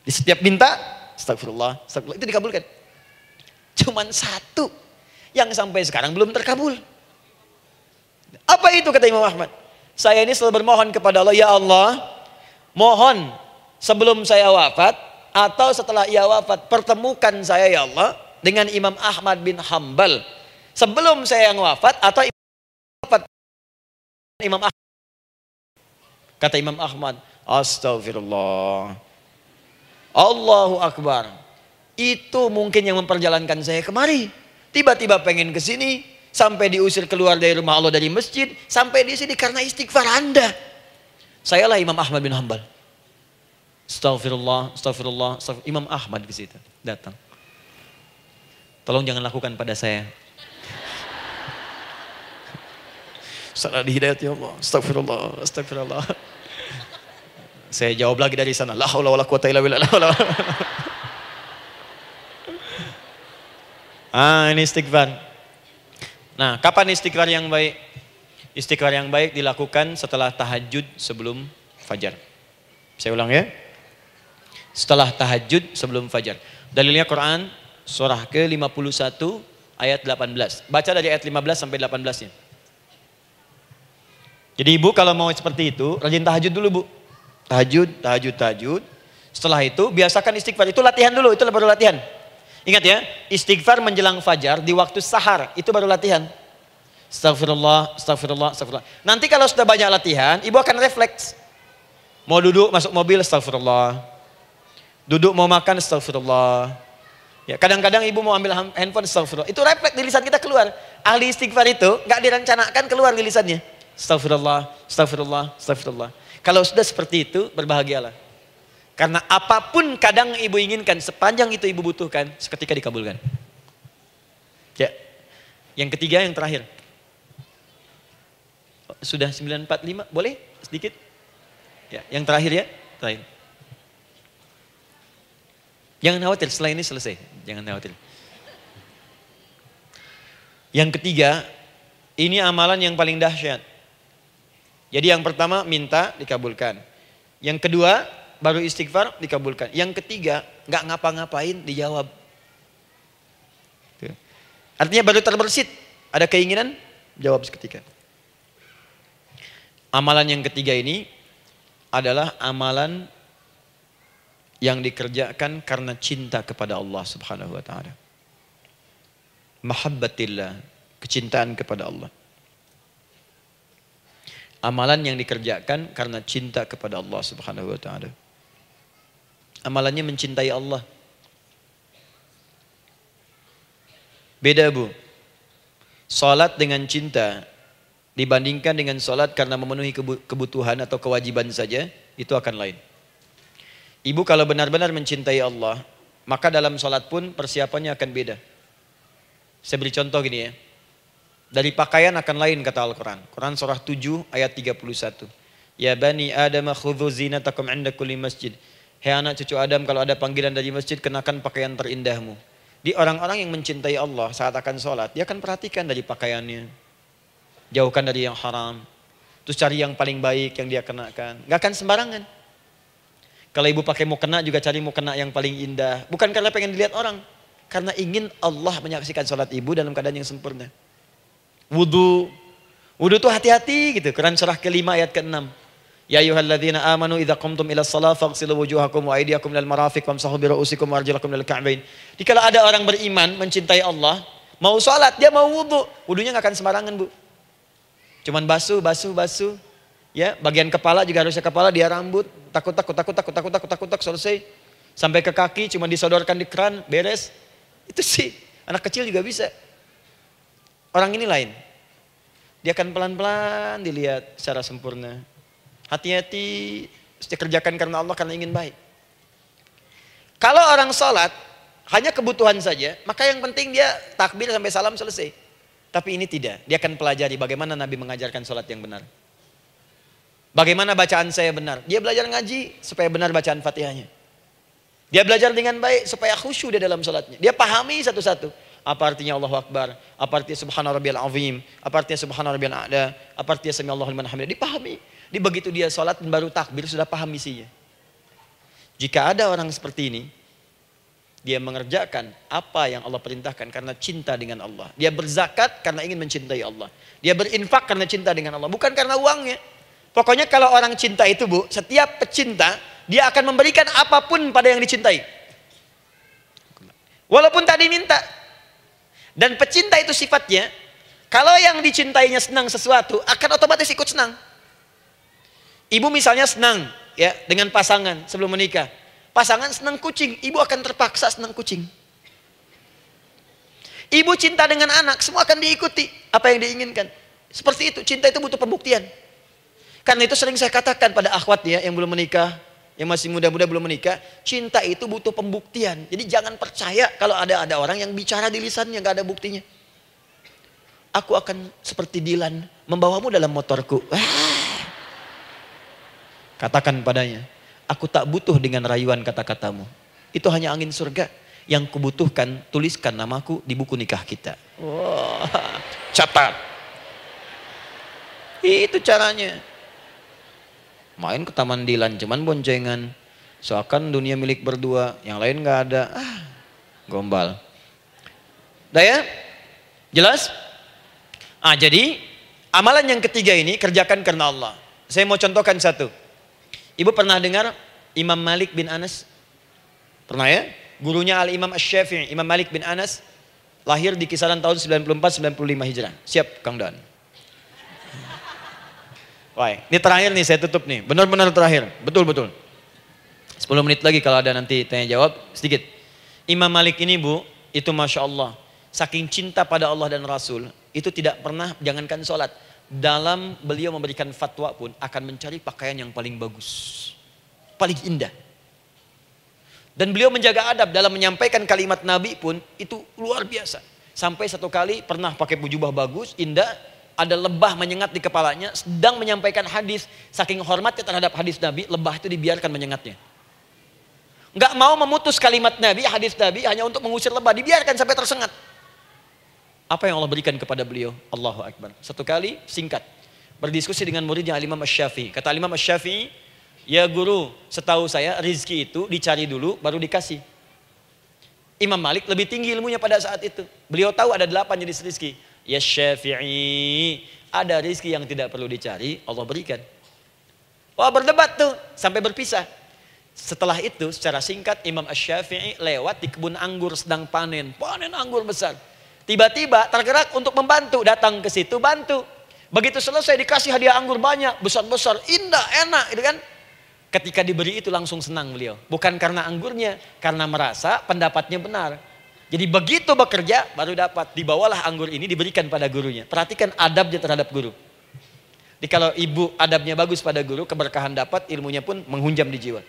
Di setiap minta, astagfirullah, astagfirullah, itu dikabulkan. Cuman satu yang sampai sekarang belum terkabul. Apa itu kata Imam Ahmad? Saya ini selalu bermohon kepada Allah, ya Allah, mohon sebelum saya wafat atau setelah ia wafat pertemukan saya ya Allah dengan Imam Ahmad bin Hambal sebelum saya yang wafat atau wafat Imam Ahmad. Kata Imam Ahmad, astagfirullah. Allahu Akbar. Itu mungkin yang memperjalankan saya kemari. Tiba-tiba pengen ke sini, sampai diusir keluar dari rumah Allah dari masjid, sampai di sini karena istighfar Anda. Sayalah Imam Ahmad bin Hambal. Astagfirullah, astagfirullah. Imam Ahmad ke situ datang. Tolong jangan lakukan pada saya. Salah di hidayat ya Allah. Astagfirullah, astagfirullah. Saya jawab lagi dari sana. La haula wala quwata illa billah. Ah, ini istighfar. Nah, kapan istighfar yang baik? Istighfar yang baik dilakukan setelah tahajud sebelum fajar. Saya ulang ya. Setelah tahajud sebelum fajar. Dalilnya Quran surah ke-51 ayat 18. Baca dari ayat 15 sampai 18 ya. Jadi ibu kalau mau seperti itu, rajin tahajud dulu bu. Tahajud, tahajud, tahajud. Setelah itu biasakan istighfar. Itu latihan dulu, itu baru latihan. Ingat ya, istighfar menjelang fajar di waktu sahar, itu baru latihan. Astagfirullah, astagfirullah, astagfirullah. Nanti kalau sudah banyak latihan, ibu akan refleks. Mau duduk masuk mobil, astagfirullah. Duduk mau makan, astagfirullah. Ya, kadang-kadang ibu mau ambil handphone, astagfirullah. Itu refleks di lisan kita keluar. Ahli istighfar itu nggak direncanakan keluar di lisannya. Astagfirullah, astagfirullah, astagfirullah. Kalau sudah seperti itu, berbahagialah. Karena apa pun kadang ibu inginkan, sepanjang itu ibu butuhkan, seketika dikabulkan. Ya. Yang ketiga, yang terakhir. Sudah 945, boleh sedikit? Ya, yang terakhir ya, terakhir. Jangan khawatir, setelah ini selesai. Jangan khawatir. Yang ketiga, ini amalan yang paling dahsyat. Jadi yang pertama minta dikabulkan. Yang kedua baru istighfar dikabulkan. Yang ketiga, nggak ngapa-ngapain dijawab. Artinya baru terbersit, ada keinginan, jawab seketika. Amalan yang ketiga ini adalah amalan yang dikerjakan karena cinta kepada Allah Subhanahu wa taala. Mahabbatillah, kecintaan kepada Allah. Amalan yang dikerjakan karena cinta kepada Allah Subhanahu wa taala. Amalannya mencintai Allah. Beda bu. Salat dengan cinta dibandingkan dengan sholat karena memenuhi kebutuhan atau kewajiban saja, itu akan lain. Ibu kalau benar-benar mencintai Allah, maka dalam sholat pun persiapannya akan beda. Saya beri contoh gini ya. Dari pakaian akan lain kata Al-Quran. Quran surah 7 ayat 31. Ya bani Adam khudhu zinatakum inda kulli masjid. Hei anak cucu Adam kalau ada panggilan dari masjid kenakan pakaian terindahmu. Di orang-orang yang mencintai Allah saat akan sholat, dia akan perhatikan dari pakaiannya. Jauhkan dari yang haram. Terus cari yang paling baik yang dia kenakan. Gak akan sembarangan. Kalau ibu pakai mau kena juga cari mau kena yang paling indah. Bukan karena pengen dilihat orang. Karena ingin Allah menyaksikan sholat ibu dalam keadaan yang sempurna. Wudhu. Wudhu itu hati-hati gitu. Quran surah kelima ayat ke-6. Ya ayyuhalladzina amanu idza qumtum ila shalah faghsilu wujuhakum wa aydiyakum lil marafiq wamsahu bi ru'usikum wa arjulakum lil ka'bain. Jika ada orang beriman mencintai Allah, mau sholat dia mau wudhu, wudhunya nggak akan sembarangan bu. Cuman basuh, basuh, basuh. Ya, bagian kepala juga harusnya kepala dia rambut. Takut takut takut takut takut takut takut takut selesai. Sampai ke kaki cuma disodorkan di keran, beres. Itu sih anak kecil juga bisa. Orang ini lain. Dia akan pelan-pelan dilihat secara sempurna. Hati-hati, kerjakan karena Allah karena ingin baik. Kalau orang sholat hanya kebutuhan saja, maka yang penting dia takbir sampai salam selesai. Tapi ini tidak, dia akan pelajari bagaimana Nabi mengajarkan sholat yang benar. Bagaimana bacaan saya benar? Dia belajar ngaji supaya benar bacaan Fatihahnya. Dia belajar dengan baik supaya khusyuk di dalam salatnya. Dia pahami satu-satu. Apa artinya Allahu Akbar? Apa artinya Subhana Rabbiyal Azim? Apa artinya Subhana Rabbiyal A'la? Apa artinya Sami Allahu liman hamidah? Dipahami. Di begitu dia salat baru takbir sudah paham isinya. Jika ada orang seperti ini, dia mengerjakan apa yang Allah perintahkan karena cinta dengan Allah. Dia berzakat karena ingin mencintai Allah. Dia berinfak karena cinta dengan Allah, bukan karena uangnya. Pokoknya kalau orang cinta itu bu, setiap pecinta dia akan memberikan apa pun pada yang dicintai. Walaupun tadi minta. Dan pecinta itu sifatnya, kalau yang dicintainya senang sesuatu, akan otomatis ikut senang. Ibu misalnya senang ya dengan pasangan sebelum menikah. Pasangan senang kucing, ibu akan terpaksa senang kucing. Ibu cinta dengan anak, semua akan diikuti apa yang diinginkan. Seperti itu, cinta itu butuh pembuktian. Karena itu sering saya katakan pada akhwat ya yang belum menikah, yang masih muda-muda belum menikah, cinta itu butuh pembuktian. Jadi jangan percaya kalau ada ada orang yang bicara di lisannya nggak ada buktinya. Aku akan seperti Dilan membawamu dalam motorku. Katakan padanya, aku tak butuh dengan rayuan kata-katamu. Itu hanya angin surga yang kubutuhkan tuliskan namaku di buku nikah kita. Wah, catat. Itu caranya. Main ke Taman Dilan, cuman boncengan. Seakan dunia milik berdua, yang lain nggak ada. Ah, gombal. Udah ya? Jelas? Ah, jadi amalan yang ketiga ini kerjakan karena Allah. Saya mau contohkan satu. Ibu pernah dengar Imam Malik bin Anas? Pernah ya? Gurunya Al-Imam Ash-Syafi'i, Imam Malik bin Anas lahir di kisaran tahun 94-95 Hijrah. Siap Kang Dan. Baik, ini terakhir nih saya tutup nih. Benar-benar terakhir. Betul-betul. 10 menit lagi kalau ada nanti tanya jawab sedikit. Imam Malik ini bu, itu Masya Allah. Saking cinta pada Allah dan Rasul, itu tidak pernah, jangankan sholat. Dalam beliau memberikan fatwa pun akan mencari pakaian yang paling bagus. Paling indah. Dan beliau menjaga adab dalam menyampaikan kalimat Nabi pun itu luar biasa. Sampai satu kali pernah pakai bujubah bagus, indah, ada lebah menyengat di kepalanya, sedang menyampaikan hadis, saking hormatnya terhadap hadis Nabi, lebah itu dibiarkan menyengatnya. Enggak mau memutus kalimat Nabi, hadis Nabi hanya untuk mengusir lebah, dibiarkan sampai tersengat. Apa yang Allah berikan kepada beliau? Allahu Akbar. Satu kali singkat, berdiskusi dengan muridnya Imam Ash-Syafi'i. Kata Imam Ash-Syafi'i, ya guru, setahu saya rizki itu dicari dulu baru dikasih. Imam Malik lebih tinggi ilmunya pada saat itu. Beliau tahu ada delapan jenis rizki Ya Syafi'i, ada rizki yang tidak perlu dicari, Allah berikan. Wah berdebat tuh, sampai berpisah. Setelah itu secara singkat Imam Ash-Syafi'i lewat di kebun anggur sedang panen. Panen anggur besar. Tiba-tiba tergerak untuk membantu. Datang ke situ bantu. Begitu selesai dikasih hadiah anggur banyak. Besar-besar, indah, enak. Gitu kan. Ketika diberi itu langsung senang beliau. Bukan karena anggurnya. Karena merasa pendapatnya benar. Jadi begitu bekerja baru dapat. Dibawalah anggur ini diberikan pada gurunya. Perhatikan adabnya terhadap guru. Jadi kalau ibu adabnya bagus pada guru, keberkahan dapat, ilmunya pun menghunjam di jiwa.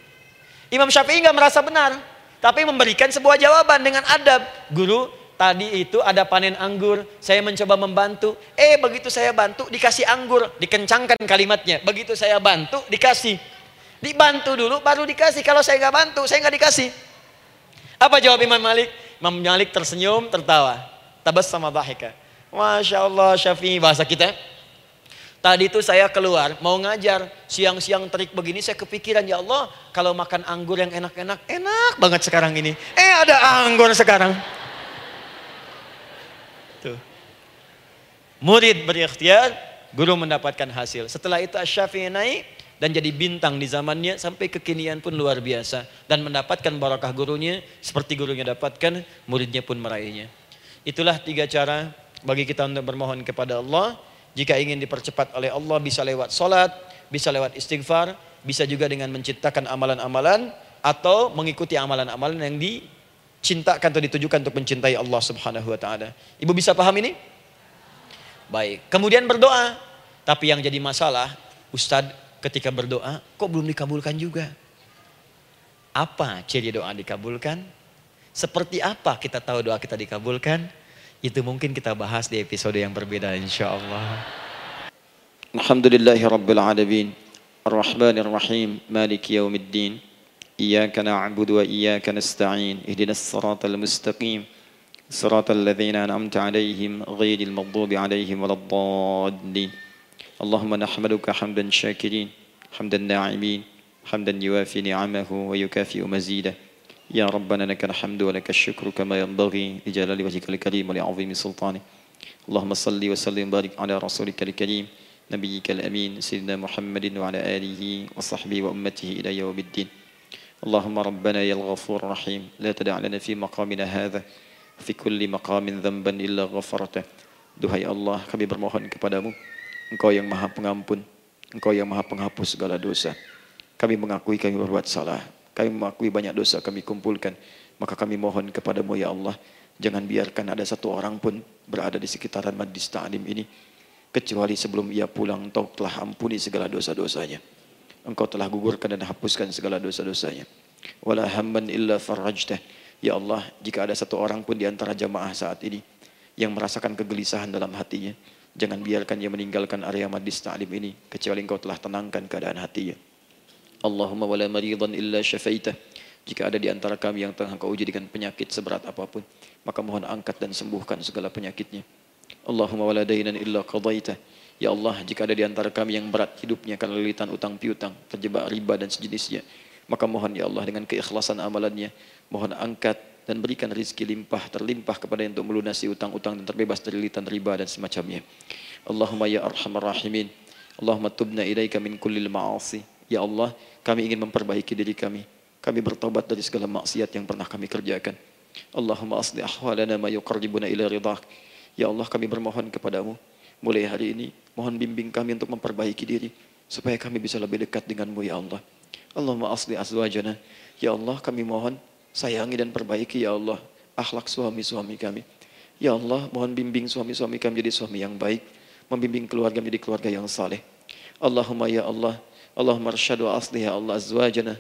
Imam Syafi'i nggak merasa benar, tapi memberikan sebuah jawaban dengan adab. Guru, tadi itu ada panen anggur, saya mencoba membantu. Eh, begitu saya bantu, dikasih anggur, dikencangkan kalimatnya. Begitu saya bantu, dikasih. Dibantu dulu, baru dikasih. Kalau saya nggak bantu, saya nggak dikasih. Apa jawab Imam Malik? Imam Malik tersenyum, tertawa. Tabas sama bahika. Masya Allah Syafi'i bahasa kita. Tadi itu saya keluar mau ngajar siang-siang terik begini saya kepikiran ya Allah kalau makan anggur yang enak-enak enak banget sekarang ini. Eh ada anggur sekarang. Tuh. Murid berikhtiar, guru mendapatkan hasil. Setelah itu Asy-Syafi'i naik dan jadi bintang di zamannya sampai kekinian pun luar biasa dan mendapatkan barakah gurunya seperti gurunya dapatkan, muridnya pun meraihnya. Itulah tiga cara bagi kita untuk bermohon kepada Allah jika ingin dipercepat oleh Allah bisa lewat solat, bisa lewat istighfar, bisa juga dengan menciptakan amalan-amalan atau mengikuti amalan-amalan yang dicintakan atau ditujukan untuk mencintai Allah Subhanahu wa taala. Ibu bisa paham ini? Baik. Kemudian berdoa. Tapi yang jadi masalah, Ustadz ketika berdoa kok belum dikabulkan juga? Apa ciri doa dikabulkan? Seperti apa kita tahu doa kita dikabulkan? Itu mungkin kita bahas di episode yang berbeda insya Allah. Alhamdulillahi Rabbil Alamin. Ar-Rahmanir Rahim. Maliki Yawmiddin. إياك نعبد وإياك نستعين اهدنا الصراط المستقيم صراط الذين أنعمت عليهم غير المغضوب عليهم ولا الضالين اللهم نحمدك حمدا شاكرين حمدا ناعمين حمدا يوافي نعمه ويكافئ مزيده. يا ربنا لك الحمد ولك الشكر كما ينبغي لجلال وجهك الكريم ولعظيم سلطانه. اللهم صل وسلم وبارك على رسولك الكريم نبيك الأمين سيدنا محمد وعلى آله وصحبه وأمته إلى يوم الدين. اللهم ربنا يا الغفور الرحيم لا تدع لنا في مقامنا هذا في كل مقام ذنبا إلا غفرته. Duhai Allah, kami bermohon kepadamu, Engkau yang maha pengampun, Engkau yang maha penghapus segala dosa. Kami mengakui kami berbuat salah, kami mengakui banyak dosa kami kumpulkan. Maka kami mohon kepadamu ya Allah. Jangan biarkan ada satu orang pun berada di sekitaran majlis ta'lim ini. Kecuali sebelum ia pulang engkau telah ampuni segala dosa-dosanya. Engkau telah gugurkan dan hapuskan segala dosa-dosanya. Wala hamman illa farajtah. Ya Allah, jika ada satu orang pun di antara jamaah saat ini yang merasakan kegelisahan dalam hatinya, jangan biarkan ia meninggalkan area majlis ta'lim ini kecuali engkau telah tenangkan keadaan hatinya. Allahumma wala maridan illa syafaitah. Jika ada di antara kami yang tengah kau uji dengan penyakit seberat apapun, maka mohon angkat dan sembuhkan segala penyakitnya. Allahumma wala dainan illa qadaitah. Ya Allah, jika ada di antara kami yang berat hidupnya karena lilitan utang piutang, terjebak riba dan sejenisnya, maka mohon ya Allah dengan keikhlasan amalannya, mohon angkat dan berikan rizki limpah terlimpah kepada yang untuk melunasi utang-utang dan terbebas dari lilitan riba dan semacamnya. Allahumma ya arhamar rahimin. Allahumma tubna ilaika min kullil ma'asi. Ya Allah, kami ingin memperbaiki diri kami. Kami bertobat dari segala maksiat yang pernah kami kerjakan. Allahumma asli ahwalana ma yuqarribuna ila ridak. Ya Allah, kami bermohon kepadamu. Mulai hari ini, mohon bimbing kami untuk memperbaiki diri. Supaya kami bisa lebih dekat denganmu, Ya Allah. Allahumma asli azwajana. Ya Allah, kami mohon sayangi dan perbaiki, Ya Allah, akhlak suami-suami kami. Ya Allah, mohon bimbing suami-suami kami jadi suami yang baik. Membimbing keluarga menjadi keluarga yang saleh. Allahumma ya Allah, Allahumma arsyad wa asli ya Allah azwajana,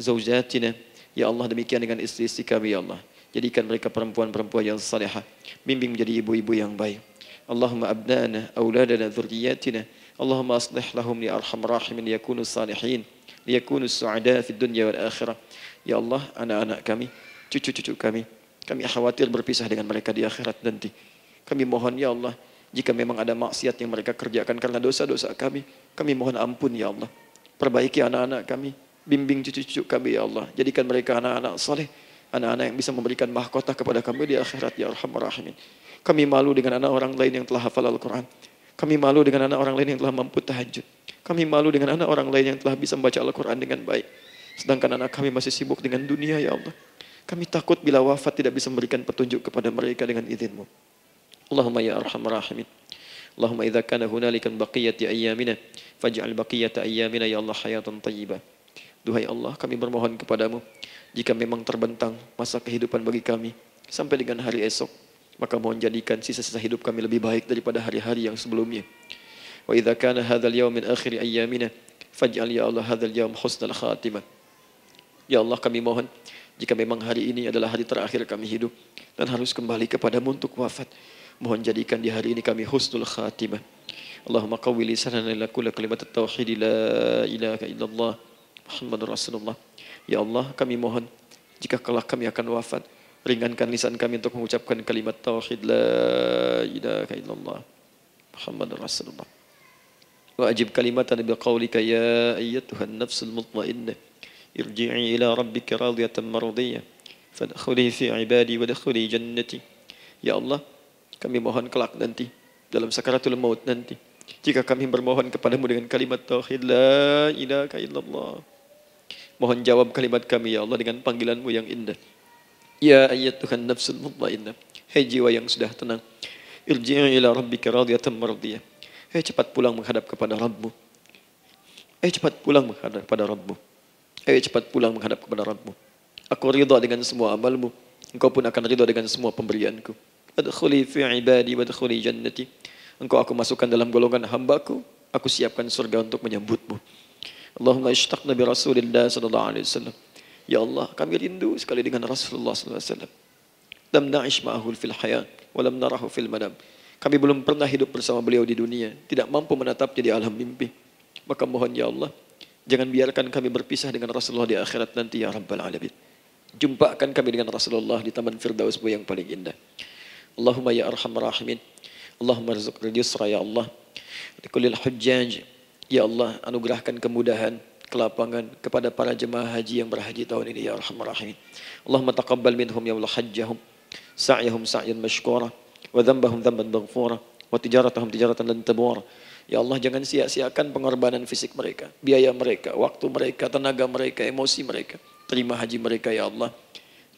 zawjatina. Ya Allah demikian dengan istri-istri kami ya Allah. Jadikan mereka perempuan-perempuan yang salihah. Bimbing menjadi ibu-ibu yang baik. Allahumma abnana, auladana, dhurriyatina. Allahumma aslih lahum li arham rahimin yakunu salihin. Liyakunu su'ada fi dunya wal akhirah. Ya Allah, anak-anak kami, cucu-cucu kami. Kami khawatir berpisah dengan mereka di akhirat nanti. Kami mohon ya Allah, jika memang ada maksiat yang mereka kerjakan karena dosa-dosa kami, kami mohon ampun ya Allah. Perbaiki anak-anak kami. Bimbing cucu-cucu kami ya Allah. Jadikan mereka anak-anak saleh. Anak-anak yang bisa memberikan mahkota kepada kami di akhirat ya Rahman Rahimin. Kami malu dengan anak orang lain yang telah hafal Al-Quran. Kami malu dengan anak orang lain yang telah mampu tahajud. Kami malu dengan anak orang lain yang telah bisa membaca Al-Quran dengan baik. Sedangkan anak kami masih sibuk dengan dunia ya Allah. Kami takut bila wafat tidak bisa memberikan petunjuk kepada mereka dengan izinmu. Allahumma ya arhamar rahimin. Allahumma idha kana hunalikan baqiyati ayyamina faj'al baqiyata ayyamina ya Allah hayatan tayyibah. Duhai Allah, kami bermohon kepadamu jika memang terbentang masa kehidupan bagi kami sampai dengan hari esok, maka mohon jadikan sisa-sisa hidup kami lebih baik daripada hari-hari yang sebelumnya. Wa idha kana hadhal yawm min akhir ayyamina faj'al ya Allah hadhal yaum husnal khatimah. Ya Allah kami mohon jika memang hari ini adalah hari terakhir kami hidup dan harus kembali kepadamu untuk wafat. Mohon jadikan di hari ini kami husnul khatimah. Allahumma qawwi lisanana ila kulli kalimat tauhid la ilaha illallah Muhammadur Rasulullah. Ya Allah kami mohon jika kelak kami akan wafat ringankan lisan kami untuk mengucapkan kalimat tauhid la ilaha illallah Muhammadur Rasulullah. Wa ajib kalimatan bi qawlika ya ayyatuhan nafsul mutmainnah irji'i ila rabbika radiyatan mardiyah fadkhuli fi ibadi wadkhuli jannati. Ya Allah, kami mohon kelak nanti dalam sakaratul maut nanti jika kami bermohon kepadamu dengan kalimat tauhid la ilaha illallah. Mohon jawab kalimat kami ya Allah dengan panggilanmu yang indah. Ya ayyatuhan nafsul mutmainnah. Hei jiwa yang sudah tenang. Irji'i ila rabbika radiyatan mardiyah. Hei cepat pulang menghadap kepada Rabbmu. Hei cepat pulang menghadap kepada Rabbmu. Hei cepat pulang menghadap kepada Rabbmu. Aku ridha dengan semua amalmu. Engkau pun akan ridha dengan semua pemberianku. Adkhuli fi ibadi wadkhuli jannati. Engkau aku masukkan dalam golongan hambaku. Aku siapkan surga untuk menyambutmu. Allahumma ishtaqna bi Rasulillah sallallahu alaihi wasallam. Ya Allah, kami rindu sekali dengan Rasulullah sallallahu alaihi wasallam. Lam na'ish ma'ahu fil hayat wa lam narahu fil manam. Kami belum pernah hidup bersama beliau di dunia, tidak mampu menatapnya di alam mimpi. Maka mohon ya Allah, jangan biarkan kami berpisah dengan Rasulullah di akhirat nanti ya Rabbal Alamin. Jumpakan kami dengan Rasulullah di Taman Firdaus yang paling indah. Allahumma ya arhamar rahimin. Allahumma rizqna yusra ya Allah. Likulil hujjaj. Ya Allah, anugerahkan kemudahan, kelapangan kepada para jemaah haji yang berhaji tahun ini ya arhamar rahimin. Allahumma taqabbal minhum ya Allah hajjahum. Sa'yahum sa'yan mashkura. Wa dhanbahum dhanban maghfura. Wa tijaratahum tijaratan lan tabura. Ya Allah jangan sia-siakan pengorbanan fisik mereka, biaya mereka, waktu mereka, tenaga mereka, emosi mereka. Terima haji mereka ya Allah.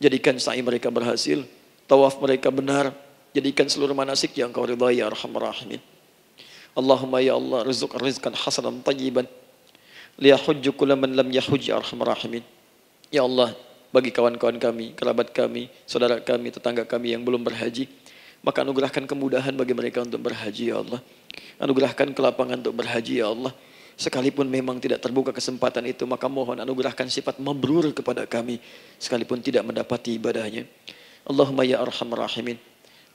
Jadikan sa'i mereka berhasil, tawaf mereka benar, jadikan seluruh manasik yang kau ridhai ya arhamar rahimin. Allahumma ya Allah rizq rizqan hasanan tayyiban liyahujju kulla man lam yahujj ya arhamar rahimin. Ya Allah, bagi kawan-kawan kami, kerabat kami, saudara kami, tetangga kami yang belum berhaji, maka anugerahkan kemudahan bagi mereka untuk berhaji ya Allah. Anugerahkan kelapangan untuk berhaji ya Allah. Sekalipun memang tidak terbuka kesempatan itu, maka mohon anugerahkan sifat mabrur kepada kami. Sekalipun tidak mendapati ibadahnya. Allahumma ya arhamar rahimin.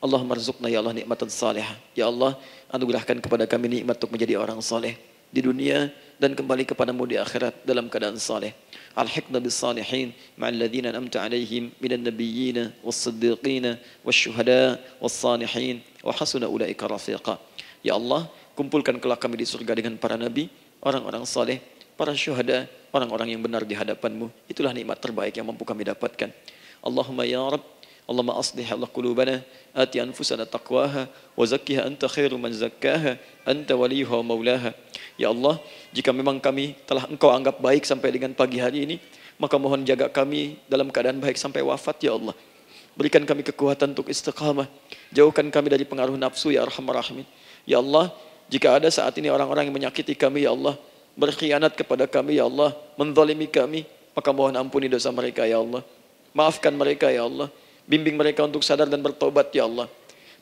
Allahumma rizukna ya Allah nikmatan salihah. Ya Allah, anugerahkan kepada kami nikmat untuk menjadi orang saleh di dunia dan kembali kepadamu di akhirat dalam keadaan saleh. Salihin ma'al ladzina an'amta 'alaihim minan nabiyyin was-siddiqin wasyuhada was-salihin wa hasuna ulaika rafiqa. Ya Allah, kumpulkan kelak kami di surga dengan para nabi, orang-orang saleh, para syuhada, orang-orang yang benar di hadapanmu. Itulah nikmat terbaik yang mampu kami dapatkan. Allahumma ya Rabb, Allah qulubana, ati anfusana taqwaha, wa zakkiha anta khairu man zakkaha, anta waliyuha wa maulaha. Ya Allah, jika memang kami telah engkau anggap baik sampai dengan pagi hari ini, maka mohon jaga kami dalam keadaan baik sampai wafat ya Allah. Berikan kami kekuatan untuk istiqamah. Jauhkan kami dari pengaruh nafsu ya arhamar rahimin. Ya Allah, jika ada saat ini orang-orang yang menyakiti kami ya Allah, berkhianat kepada kami ya Allah, menzalimi kami, maka mohon ampuni dosa mereka ya Allah. Maafkan mereka ya Allah. Bimbing mereka untuk sadar dan bertobat ya Allah.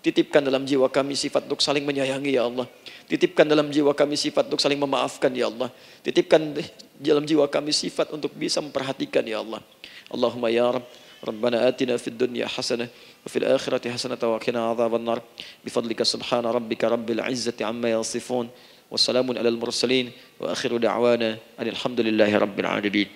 Titipkan dalam jiwa kami sifat untuk saling menyayangi ya Allah. Titipkan dalam jiwa kami sifat untuk saling memaafkan ya Allah. Titipkan dalam jiwa kami sifat untuk bisa memperhatikan ya Allah. Allahumma ya Rabb. ربنا آتنا في الدنيا حسنة وفي الآخرة حسنة وقنا عذاب النار بفضلك سبحان ربك رب العزة عما يصفون والسلام على المرسلين وآخر دعوانا أن الحمد لله رب العالمين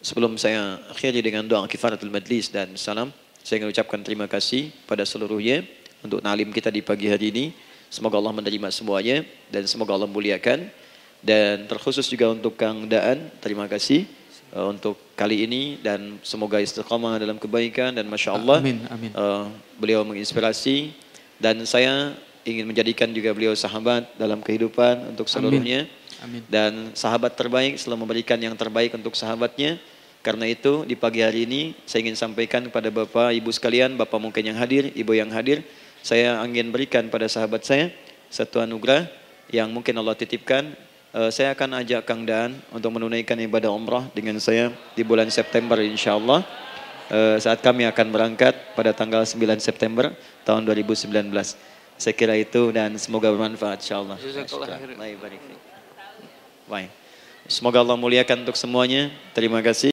Sebelum saya akhiri dengan doa kifaratul majlis dan salam, saya ingin ucapkan terima kasih pada seluruhnya untuk nalim kita di pagi hari ini. Semoga Allah menerima semuanya dan semoga Allah muliakan. Dan terkhusus juga untuk Kang Daan, terima kasih uh, untuk kali ini dan semoga istiqamah dalam kebaikan dan masya Allah Amin, amin. Uh, beliau menginspirasi dan saya ingin menjadikan juga beliau sahabat dalam kehidupan untuk seluruhnya. Amin. Dan sahabat terbaik selalu memberikan yang terbaik untuk sahabatnya. Karena itu di pagi hari ini saya ingin sampaikan kepada Bapak Ibu sekalian, Bapak mungkin yang hadir, Ibu yang hadir, saya ingin berikan pada sahabat saya satu anugerah yang mungkin Allah titipkan. Eh, saya akan ajak Kang Daan untuk menunaikan ibadah umrah dengan saya di bulan September insya Allah. Eh, saat kami akan berangkat pada tanggal 9 September tahun 2019. Saya kira itu dan semoga bermanfaat khairan. Allah. Baik. Semoga Allah muliakan untuk semuanya. Terima kasih.